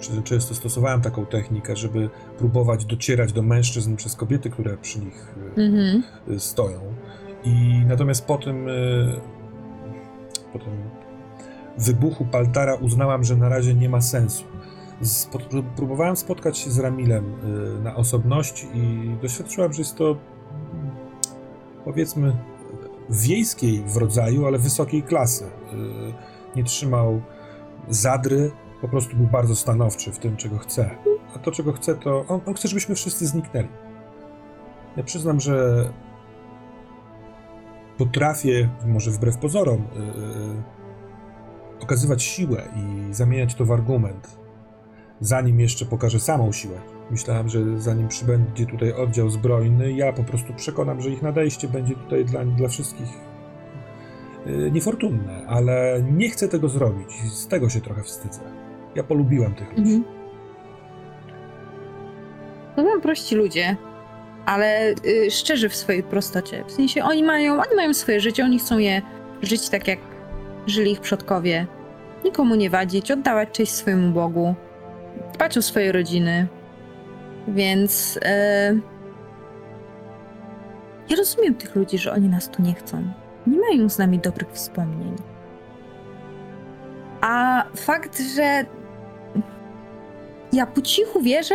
czy- często stosowałem taką technikę, żeby próbować docierać do mężczyzn przez kobiety, które przy nich Mhm. y, stoją. I natomiast po tym, y, po tym wybuchu Paltara uznałam, że na razie nie ma sensu. Próbowałem spotkać się z Ramilem y, na osobności i doświadczyłam, że jest to mm, powiedzmy wiejskiej w rodzaju, ale wysokiej klasy. Y, Nie trzymał zadry, po prostu był bardzo stanowczy w tym, czego chce. A to, czego chce, to on, on chce, żebyśmy wszyscy zniknęli. Ja przyznam, że potrafię, może wbrew pozorom, yy, okazywać siłę i zamieniać to w argument, zanim jeszcze pokażę samą siłę. Myślałem, że zanim przybędzie tutaj oddział zbrojny, ja po prostu przekonam, że ich nadejście będzie tutaj dla, dla wszystkich yy, niefortunne, ale nie chcę tego zrobić. Z tego się trochę wstydzę. Ja polubiłem tych ludzi. Mhm. To są prości ludzie. ale y, szczerzy w swojej prostocie. W sensie oni mają, oni mają swoje życie, oni chcą je żyć tak, jak żyli ich przodkowie. Nikomu nie wadzić, oddawać cześć swojemu Bogu, dbać o swoje rodziny. Więc e, ja rozumiem tych ludzi, że oni nas tu nie chcą. Nie mają z nami dobrych wspomnień. A fakt, że ja po cichu wierzę,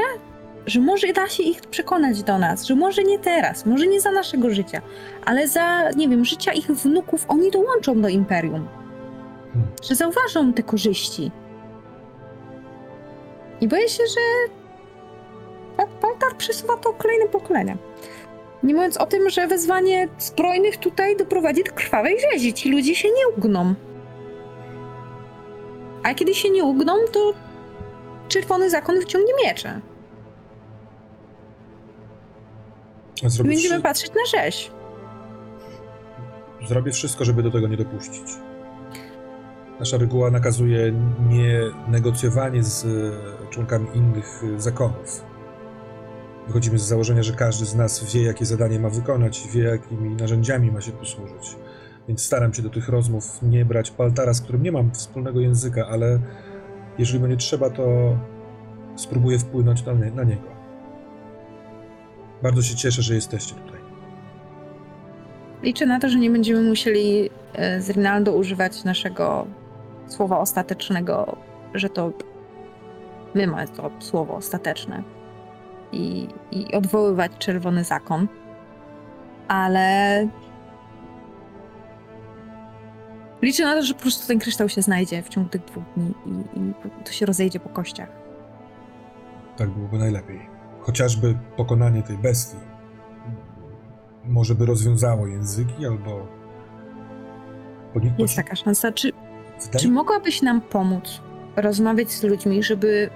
że może da się ich przekonać do nas, że może nie teraz, może nie za naszego życia, ale za, nie wiem, życia ich wnuków, oni dołączą do imperium. Hmm. Że zauważą te korzyści. I boję się, że Paltar przesuwa to kolejne pokolenia. Nie mówiąc o tym, że wezwanie zbrojnych tutaj doprowadzi do krwawej rzezi. Ci ludzie się nie ugną. A kiedy się nie ugną, to czerwony zakon wyciągnie miecze. Zrobię, będziemy patrzeć na rzeź. zrobię wszystko, żeby do tego nie dopuścić. Nasza reguła nakazuje nie negocjowanie z e, członkami innych e, zakonów. Wychodzimy z założenia, że każdy z nas wie, jakie zadanie ma wykonać, wie, jakimi narzędziami ma się posłużyć. Więc staram się do tych rozmów nie brać paltara, z którym nie mam wspólnego języka, ale jeżeli będzie trzeba, to spróbuję wpłynąć na, nie- na niego. Bardzo się cieszę, że jesteście tutaj. Liczę na to, że nie będziemy musieli e, z Rinaldo używać naszego słowa ostatecznego, że to my mamy to słowo ostateczne i, i odwoływać czerwony zakon. Ale liczę na to, że po prostu ten kryształ się znajdzie w ciągu tych dwóch dni i, i to się rozejdzie po kościach. Tak byłoby najlepiej. Chociażby pokonanie tej bestii może by rozwiązało języki albo. Jest taka szansa. Czy, wydaje, Czy mogłabyś nam pomóc rozmawiać z ludźmi, żeby.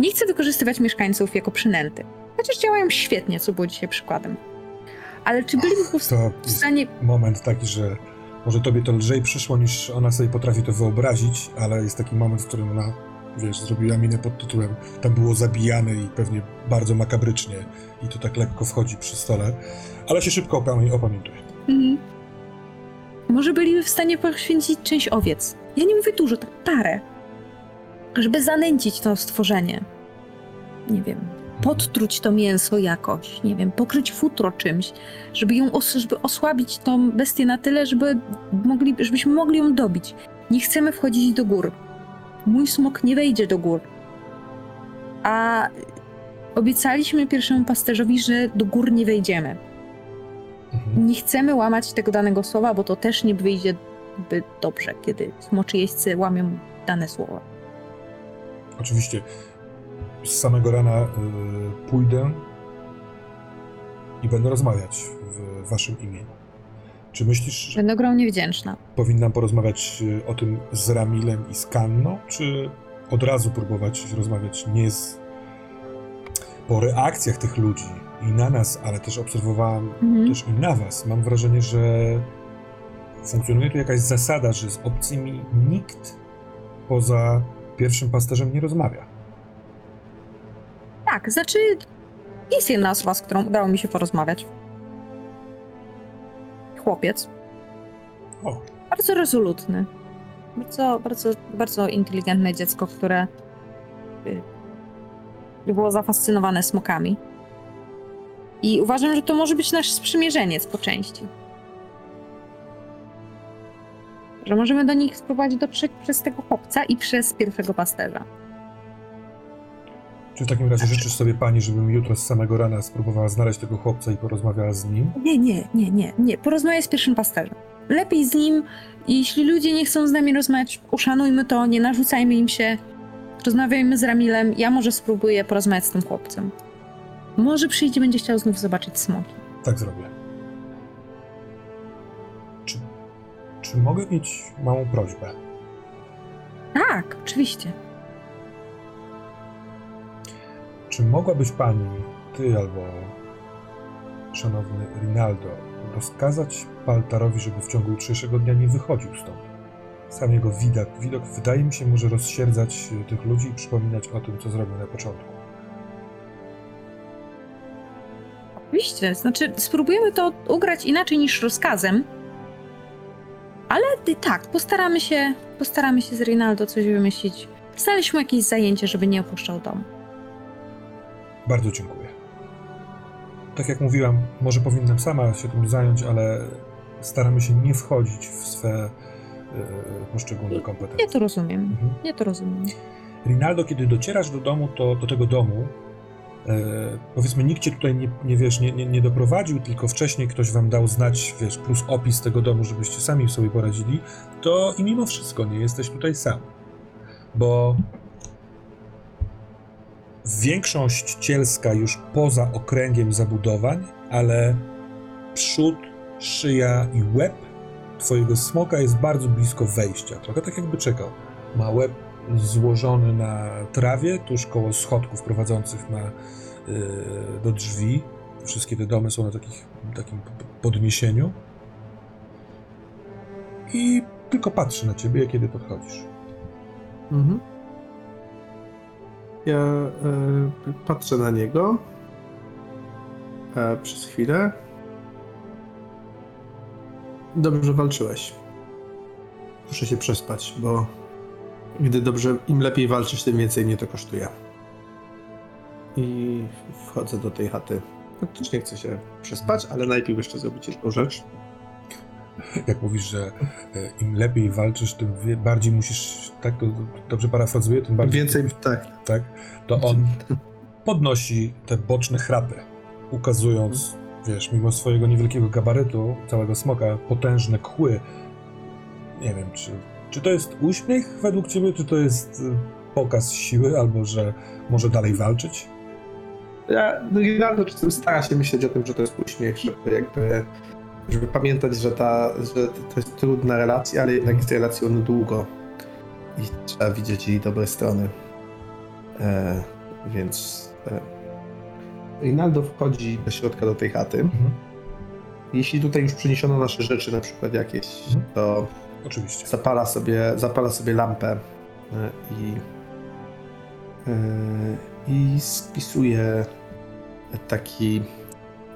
Nie chcę wykorzystywać mieszkańców jako przynęty. Chociaż działają świetnie, co było dzisiaj przykładem. Ale czy byliby w stanie. moment taki, że może tobie to lżej przyszło niż ona sobie potrafi to wyobrazić, ale jest taki moment, w którym ona, wiesz, zrobiła minę pod tytułem tam było zabijane i pewnie bardzo makabrycznie i to tak lekko wchodzi przy stole, ale się szybko opamię- opamiętuje. Mhm. Może byliby w stanie poświęcić część owiec. Ja nie mówię dużo, tak parę. Żeby zanęcić to stworzenie. Nie wiem. Podtruć to mięso jakoś, nie wiem, pokryć futro czymś, żeby ją os- żeby osłabić tą bestię na tyle, żeby mogli, żebyśmy mogli ją dobić. Nie chcemy wchodzić do gór. Mój smok nie wejdzie do gór. A obiecaliśmy pierwszemu pasterzowi, że do gór nie wejdziemy. Mhm. Nie chcemy łamać tego danego słowa, bo to też nie wyjdzie zbyt dobrze, kiedy smoczy jeźdźcy łamią dane słowo. Oczywiście z samego rana y, pójdę i będę rozmawiać w waszym imieniu. Czy myślisz, że Będę ogromnie wdzięczna. powinnam porozmawiać y, o tym z Ramilem i z Kanno, czy od razu próbować rozmawiać nie z... po reakcjach tych ludzi i na nas, ale też obserwowałem Mhm. też i na was. Mam wrażenie, że funkcjonuje tu jakaś zasada, że z obcymi nikt poza pierwszym pasterzem nie rozmawia. Tak, znaczy jest jedna osoba, z którą udało mi się porozmawiać. Chłopiec. O, Bardzo rezolutny. Bardzo, bardzo, bardzo inteligentne dziecko, które y, było zafascynowane smokami. I uważam, że to może być nasz sprzymierzeniec po części. Że możemy do nich spróbować dotrzeć przez tego chłopca i przez pierwszego pasterza. Czy w takim razie życzysz sobie pani, żebym jutro z samego rana spróbowała znaleźć tego chłopca i porozmawiała z nim? Nie, nie, nie, nie, nie. Porozmawiaj z pierwszym pasterzem. Lepiej z nim. Jeśli ludzie nie chcą z nami rozmawiać, uszanujmy to, nie narzucajmy im się. Rozmawiajmy z Ramilem. Ja może spróbuję porozmawiać z tym chłopcem. Może przyjdzie, będzie chciał znów zobaczyć smoki. Tak zrobię. Czy, czy mogę mieć małą prośbę? Tak, oczywiście. Czy mogłabyś pani, ty albo szanowny Rinaldo, rozkazać Paltarowi, żeby w ciągu jutrzejszego dnia nie wychodził stąd? Sam jego widok, widok wydaje mi się może rozsierdzać tych ludzi i przypominać o tym, co zrobił na początku. Oczywiście, znaczy spróbujemy to ugrać inaczej niż rozkazem, ale i tak, postaramy się, postaramy się z Rinaldo coś wymyślić. Znaleźć mu jakieś zajęcie, żeby nie opuszczał domu. Bardzo dziękuję. Tak jak mówiłam, może powinnam sama się tym zająć, ale staramy się nie wchodzić w swe e, poszczególne kompetencje. Ja to rozumiem. Mhm. Ja to rozumiem. Rinaldo, kiedy docierasz do domu, to do tego domu, powiedzmy, nikt cię tutaj nie, nie wiesz, nie, nie, nie doprowadził, tylko wcześniej ktoś wam dał znać, wiesz, plus opis tego domu, żebyście sami sobie poradzili, to i mimo wszystko nie jesteś tutaj sam. Bo większość cielska już poza okręgiem zabudowań, ale przód, szyja i łeb twojego smoka jest bardzo blisko wejścia. Trochę tak jakby czekał. Ma łeb złożony na trawie, tuż koło schodków prowadzących na, y, do drzwi. Wszystkie te domy są na takich, takim podniesieniu. I tylko patrzy na ciebie, kiedy podchodzisz. Mhm. Ja e, patrzę na niego e, przez chwilę. Dobrze walczyłeś. Muszę się przespać, bo gdy dobrze, im lepiej walczysz, tym więcej mnie to kosztuje. I wchodzę do tej chaty. Faktycznie chcę się przespać, ale najpierw jeszcze zrobić jedną rzecz. Jak mówisz, że e, im lepiej walczysz, tym bardziej musisz, tak to dobrze parafrazuję, tym bardziej Więcej, tak. tak, to on podnosi te boczne chrapy, ukazując, wiesz, mimo swojego niewielkiego gabarytu, całego smoka, potężne kły. Nie wiem, czy, czy to jest uśmiech według ciebie, czy to jest y, pokaz siły, albo że może dalej walczyć? Ja no, Rinaldo czasem stara się myśleć o tym, że to jest uśmiech, żeby jakby żeby pamiętać, że, ta, że to jest trudna relacja, ale jednak jest relacją na długo i trzeba widzieć jej dobre strony. E, więc e, Rinaldo wchodzi do środka do tej chaty. Mhm. Jeśli tutaj już przyniesiono nasze rzeczy, na przykład jakieś, Mhm. to Oczywiście. zapala sobie, zapala sobie lampę e, i, e, i spisuje taki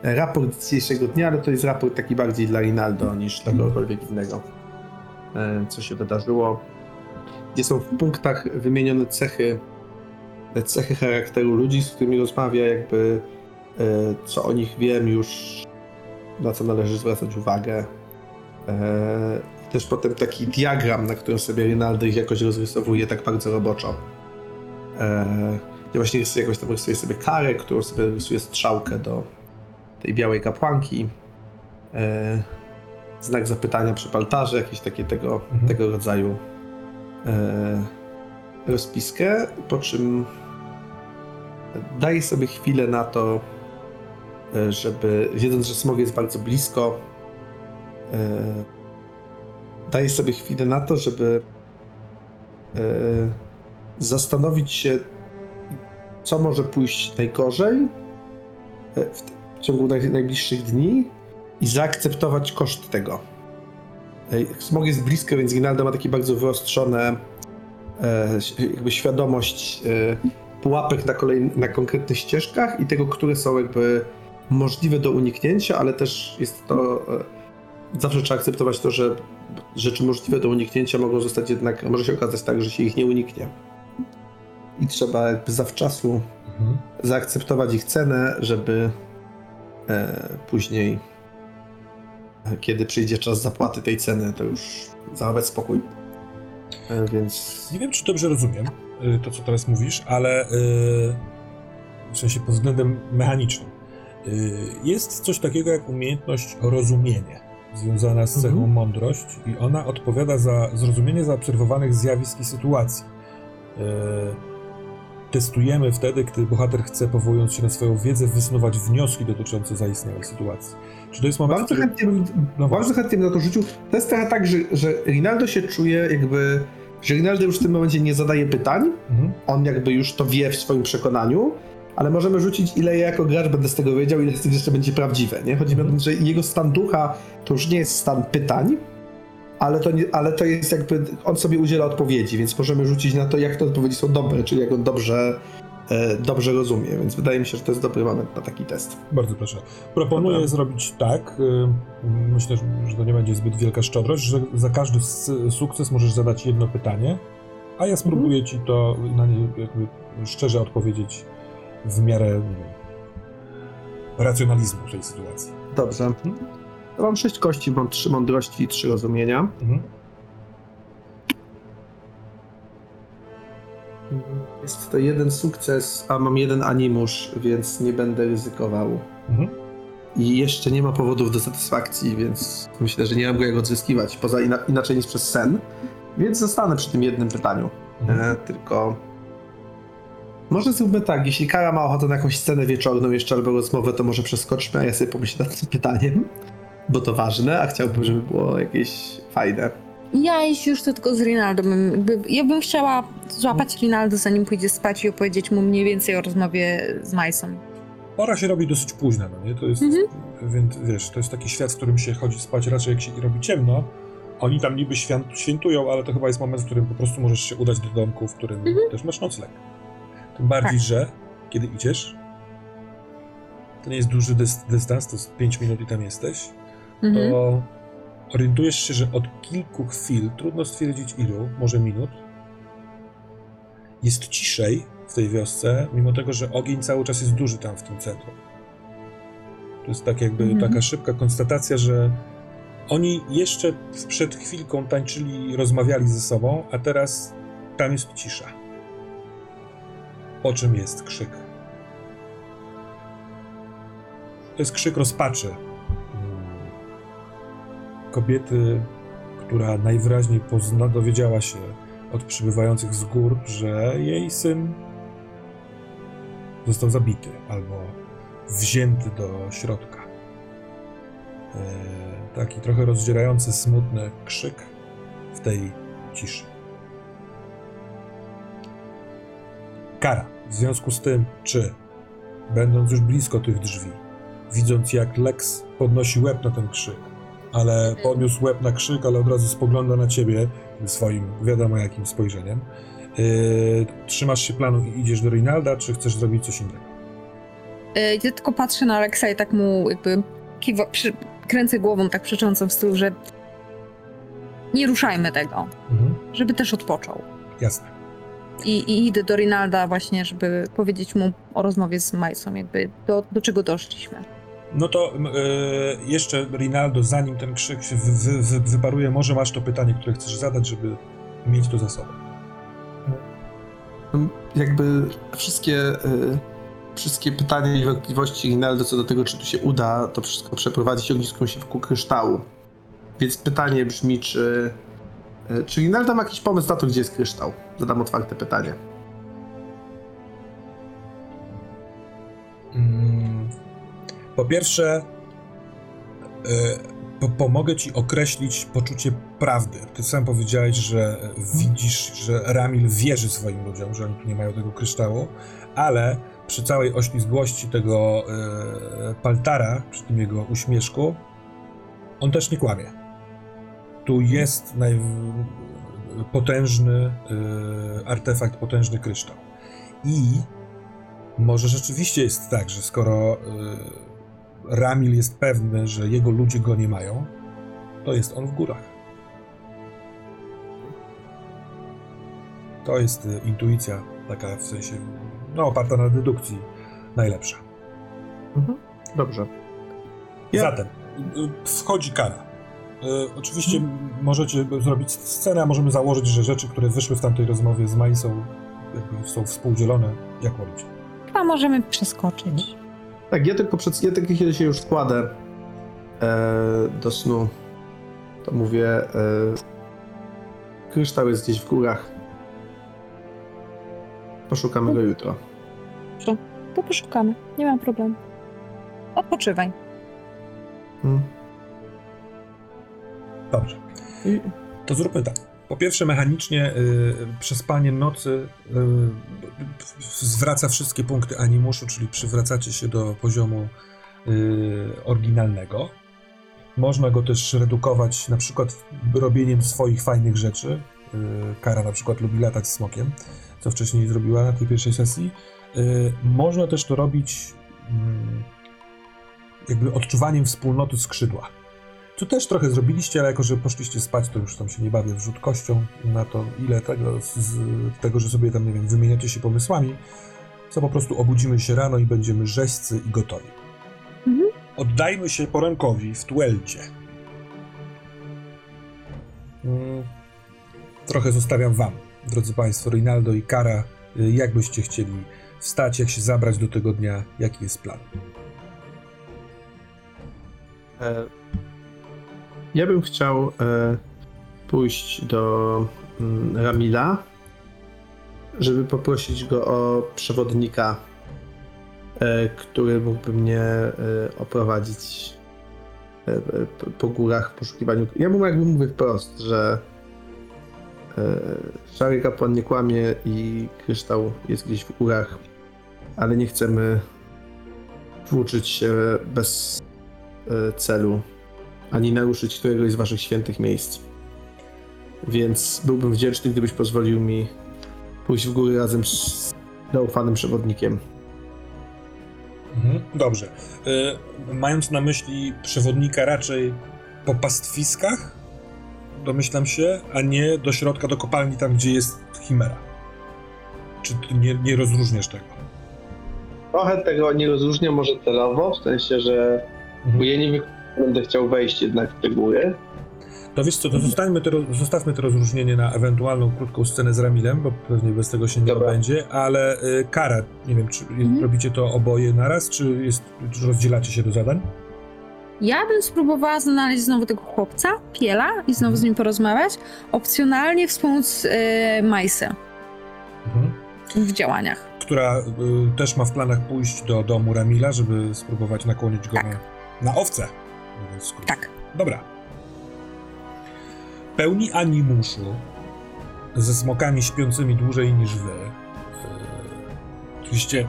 raport dzisiejszego dnia, ale to jest raport taki bardziej dla Rinaldo niż dla kogokolwiek innego, e, co się wydarzyło. Gdzie są w punktach wymienione cechy, cechy charakteru ludzi, z którymi rozmawia, jakby co o nich wiem już, na co należy zwracać uwagę. E, też potem taki diagram, na którym sobie Rinaldo ich jakoś rozrysowuje tak bardzo roboczo. Eee, ja właśnie rysuje, jakoś tam rysuje sobie karę, którą sobie rysuje strzałkę do tej białej kapłanki. Eee, znak zapytania przy paltarze, jakieś takie tego, Mhm. tego rodzaju eee, rozpiskę, po czym daje sobie chwilę na to, e, żeby, wiedząc, że smog jest bardzo blisko, e, daje sobie chwilę na to, żeby e, zastanowić się, co może pójść najgorzej e, w, w ciągu naj, najbliższych dni i zaakceptować koszt tego. E, Smog jest blisko, więc Rinaldo ma takie bardzo wyostrzone e, jakby świadomość e, pułapek na, kolej, na konkretnych ścieżkach i tego, które są jakby możliwe do uniknięcia, ale też jest to e, zawsze trzeba akceptować to, że rzeczy możliwe do uniknięcia mogą zostać jednak, może się okazać tak, że się ich nie uniknie. I trzeba jakby zawczasu Mhm. zaakceptować ich cenę, żeby e, później, e, kiedy przyjdzie czas zapłaty tej ceny, to już zachować spokój. E, więc Nie wiem, czy dobrze rozumiem y, to, co teraz mówisz, ale y, w sensie pod względem mechanicznym. Y, Jest coś takiego jak umiejętność rozumienie, związana z cechą Mhm. mądrość, i ona odpowiada za zrozumienie zaobserwowanych zjawisk i sytuacji. Y, Testujemy wtedy, gdy bohater chce, powołując się na swoją wiedzę, wysnuwać wnioski dotyczące zaistniałej sytuacji. Czy to jest moment, bardzo którym... chętnie, bym, No bardzo chętnie bym na to rzucił. To jest trochę tak, że, że Rinaldo się czuje jakby, że Rinaldo już w tym momencie nie zadaje pytań, Mhm. on jakby już to wie w swoim przekonaniu, ale możemy rzucić, ile ja jako gracz będę z tego wiedział, ile z tych jeszcze będzie prawdziwe, nie? Chodzi mi o to, że jego stan ducha to już nie jest stan pytań, ale to, nie, ale to jest jakby, on sobie udziela odpowiedzi, więc możemy rzucić na to, jak te odpowiedzi są dobre, czyli jak on dobrze e, dobrze rozumie, więc wydaje mi się, że to jest dobry moment na taki test. Bardzo proszę. Proponuję Dobra. zrobić tak. y, Myślę, że- że to nie będzie zbyt wielka szczodrość, że za każdy sukces możesz zadać jedno pytanie, a ja spróbuję ci to na nie jakby szczerze odpowiedzieć w miarę nie wiem, racjonalizmu w tej sytuacji. Dobrze. Ja mam sześć kości, mam trzy mądrości i trzy rozumienia. Mhm. Jest to jeden sukces, a mam jeden animusz, więc nie będę ryzykował. Mhm. I jeszcze nie ma powodów do satysfakcji, więc myślę, że nie mam go jak odzyskiwać, poza ina- inaczej niż przez sen. Więc zostanę przy tym jednym pytaniu. Mhm. E, tylko. Może zróbmy tak, jeśli Kara ma ochotę na jakąś scenę wieczorną jeszcze albo rozmowę, to może przeskoczmy, a ja sobie pomyślę nad tym pytaniem, bo to ważne, a chciałbym, żeby było jakieś fajne. Ja jeśli już to tylko z Rinaldo bym, jakby, ja bym chciała złapać Rinaldo zanim pójdzie spać i opowiedzieć mu mniej więcej o rozmowie z Majsą. Pora się robi dosyć późna, no nie? To jest, Mhm. więc wiesz, to jest taki świat, w którym się chodzi spać raczej jak się robi ciemno. Oni tam niby święt, świętują, ale to chyba jest moment, w którym po prostu możesz się udać do domku, w którym Mhm. też masz nocleg. Tym bardziej, Tak. że kiedy idziesz, to nie jest duży dys- dystans, to jest 5 minut i tam jesteś, Mhm. to orientujesz się, że od kilku chwil, trudno stwierdzić ilu, może minut, jest ciszej w tej wiosce, mimo tego, że ogień cały czas jest duży tam w tym centrum. To jest tak jakby Mhm. taka szybka konstatacja, że oni jeszcze przed chwilką tańczyli i rozmawiali ze sobą, a teraz tam jest cisza. Po czym jest krzyk? To jest krzyk rozpaczy. Mm. Kobiety, która najwyraźniej pozna, dowiedziała się od przybywających z gór, że jej syn został zabity albo wzięty do środka. E, taki trochę rozdzierający, smutny krzyk w tej ciszy. Kara. W związku z tym, czy będąc już blisko tych drzwi, widząc jak Lex podnosi łeb na ten krzyk, ale podniósł łeb na krzyk, ale od razu spogląda na ciebie swoim, wiadomo jakim spojrzeniem. Yy, trzymasz się planu i idziesz do Rinalda, czy chcesz zrobić coś innego? E, Ja tylko patrzę na Alexa i tak mu jakby kiwa, przy, kręcę głową tak przecząco w stylu, że nie ruszajmy tego, Mhm. żeby też odpoczął. Jasne. I, I idę do Rinalda właśnie, żeby powiedzieć mu o rozmowie z Majsą, jakby do, do czego doszliśmy. No to yy, jeszcze Rinaldo, zanim ten krzyk się wy, wy, wy, wyparuje, może masz to pytanie, które chcesz zadać, żeby mieć to za sobą. Jakby wszystkie, y, wszystkie pytania i wątpliwości Rinaldo co do tego, czy tu się uda, to wszystko przeprowadzić ogniską się wokół kryształu. Więc pytanie brzmi, czy, y, czy Rinaldo ma jakiś pomysł na to, gdzie jest kryształ? Zadam otwarte pytanie. Mm, Po pierwsze, y, po, pomogę ci określić poczucie prawdy. Ty sam powiedziałeś, że widzisz, że Ramil wierzy swoim ludziom, że oni tu nie mają tego kryształu, ale przy całej oślizgłości tego y, Paltara, przy tym jego uśmieszku, on też nie kłamie. Tu jest naj, potężny y, artefakt, potężny kryształ. I może rzeczywiście jest tak, że skoro y, Ramil jest pewny, że jego ludzie go nie mają, to jest on w górach. To jest y, intuicja taka w sensie, no oparta na dedukcji najlepsza. Dobrze. Ja- Zatem wchodzi kara. Y, Oczywiście możecie zrobić scenę, a możemy założyć, że rzeczy, które wyszły w tamtej rozmowie z Mai są, jakby są współdzielone, jak wolicie. Chyba możemy przeskoczyć. Tak, ja tylko, przed, ja tylko kiedy się już kładę e, do snu, to mówię, e, kryształ jest gdzieś w górach. Poszukamy go jutro. To poszukamy, nie ma problemu. Odpoczywaj. Hmm. Dobrze. To zróbmy tak. Po pierwsze, mechanicznie y, przespanie nocy y, zwraca wszystkie punkty animuszu, czyli przywracacie się do poziomu y, oryginalnego. Można go też redukować na przykład robieniem swoich fajnych rzeczy. Y, Kara na przykład lubi latać smokiem, co wcześniej zrobiła na tej pierwszej sesji. Y, Można też to robić mm, jakby odczuwaniem wspólnoty skrzydła. Tu też trochę zrobiliście, ale jako, że poszliście spać, to już tam się nie bawię wrzut kością na to, ile tego, z, z tego, że sobie tam, nie wiem, wymieniacie się pomysłami, co po prostu obudzimy się rano i będziemy rzeźcy i gotowi. Mhm. Oddajmy się porankowi w Tuelcie. Mm, Trochę zostawiam wam, drodzy Państwo, Rinaldo i Kara, y, jak byście chcieli wstać, jak się zabrać do tego dnia, jaki jest plan. E, Ja bym chciał e, pójść do mm, Ramila, żeby poprosić go o przewodnika, e, który mógłby mnie e, oprowadzić po- górach w poszukiwaniu. Ja mu jakby mówię wprost, że szary kapłan nie kłamie i kryształ jest gdzieś w górach, ale nie chcemy włóczyć się bez celu, ani naruszyć któregoś z waszych świętych miejsc. Więc byłbym wdzięczny, gdybyś pozwolił mi pójść w góry razem z zaufanym przewodnikiem. Mhm, dobrze. Y, mając na myśli przewodnika raczej po pastwiskach, domyślam się, a nie do środka, do kopalni, tam gdzie jest chimera. Czy ty nie, nie rozróżniasz tego? Trochę tego nie rozróżniam może celowo, w sensie, że Mhm. bo ja nie wy- będę chciał wejść jednak w te góry. To wiesz co, to zostawmy te, roz- zostawmy to rozróżnienie na ewentualną krótką scenę z Ramilem, bo pewnie bez tego się nie Dobra. obędzie, ale y, Kara, nie wiem, czy Mhm. robicie to oboje naraz, czy, jest, czy rozdzielacie się do zadań? Ja bym spróbowała znaleźć znowu tego chłopca, Piela, i znowu z nim porozmawiać. Opcjonalnie wspomóc e, Majsę Mhm. w działaniach. Która y, też ma w planach pójść do domu Ramila, żeby spróbować nakłonić go Tak. na, na owce. Tak. Dobra. Pełni animuszu, ze smokami śpiącymi dłużej niż wy. Yy, oczywiście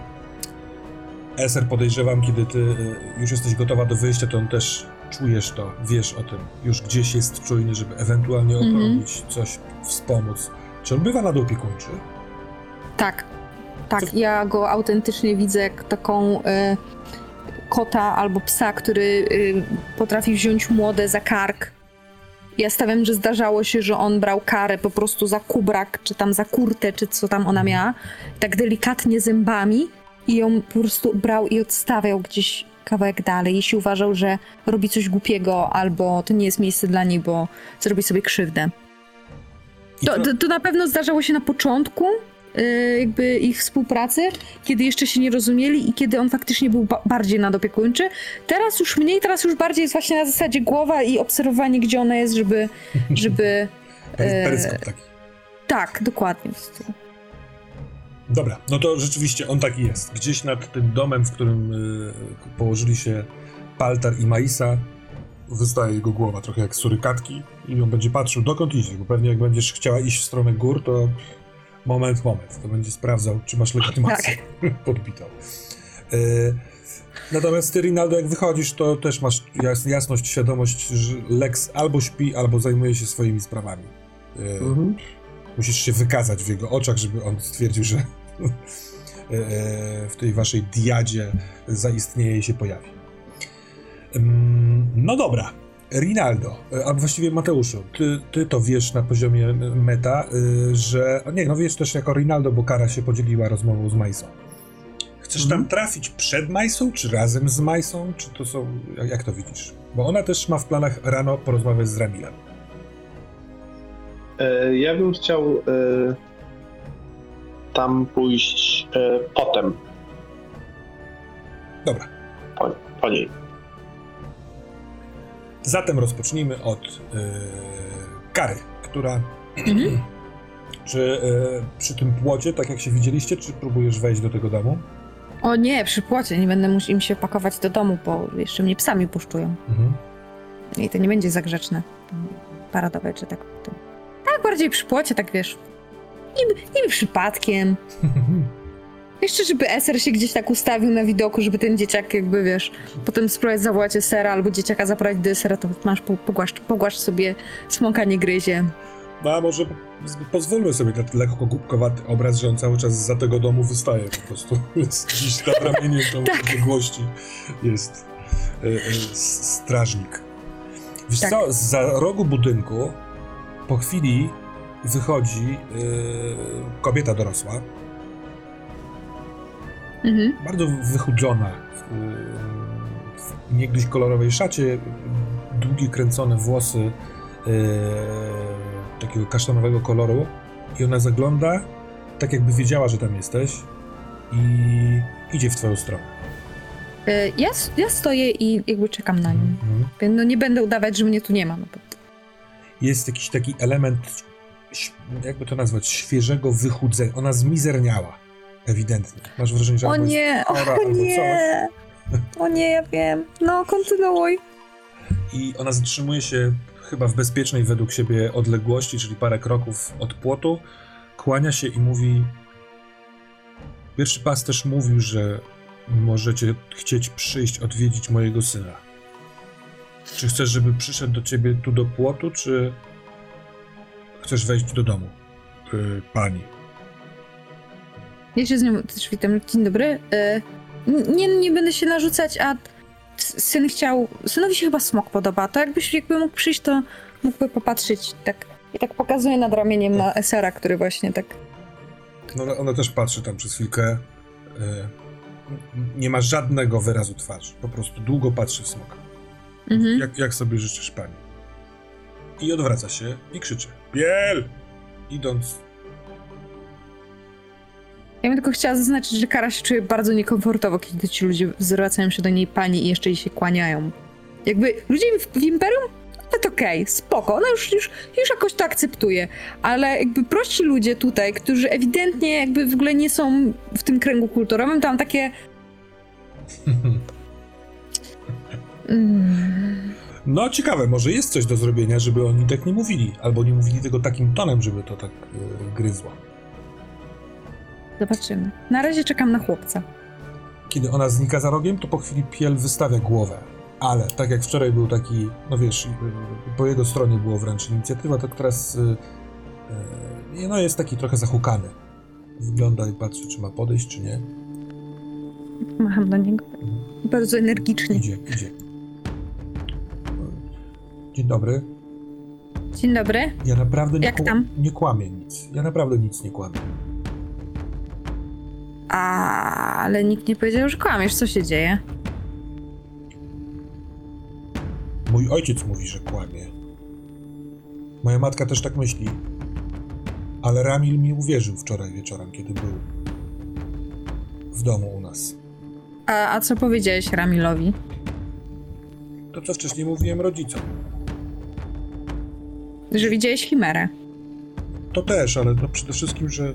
Eser podejrzewam, kiedy ty yy, już jesteś gotowa do wyjścia, to on też czujesz to, wiesz o tym. Już gdzieś jest czujny, żeby ewentualnie Mhm. odrobić, coś wspomóc. Czy on bywa nadopiekuńczy? Tak. Tak, Co- ja go autentycznie widzę jak taką e, kota albo psa, który e, potrafi wziąć młode za kark. Ja stawiam, że zdarzało się, że on brał karę po prostu za kubrak, czy tam za kurtę, czy co tam ona miała, tak delikatnie zębami i ją po prostu brał i odstawiał gdzieś kawałek dalej, jeśli uważał, że robi coś głupiego albo to nie jest miejsce dla niej, bo zrobi sobie krzywdę. To, to, to na pewno zdarzało się na początku y, jakby ich współpracy, kiedy jeszcze się nie rozumieli i kiedy on faktycznie był ba- bardziej nadopiekuńczy. Teraz już mniej, teraz już bardziej jest właśnie na zasadzie głowa i obserwowanie, gdzie ona jest, żeby... żeby e, Peryskop taki. tak, dokładnie. Dobra, no to rzeczywiście on taki jest. Gdzieś nad tym domem, w którym y, położyli się Paltar i Maisa, wystaje jego głowa, trochę jak surykatki i on będzie patrzył, dokąd idziesz, bo pewnie jak będziesz chciała iść w stronę gór, to moment, moment, to będzie sprawdzał, czy masz legitymację podbitą. Y, natomiast ty, Rinaldo, jak wychodzisz, to też masz jas jasność, świadomość, że Lex albo śpi, albo zajmuje się swoimi sprawami. Y, Mhm. Musisz się wykazać w jego oczach, żeby on stwierdził, że e, w tej waszej diadzie zaistnieje i się pojawi. No dobra. Rinaldo, e, a właściwie Mateuszu, ty, ty to wiesz na poziomie meta, y, że. a Nie, no wiesz też jako Rinaldo, bo Kara się podzieliła rozmową z Majsą. Chcesz Mhm. tam trafić przed Majsą, czy razem z Majsą, czy to są. Jak, jak to widzisz? Bo ona też ma w planach rano porozmawiać z Ramilem. E, Ja bym chciał e, tam pójść e, potem Dobra. po, po niej. Zatem rozpocznijmy od yy, kary, która. Mhm. czy yy, przy tym płocie, tak jak się widzieliście, czy próbujesz wejść do tego domu? O nie, przy płocie, nie będę musiał im się pakować do domu, bo jeszcze mnie psami puszczują. Mhm. I to nie będzie za grzeczne. Paradowe, czy tak. Tak, bardziej przy płocie, tak wiesz. Niby, niby przypadkiem. Jeszcze, żeby Eser się gdzieś tak ustawił na widoku, żeby ten dzieciak jakby, wiesz, potem spróbować zawołać Esera albo dzieciaka zaprowadzić do Esera, to masz, po- pogłaszcz, pogłaszcz sobie, smoka nie gryzie. No a może pozwólmy sobie na lekko głupkowaty obraz, że on cały czas za tego domu wystaje po prostu. Gdzieś nad ramieniem tą Tak. odległości jest e, e, strażnik. Wiesz Tak. co, za rogu budynku po chwili wychodzi e, kobieta dorosła, Mhm. bardzo wychudzona, w, w niegdyś kolorowej szacie, długie kręcone włosy e, takiego kasztanowego koloru i ona zagląda, tak jakby wiedziała, że tam jesteś i idzie w twoją stronę. E, Ja, ja stoję i jakby czekam na nią. Mhm. No nie będę udawać, że mnie tu nie ma. No bo... Jest jakiś taki element, jakby to nazwać, świeżego wychudzenia. Ona zmizerniała, ewidentnie. Masz wrażenie, że O albo jest nie, chora, o albo coś. nie. O nie, ja wiem. No, kontynuuj. i ona zatrzymuje się chyba w bezpiecznej według siebie odległości, czyli parę kroków od płotu, kłania się i mówi pierwszy pasterz mówił, że możecie chcieć przyjść odwiedzić mojego syna. Czy chcesz, żeby przyszedł do ciebie tu do płotu, czy chcesz wejść do domu, yy, pani? Ja się z nią też witam. Dzień dobry. E, Nie, nie będę się narzucać, a syn chciał... Synowi się chyba smok podoba. To jakbyś jakby mógł przyjść, to mógłby popatrzeć tak... I tak pokazuje nad ramieniem na Esera, który właśnie tak... No, ona- ona też patrzy tam przez chwilkę. yy, nie ma żadnego wyrazu twarzy. Po prostu długo patrzy w smoka. Mhm. Jak, jak sobie życzysz pani? I odwraca się i krzyczy. Biel! Idąc. Ja bym tylko chciała zaznaczyć, że Kara się czuje bardzo niekomfortowo, kiedy ci ludzie zwracają się do niej pani i jeszcze jej się kłaniają. Jakby ludzie w, w Imperium, nawet okej, spoko, ona już, już, już jakoś to akceptuje, ale jakby prości ludzie tutaj, którzy ewidentnie jakby w ogóle nie są w tym kręgu kulturowym, tam takie... No ciekawe, może jest coś do zrobienia, żeby oni tak nie mówili. Albo nie mówili tego takim tonem, żeby to tak yy, gryzło. Zobaczymy. Na razie czekam na chłopca. Kiedy ona znika za rogiem, to po chwili Piel wystawia głowę. Ale tak jak wczoraj był taki, no wiesz, po jego stronie było wręcz inicjatywa, to teraz yy, no jest taki trochę zahukany. Wygląda i patrzy, czy ma podejść, czy nie. Macham do niego. Bardzo energicznie. Idzie, idzie. Dzień dobry. Dzień dobry. Ja naprawdę nie, Jak tam? nie kłamię nic. Ja naprawdę nic nie kłamię. A, ale nikt nie powiedział, że kłamiesz. Co się dzieje? Mój ojciec mówi, że kłamie. Moja matka też tak myśli. Ale Ramil mi uwierzył wczoraj wieczorem, kiedy był w domu u nas. A, a co powiedziałeś Ramilowi? To, co wcześniej mówiłem rodzicom. Że widziałeś chimerę. To też, ale no przede wszystkim, że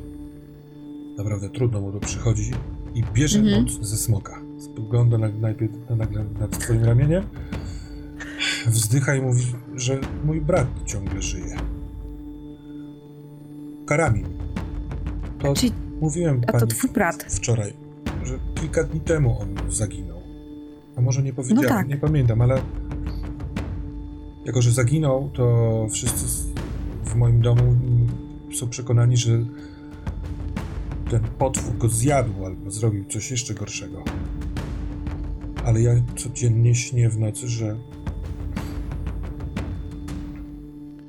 naprawdę trudno mu to przychodzi i bierze Mhm. moc ze smoka. Spogląda na, najpierw na, nagle nad twoim ramieniem, wzdycha i mówi, że mój brat ciągle żyje. Karami. To Czyli- mówiłem a to pani twój brat. wczoraj, że kilka dni temu on zaginął. A może nie powiedziałem, tak. nie pamiętam, ale jako, że zaginął, to wszyscy w moim domu są przekonani, że ten potwór go zjadł albo zrobił coś jeszcze gorszego. Ale ja codziennie śnię w nocy, że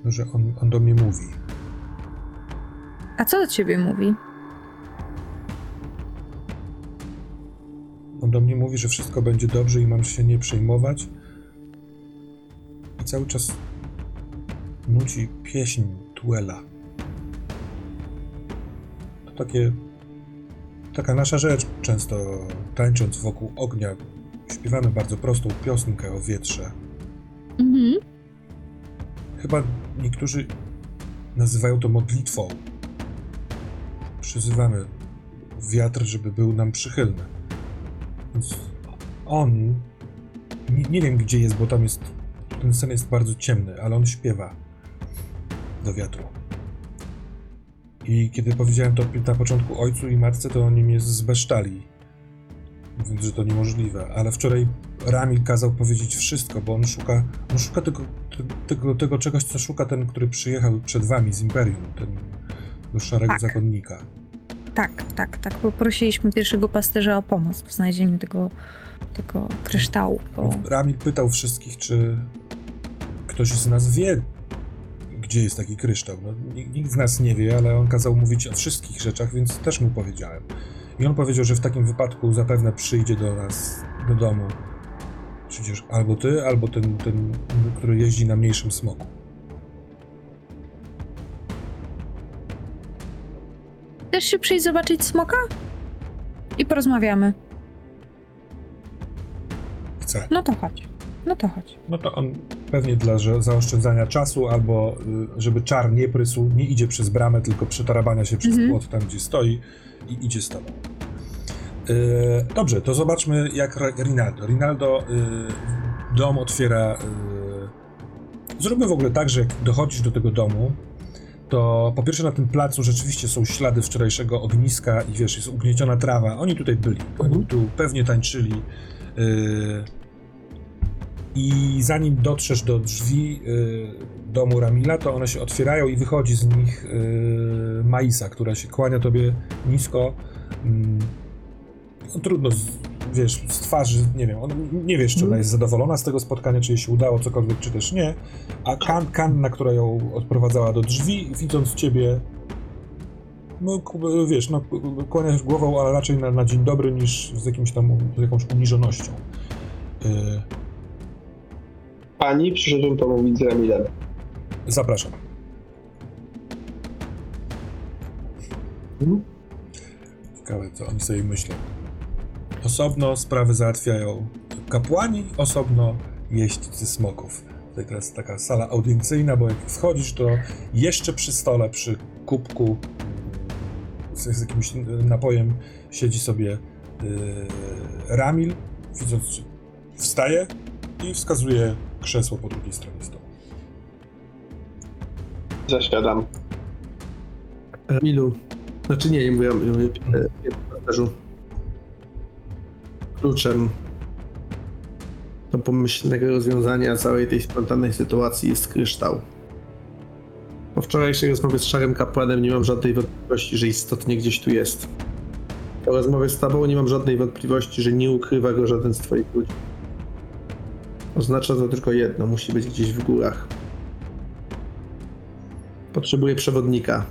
że on, on do mnie mówi. A co do ciebie mówi? On do mnie mówi, że wszystko będzie dobrze i mam się nie przejmować. I cały czas nuci pieśń Tuela. Takie. Taka nasza rzecz, często tańcząc wokół ognia, śpiewamy bardzo prostą piosenkę o wietrze. Mhm. Chyba niektórzy nazywają to modlitwą. Przyzywamy wiatr, żeby był nam przychylny. Więc on, nie, nie wiem gdzie jest, bo tam jest, ten sen jest bardzo ciemny, ale on śpiewa do wiatru. I kiedy powiedziałem to na początku ojcu i matce, to oni mnie zbesztali. Mówiąc, że to niemożliwe. Ale wczoraj Ramil kazał powiedzieć wszystko, bo on szuka, on szuka tylko te- tego, tego czegoś, co szuka ten, który przyjechał przed wami z Imperium, ten do szarego Tak. zakonnika. Tak, tak, tak. Poprosiliśmy pierwszego pasterza o pomoc w znalezieniu tego, tego kryształu. Bo... Ramil pytał wszystkich, czy ktoś z nas wie, gdzie jest taki kryształ. No, nikt, z nas nie wie, ale on kazał mówić o wszystkich rzeczach, więc też mu powiedziałem. I on powiedział, że w takim wypadku zapewne przyjdzie do nas, do domu. Przecież albo ty, albo ten, ten który jeździ na mniejszym smoku. Chcesz się przyjść zobaczyć smoka? I porozmawiamy. Chce. No to chodź. No to chodź. No to on pewnie dla że- zaoszczędzania czasu, albo y, żeby czar nie prysł, nie idzie przez bramę, tylko przetarabania się przez Mhm. płot tam, gdzie stoi i idzie z tobą. Y, dobrze, to zobaczmy jak Rinaldo. Rinaldo y, dom otwiera... Y, zróbmy w ogóle tak, że jak dochodzisz do tego domu, to po pierwsze na tym placu rzeczywiście są ślady wczorajszego ogniska i wiesz, jest ugnieciona trawa. Oni tutaj byli. Oni Mhm. tu pewnie tańczyli. I zanim dotrzesz do drzwi y, domu Ramila, to one się otwierają i wychodzi z nich y, Maisa, która się kłania tobie nisko. Mm, no, trudno, z, wiesz, z twarzy, nie wiem, on, nie wiesz, czy ona jest zadowolona z tego spotkania, czy jej się udało cokolwiek, czy też nie. A kan, Kanna, która ją odprowadzała do drzwi, widząc ciebie, no wiesz, no, kłania się głową, ale raczej na, na dzień dobry niż z jakimś tam, z jakąś uniżonością. Y, Pani, przyszedłem pomówić z Ramilem. Zapraszam. Mhm. Ciekawe, co oni sobie myślą. Osobno sprawy załatwiają kapłani, osobno jeźdźcy smoków. Tutaj teraz taka sala audiencyjna, bo jak wchodzisz, to jeszcze przy stole, przy kubku z, z jakimś napojem siedzi sobie yy, Ramil, widząc, wstaje i wskazuje krzesło po drugiej stronie stołu. Zasiadam. Milu. Znaczy nie, nie mówię, mówię, e, pasterzu. Kluczem do pomyślnego rozwiązania całej tej spontannej sytuacji jest kryształ. Po wczorajszej rozmowie z szarym kapłanem nie mam żadnej wątpliwości, że istotnie gdzieś tu jest. Po rozmowie z tobą nie mam żadnej wątpliwości, że nie ukrywa go żaden z twoich ludzi. Oznacza to tylko jedno, musi być gdzieś w górach. Potrzebuję przewodnika.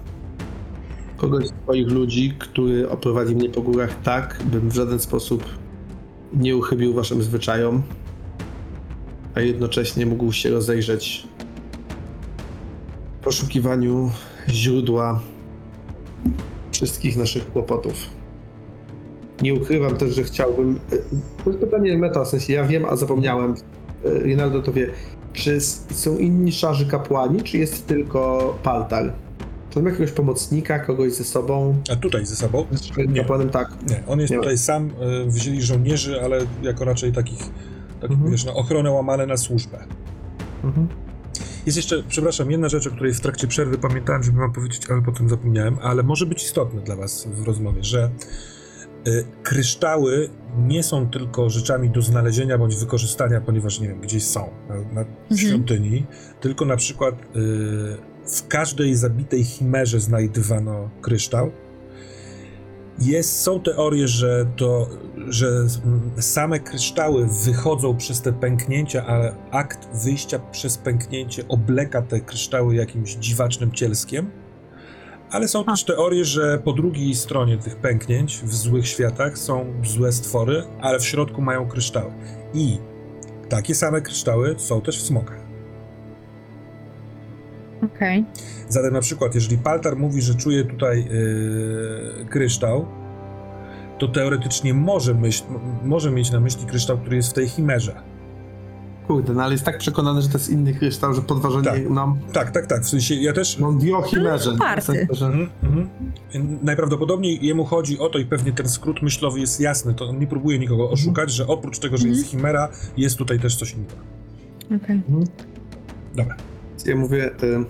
Kogoś z twoich ludzi, który oprowadzi mnie po górach tak, bym w żaden sposób nie uchybił waszym zwyczajom, a jednocześnie mógł się rozejrzeć w poszukiwaniu źródła wszystkich naszych kłopotów. Nie ukrywam też, że chciałbym. To jest pytanie meta, w sensie ja wiem, a zapomniałem. E, Rinaldo to wie. Czy są inni szarzy kapłani, czy jest tylko Paltar? Czy ma jakiegoś pomocnika, kogoś ze sobą? A tutaj ze sobą? Z kapłanem tak. Nie, on jest Nie ma. tutaj sam, y, wzięli żołnierzy, ale jako raczej takich, tak, Mhm. wiesz, na ochronę łamane na służbę. Mhm. Jest jeszcze, przepraszam, jedna rzecz, o której w trakcie przerwy pamiętałem, żeby wam powiedzieć, ale potem zapomniałem, ale może być istotne dla was w rozmowie, że y, kryształy nie są tylko rzeczami do znalezienia bądź wykorzystania, ponieważ, nie wiem, gdzieś są na, na świątyni, tylko na przykład y, w każdej zabitej chimerze znajdywano kryształ. Jest, są teorie, że to, że same kryształy wychodzą przez te pęknięcia, ale akt wyjścia przez pęknięcie obleka te kryształy jakimś dziwacznym cielskiem. Ale są też teorie, że po drugiej stronie tych pęknięć w złych światach są złe stwory, ale w środku mają kryształy. I takie same kryształy są też w smokach. Okej. Zatem na przykład, jeżeli Paltar mówi, że czuje tutaj yy, kryształ, to teoretycznie może, myśl, może mieć na myśli kryształ, który jest w tej chimerze. Kurde, no ale jest tak przekonany, że to jest inny kryształ, że podważenie Tak. nam. Tak, tak, tak. W sensie ja też. No, mówi o chimerze. No, party. W sensie, że... Mhm, mhm. Najprawdopodobniej jemu chodzi o to, i pewnie ten skrót myślowy jest jasny, to on nie próbuje nikogo oszukać, że oprócz tego, że jest chimera, jest tutaj też coś innego. Okej. Mhm. Dobra. Ja mówię. Y,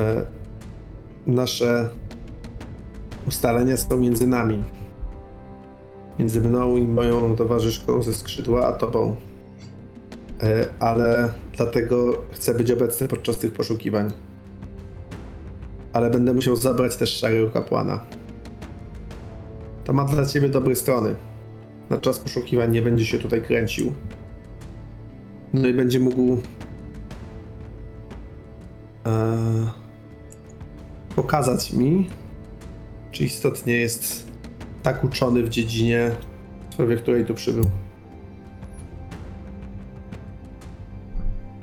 e, nasze ustalenia są między nami. Między mną i moją towarzyszką ze skrzydła, a tobą. E, ale dlatego chcę być obecny podczas tych poszukiwań. Ale będę musiał zabrać też szarego kapłana. To ma dla ciebie dobre strony. Na czas poszukiwań nie będzie się tutaj kręcił. No i będzie mógł e, pokazać mi, czy istotnie jest tak uczony w dziedzinie, w której tu przybył.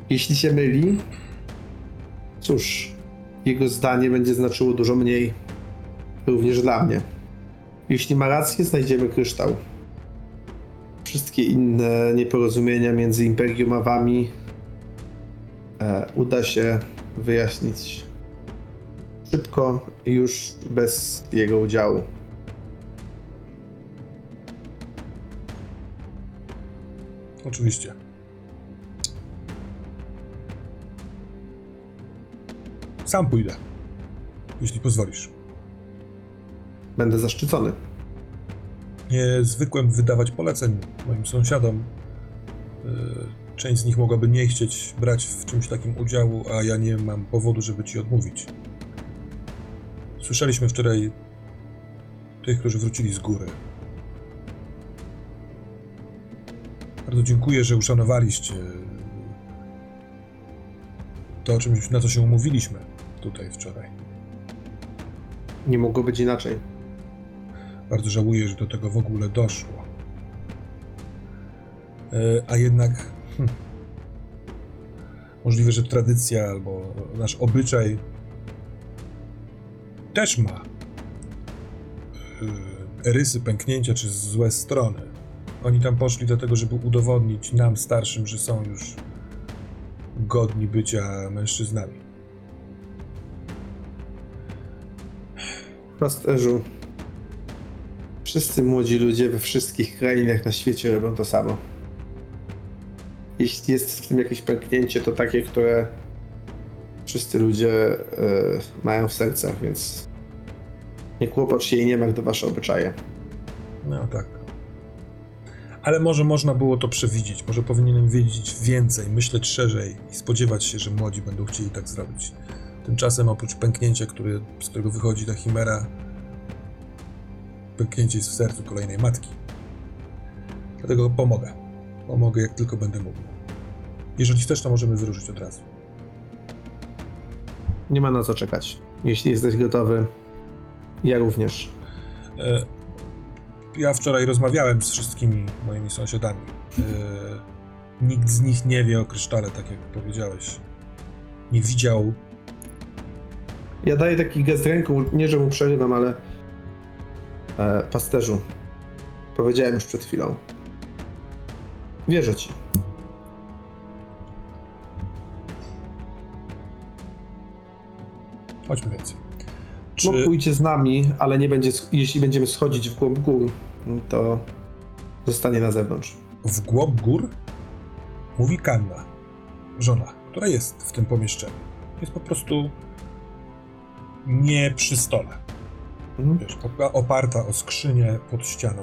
Jeśli się myli, cóż, jego zdanie będzie znaczyło dużo mniej. Również dla mnie. Jeśli ma rację, znajdziemy kryształ. Wszystkie inne nieporozumienia między Imperium a Wami e, uda się wyjaśnić szybko i już bez jego udziału. Oczywiście. Sam pójdę. Jeśli pozwolisz. Będę zaszczycony. Nie zwykłem wydawać poleceń moim sąsiadom. Yy, Część z nich mogłaby nie chcieć brać w czymś takim udziału, a ja nie mam powodu, żeby ci odmówić. Słyszeliśmy wczoraj tych, którzy wrócili z góry. Bardzo dziękuję, że uszanowaliście to, czymś, na co się umówiliśmy tutaj wczoraj. Nie mogło być inaczej. Bardzo żałuję, że do tego w ogóle doszło. E, A jednak hm, możliwe, że tradycja albo nasz obyczaj też ma e, rysy pęknięcia czy złe strony. Oni tam poszli dlatego, żeby udowodnić nam starszym, że są już godni bycia mężczyznami. Pasterzu, wszyscy młodzi ludzie we wszystkich krainach na świecie robią to samo. Jeśli jest w tym jakieś pęknięcie, to takie, które wszyscy ludzie e, mają w sercach, więc nie kłopocz się i nie martw wasze obyczaje. No tak. Ale może można było to przewidzieć, może powinienem wiedzieć więcej, myśleć szerzej i spodziewać się, że młodzi będą chcieli tak zrobić. Tymczasem oprócz pęknięcia, który, z którego wychodzi ta chimera, pęknięcie jest w sercu kolejnej matki. Dlatego pomogę. Pomogę jak tylko będę mógł. Jeżeli chcesz, to możemy wyruszyć od razu. Nie ma na co czekać. Jeśli jesteś gotowy, ja również. E, Ja wczoraj rozmawiałem z wszystkimi moimi sąsiadami. E, Nikt z nich nie wie o krysztale, tak jak powiedziałeś. Nie widział. Ja daję taki gest ręką, nie że mu przerywam, ale e, pasterzu, powiedziałem już przed chwilą. Wierzę ci. Chodźmy więc. Czy No pójdzie z nami, ale nie będzie, jeśli będziemy schodzić w głąb gór, to zostanie na zewnątrz. w głąb gór mówi Kanna, żona, która jest w tym pomieszczeniu. Jest po prostu nie przy stole. Mhm. Wiesz, opa- oparta o skrzynię pod ścianą,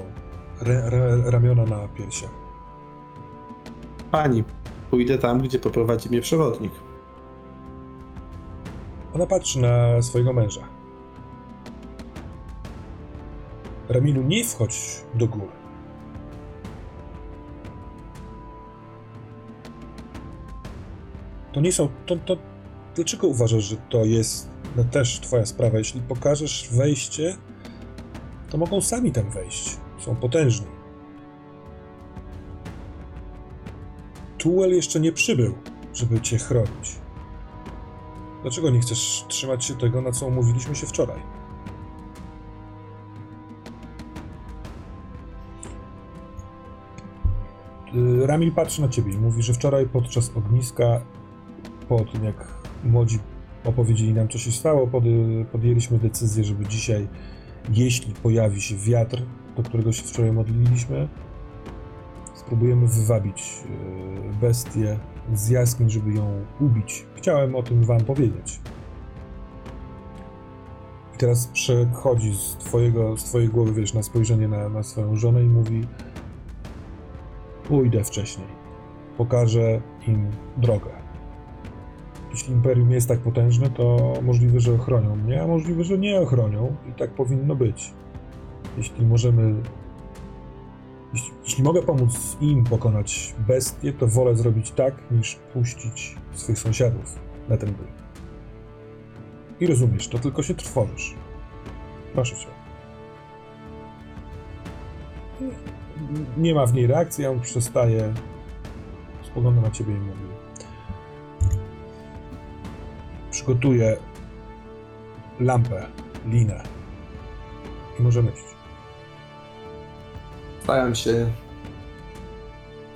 re, re, ramiona na piersiach. Pani, pójdę tam, gdzie poprowadzi mnie przewodnik. Ona patrzy na swojego męża. Ramilu, nie wchodź do góry. To nie są. To, to, dlaczego uważasz, że to jest no, też twoja sprawa? Jeśli pokażesz wejście, to mogą sami tam wejść. Są potężni. Tuel jeszcze nie przybył, żeby cię chronić. Dlaczego nie chcesz trzymać się tego, na co umówiliśmy się wczoraj? Ramil patrzy na ciebie i mówi, że wczoraj podczas ogniska, po tym jak młodzi opowiedzieli nam, co się stało, pod, podjęliśmy decyzję, żeby dzisiaj, jeśli pojawi się wiatr, do którego się wczoraj modliliśmy, spróbujemy wywabić y, bestię z jaskiń, żeby ją ubić. Chciałem o tym wam powiedzieć. I teraz przechodzi z, twojego, z twojej głowy, wiesz, na spojrzenie na, na swoją żonę i mówi pójdę wcześniej. pokaże im drogę. Jeśli Imperium jest tak potężne, to możliwe, że ochronią mnie, a możliwe, że nie ochronią i tak powinno być. Jeśli możemy. Jeśli, jeśli mogę pomóc im pokonać bestię, to wolę zrobić tak, niż puścić swych sąsiadów na ten bój. I rozumiesz, to tylko się trwożysz. Proszę cię. Nie ma w niej reakcji, on przestaje. Spogląda na ciebie i mówi. Przygotuję lampę, linę. I możemy iść. Staram się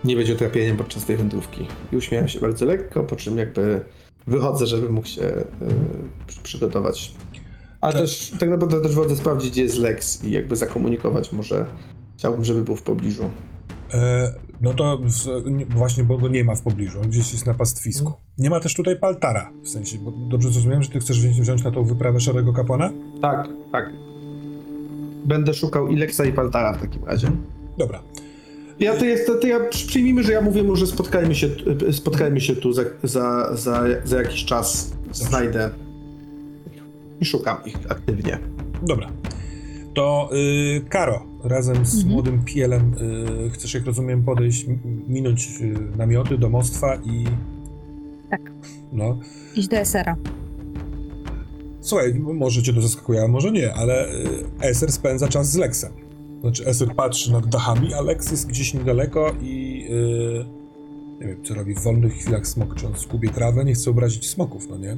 nie być utrapieniem podczas tej wędrówki. I uśmiecham się bardzo lekko, po czym jakby wychodzę, żeby mógł się y, przy- przygotować. Ale Tak. też tak naprawdę też wodę sprawdzić, gdzie jest Lex i jakby zakomunikować może. Chciałbym, żeby był w pobliżu. E, no to w, nie, właśnie, bo go nie ma w pobliżu, on gdzieś jest na pastwisku. Nie ma też tutaj Paltara, w sensie, bo dobrze zrozumiałem, że ty chcesz wziąć, wziąć na tą wyprawę Szarego Kapłana? Tak, tak. Będę szukał i Lexa i Paltara w takim razie. Dobra. Ja to jest, to ja przyjmijmy, że ja mówię mu, że spotkajmy się, spotkajmy się tu za, za, za, za jakiś czas. Znajdę i szukam ich aktywnie. Dobra. To y, Karo, razem z Mhm. młodym Pielem, y, chcesz, jak rozumiem, podejść, minąć y, namioty, domostwa i... Tak. No. Iść do Esera. Słuchaj, może cię to zaskakuje, a może nie, ale y, Eser spędza czas z Lexem. Znaczy, Eser patrzy nad dachami, a Lex jest gdzieś niedaleko i... Y, nie wiem, co robi w wolnych chwilach smok, czy on skubie trawę, nie chce obrazić smoków, no nie?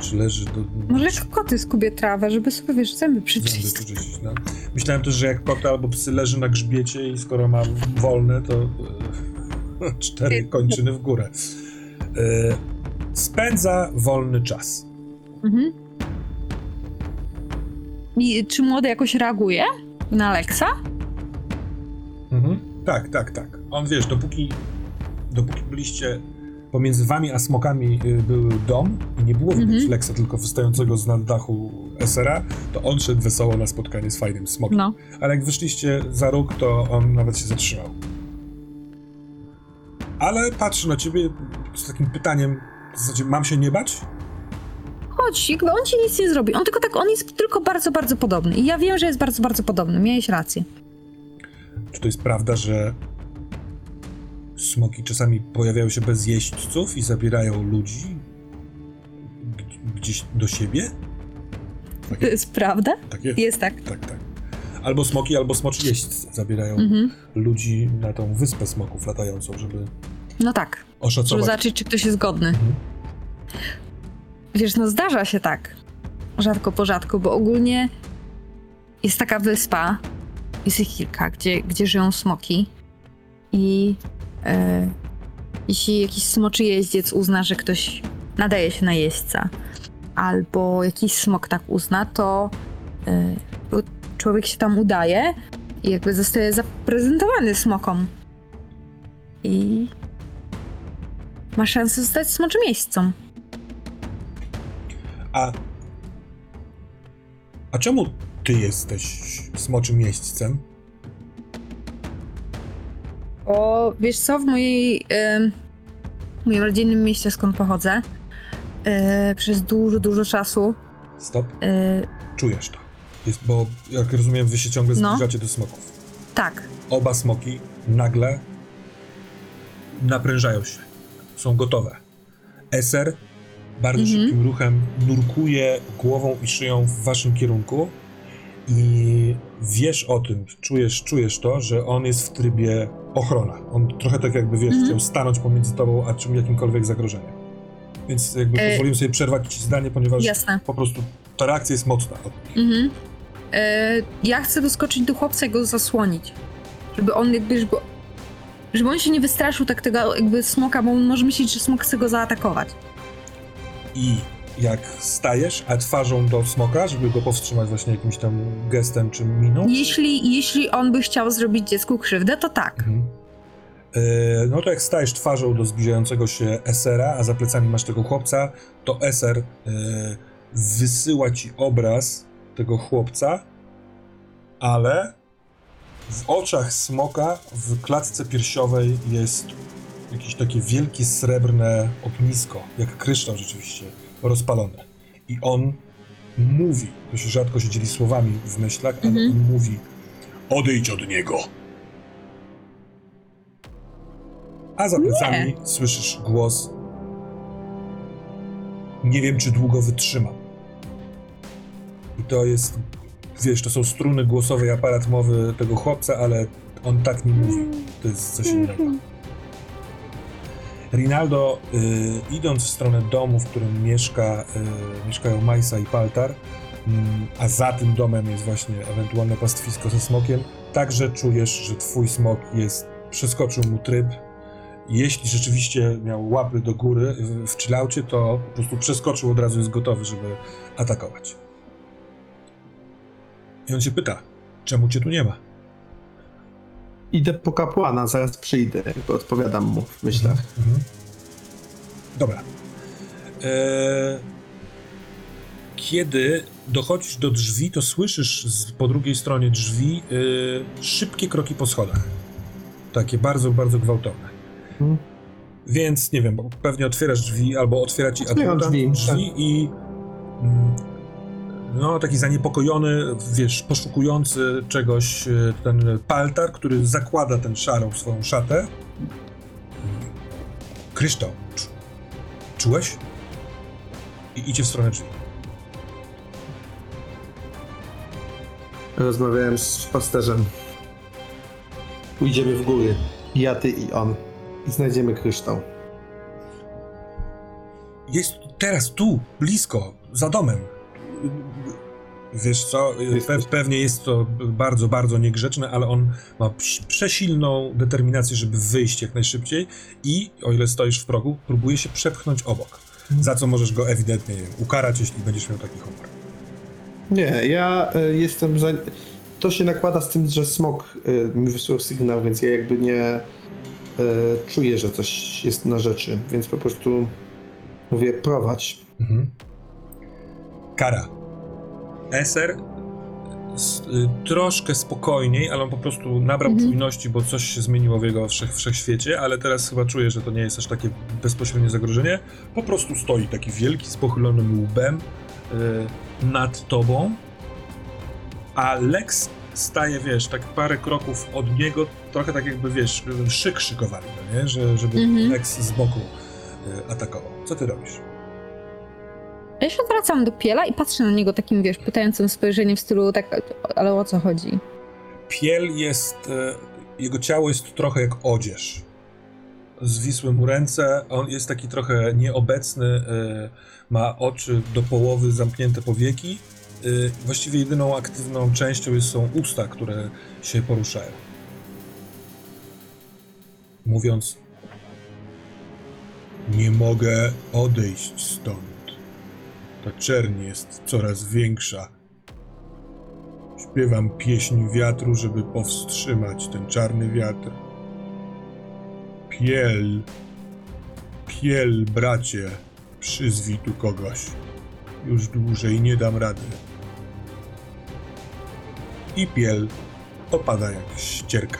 Czy leży do... Może koty skubie trawę, żeby sobie, wiesz, zęby Zęby przyczyścić. no. Myślałem też, że jak koty albo psy leży na grzbiecie i skoro ma wolne, to e, cztery kończyny w górę. E, spędza wolny czas. Mhm. I czy młody jakoś reaguje na Alexa? Mhm. Tak, tak, tak. On wiesz, dopóki, dopóki byliście pomiędzy wami a smokami y, był dom i nie było widać Mhm. Lexa, tylko wystającego z nad dachu Esera, to on szedł wesoło na spotkanie z fajnym smokiem. No. Ale jak wyszliście za róg, to on nawet się zatrzymał. Ale patrzy na ciebie z takim pytaniem, w zasadzie, mam się nie bać? Chodź, jakby on ci nic nie zrobi. On tylko tak, on jest tylko bardzo, bardzo podobny. I ja wiem, że jest bardzo, bardzo podobny. Miałeś rację. Czy to jest prawda, że smoki czasami pojawiają się bez jeźdźców i zabierają ludzi g- gdzieś do siebie? Tak To jest. jest prawda? Tak jest. Jest tak. Tak, tak. Albo smoki, albo smoczy jeźdźcy zabierają Mhm. ludzi na tą wyspę smoków latającą, żeby No tak. Żeby oszacować. zobaczyć, czy ktoś jest godny. Mhm. Wiesz, no zdarza się tak. Rzadko po rzadku, bo ogólnie jest taka wyspa, jest ich kilka, gdzie, gdzie żyją smoki. I e, jeśli jakiś smoczy jeździec uzna, że ktoś nadaje się na jeźdźca, albo jakiś smok tak uzna, to e, człowiek się tam udaje i jakby zostaje zaprezentowany smokom. I ma szansę zostać smoczym jeźdźcą. A. A czemu ty jesteś smoczym jeźdźcem? O, wiesz co, w mojej, w moim rodzinnym mieście, skąd pochodzę, e, przez dużo, dużo czasu, Stop. e, Czujesz to. Jest, bo jak rozumiem, wy się ciągle No. zbliżacie do smoków. tak, Oba smoki nagle naprężają się. Są gotowe. Eser bardzo Mhm. szybkim ruchem nurkuje głową i szyją w waszym kierunku i wiesz o tym, czujesz, czujesz to, że on jest w trybie ochrona. On trochę tak jakby, wiesz, Mhm. chciał stanąć pomiędzy tobą a czym jakimkolwiek zagrożeniem. Więc jakby E, pozwoliłem sobie przerwać ci zdanie, ponieważ jasne. po prostu ta reakcja jest mocna. Mhm. E, ja chcę doskoczyć do chłopca i go zasłonić, żeby on jakby, żeby, żeby on się nie wystraszył tak tego jakby smoka, bo on może myśleć, że smok chce go zaatakować. I jak stajesz, a twarzą do smoka, żeby go powstrzymać właśnie jakimś tam gestem czy miną. Jeśli, jeśli on by chciał zrobić dziecku krzywdę, to tak. Mhm. E, No to jak stajesz twarzą do zbliżającego się Esera, a za plecami masz tego chłopca, to Eser e, wysyła ci obraz tego chłopca, ale w oczach smoka w klatce piersiowej jest jakieś takie wielkie srebrne ognisko, jak kryształ rzeczywiście, rozpalone. I on mówi, to się rzadko się dzieli słowami w myślach, ale Mhm. on mówi odejdź od niego. A za plecami słyszysz głos nie wiem, czy długo wytrzymam. I to jest, wiesz, to są struny głosowe i aparat mowy tego chłopca, ale on tak nie mówi. To jest coś innego. Rinaldo, y, idąc w stronę domu, w którym mieszka, y, mieszkają Majsa i Paltar, mm, a za tym domem jest właśnie ewentualne pastwisko ze smokiem, także czujesz, że twój smok jest, przeskoczył mu tryb. Jeśli rzeczywiście miał łapy do góry w, w chillaucie, to po prostu przeskoczył od razu, jest gotowy, żeby atakować. I on się pyta, czemu cię tu nie ma? Idę po kapłana, zaraz przyjdę, jakby odpowiadam mu w myślach. Mhm. Dobra. Eee, kiedy dochodzisz do drzwi, to słyszysz z, po drugiej stronie drzwi e, szybkie kroki po schodach. Takie bardzo, bardzo gwałtowne. Mhm. Więc nie wiem, bo pewnie otwierasz drzwi albo otwiera ci Otwieram drzwi, drzwi i mm, no taki zaniepokojony, wiesz, poszukujący czegoś e, ten paltar, który zakłada ten szarą swoją szatę. Kryształ, czu- czułeś? I idzie w stronę drzwi. Rozmawiałem z pasterzem. Pójdziemy w góry. Ja, ty i on. I znajdziemy kryształ. Jest teraz tu, blisko, za domem. Wiesz co, pe pewnie jest to bardzo, bardzo niegrzeczne, ale on ma prz- przesilną determinację, żeby wyjść jak najszybciej i, o ile stoisz w progu, próbuje się przepchnąć obok. Za co możesz go ewidentnie wiem, ukarać, jeśli będziesz miał taki honor. Nie, ja y, jestem za... To się nakłada z tym, że smok y, mi wysłał sygnał, więc ja jakby nie y, czuję, że coś jest na rzeczy, więc po prostu mówię prowadź. Mhm. Kara. Eser s- y, troszkę spokojniej, ale on po prostu nabrał Mhm. czujności, bo coś się zmieniło w jego wszech, wszechświecie, ale teraz chyba czuje, że to nie jest aż takie bezpośrednie zagrożenie. Po prostu stoi taki wielki, z pochylonym łbem y, nad tobą, a Lex staje, wiesz, tak parę kroków od niego, trochę tak jakby, wiesz, szyk szykowali, no nie? Że, żeby Mhm. Lex z boku y, atakował. Co ty robisz? Ja się wracam do Piela i patrzę na niego takim, wiesz, pytającym spojrzeniem w stylu tak, ale o co chodzi? Piel jest. e, Jego ciało jest trochę jak odzież. Zwisły mu ręce, on jest taki trochę nieobecny, e, ma oczy do połowy, zamknięte powieki. E, Właściwie jedyną aktywną częścią są usta, które się poruszają. Mówiąc: Nie mogę odejść stąd. Ta czerń jest coraz większa. Śpiewam pieśń wiatru, żeby powstrzymać ten czarny wiatr. Piel, piel, bracie, przyzwij tu kogoś. Już dłużej nie dam rady. I piel opada jak ścierka.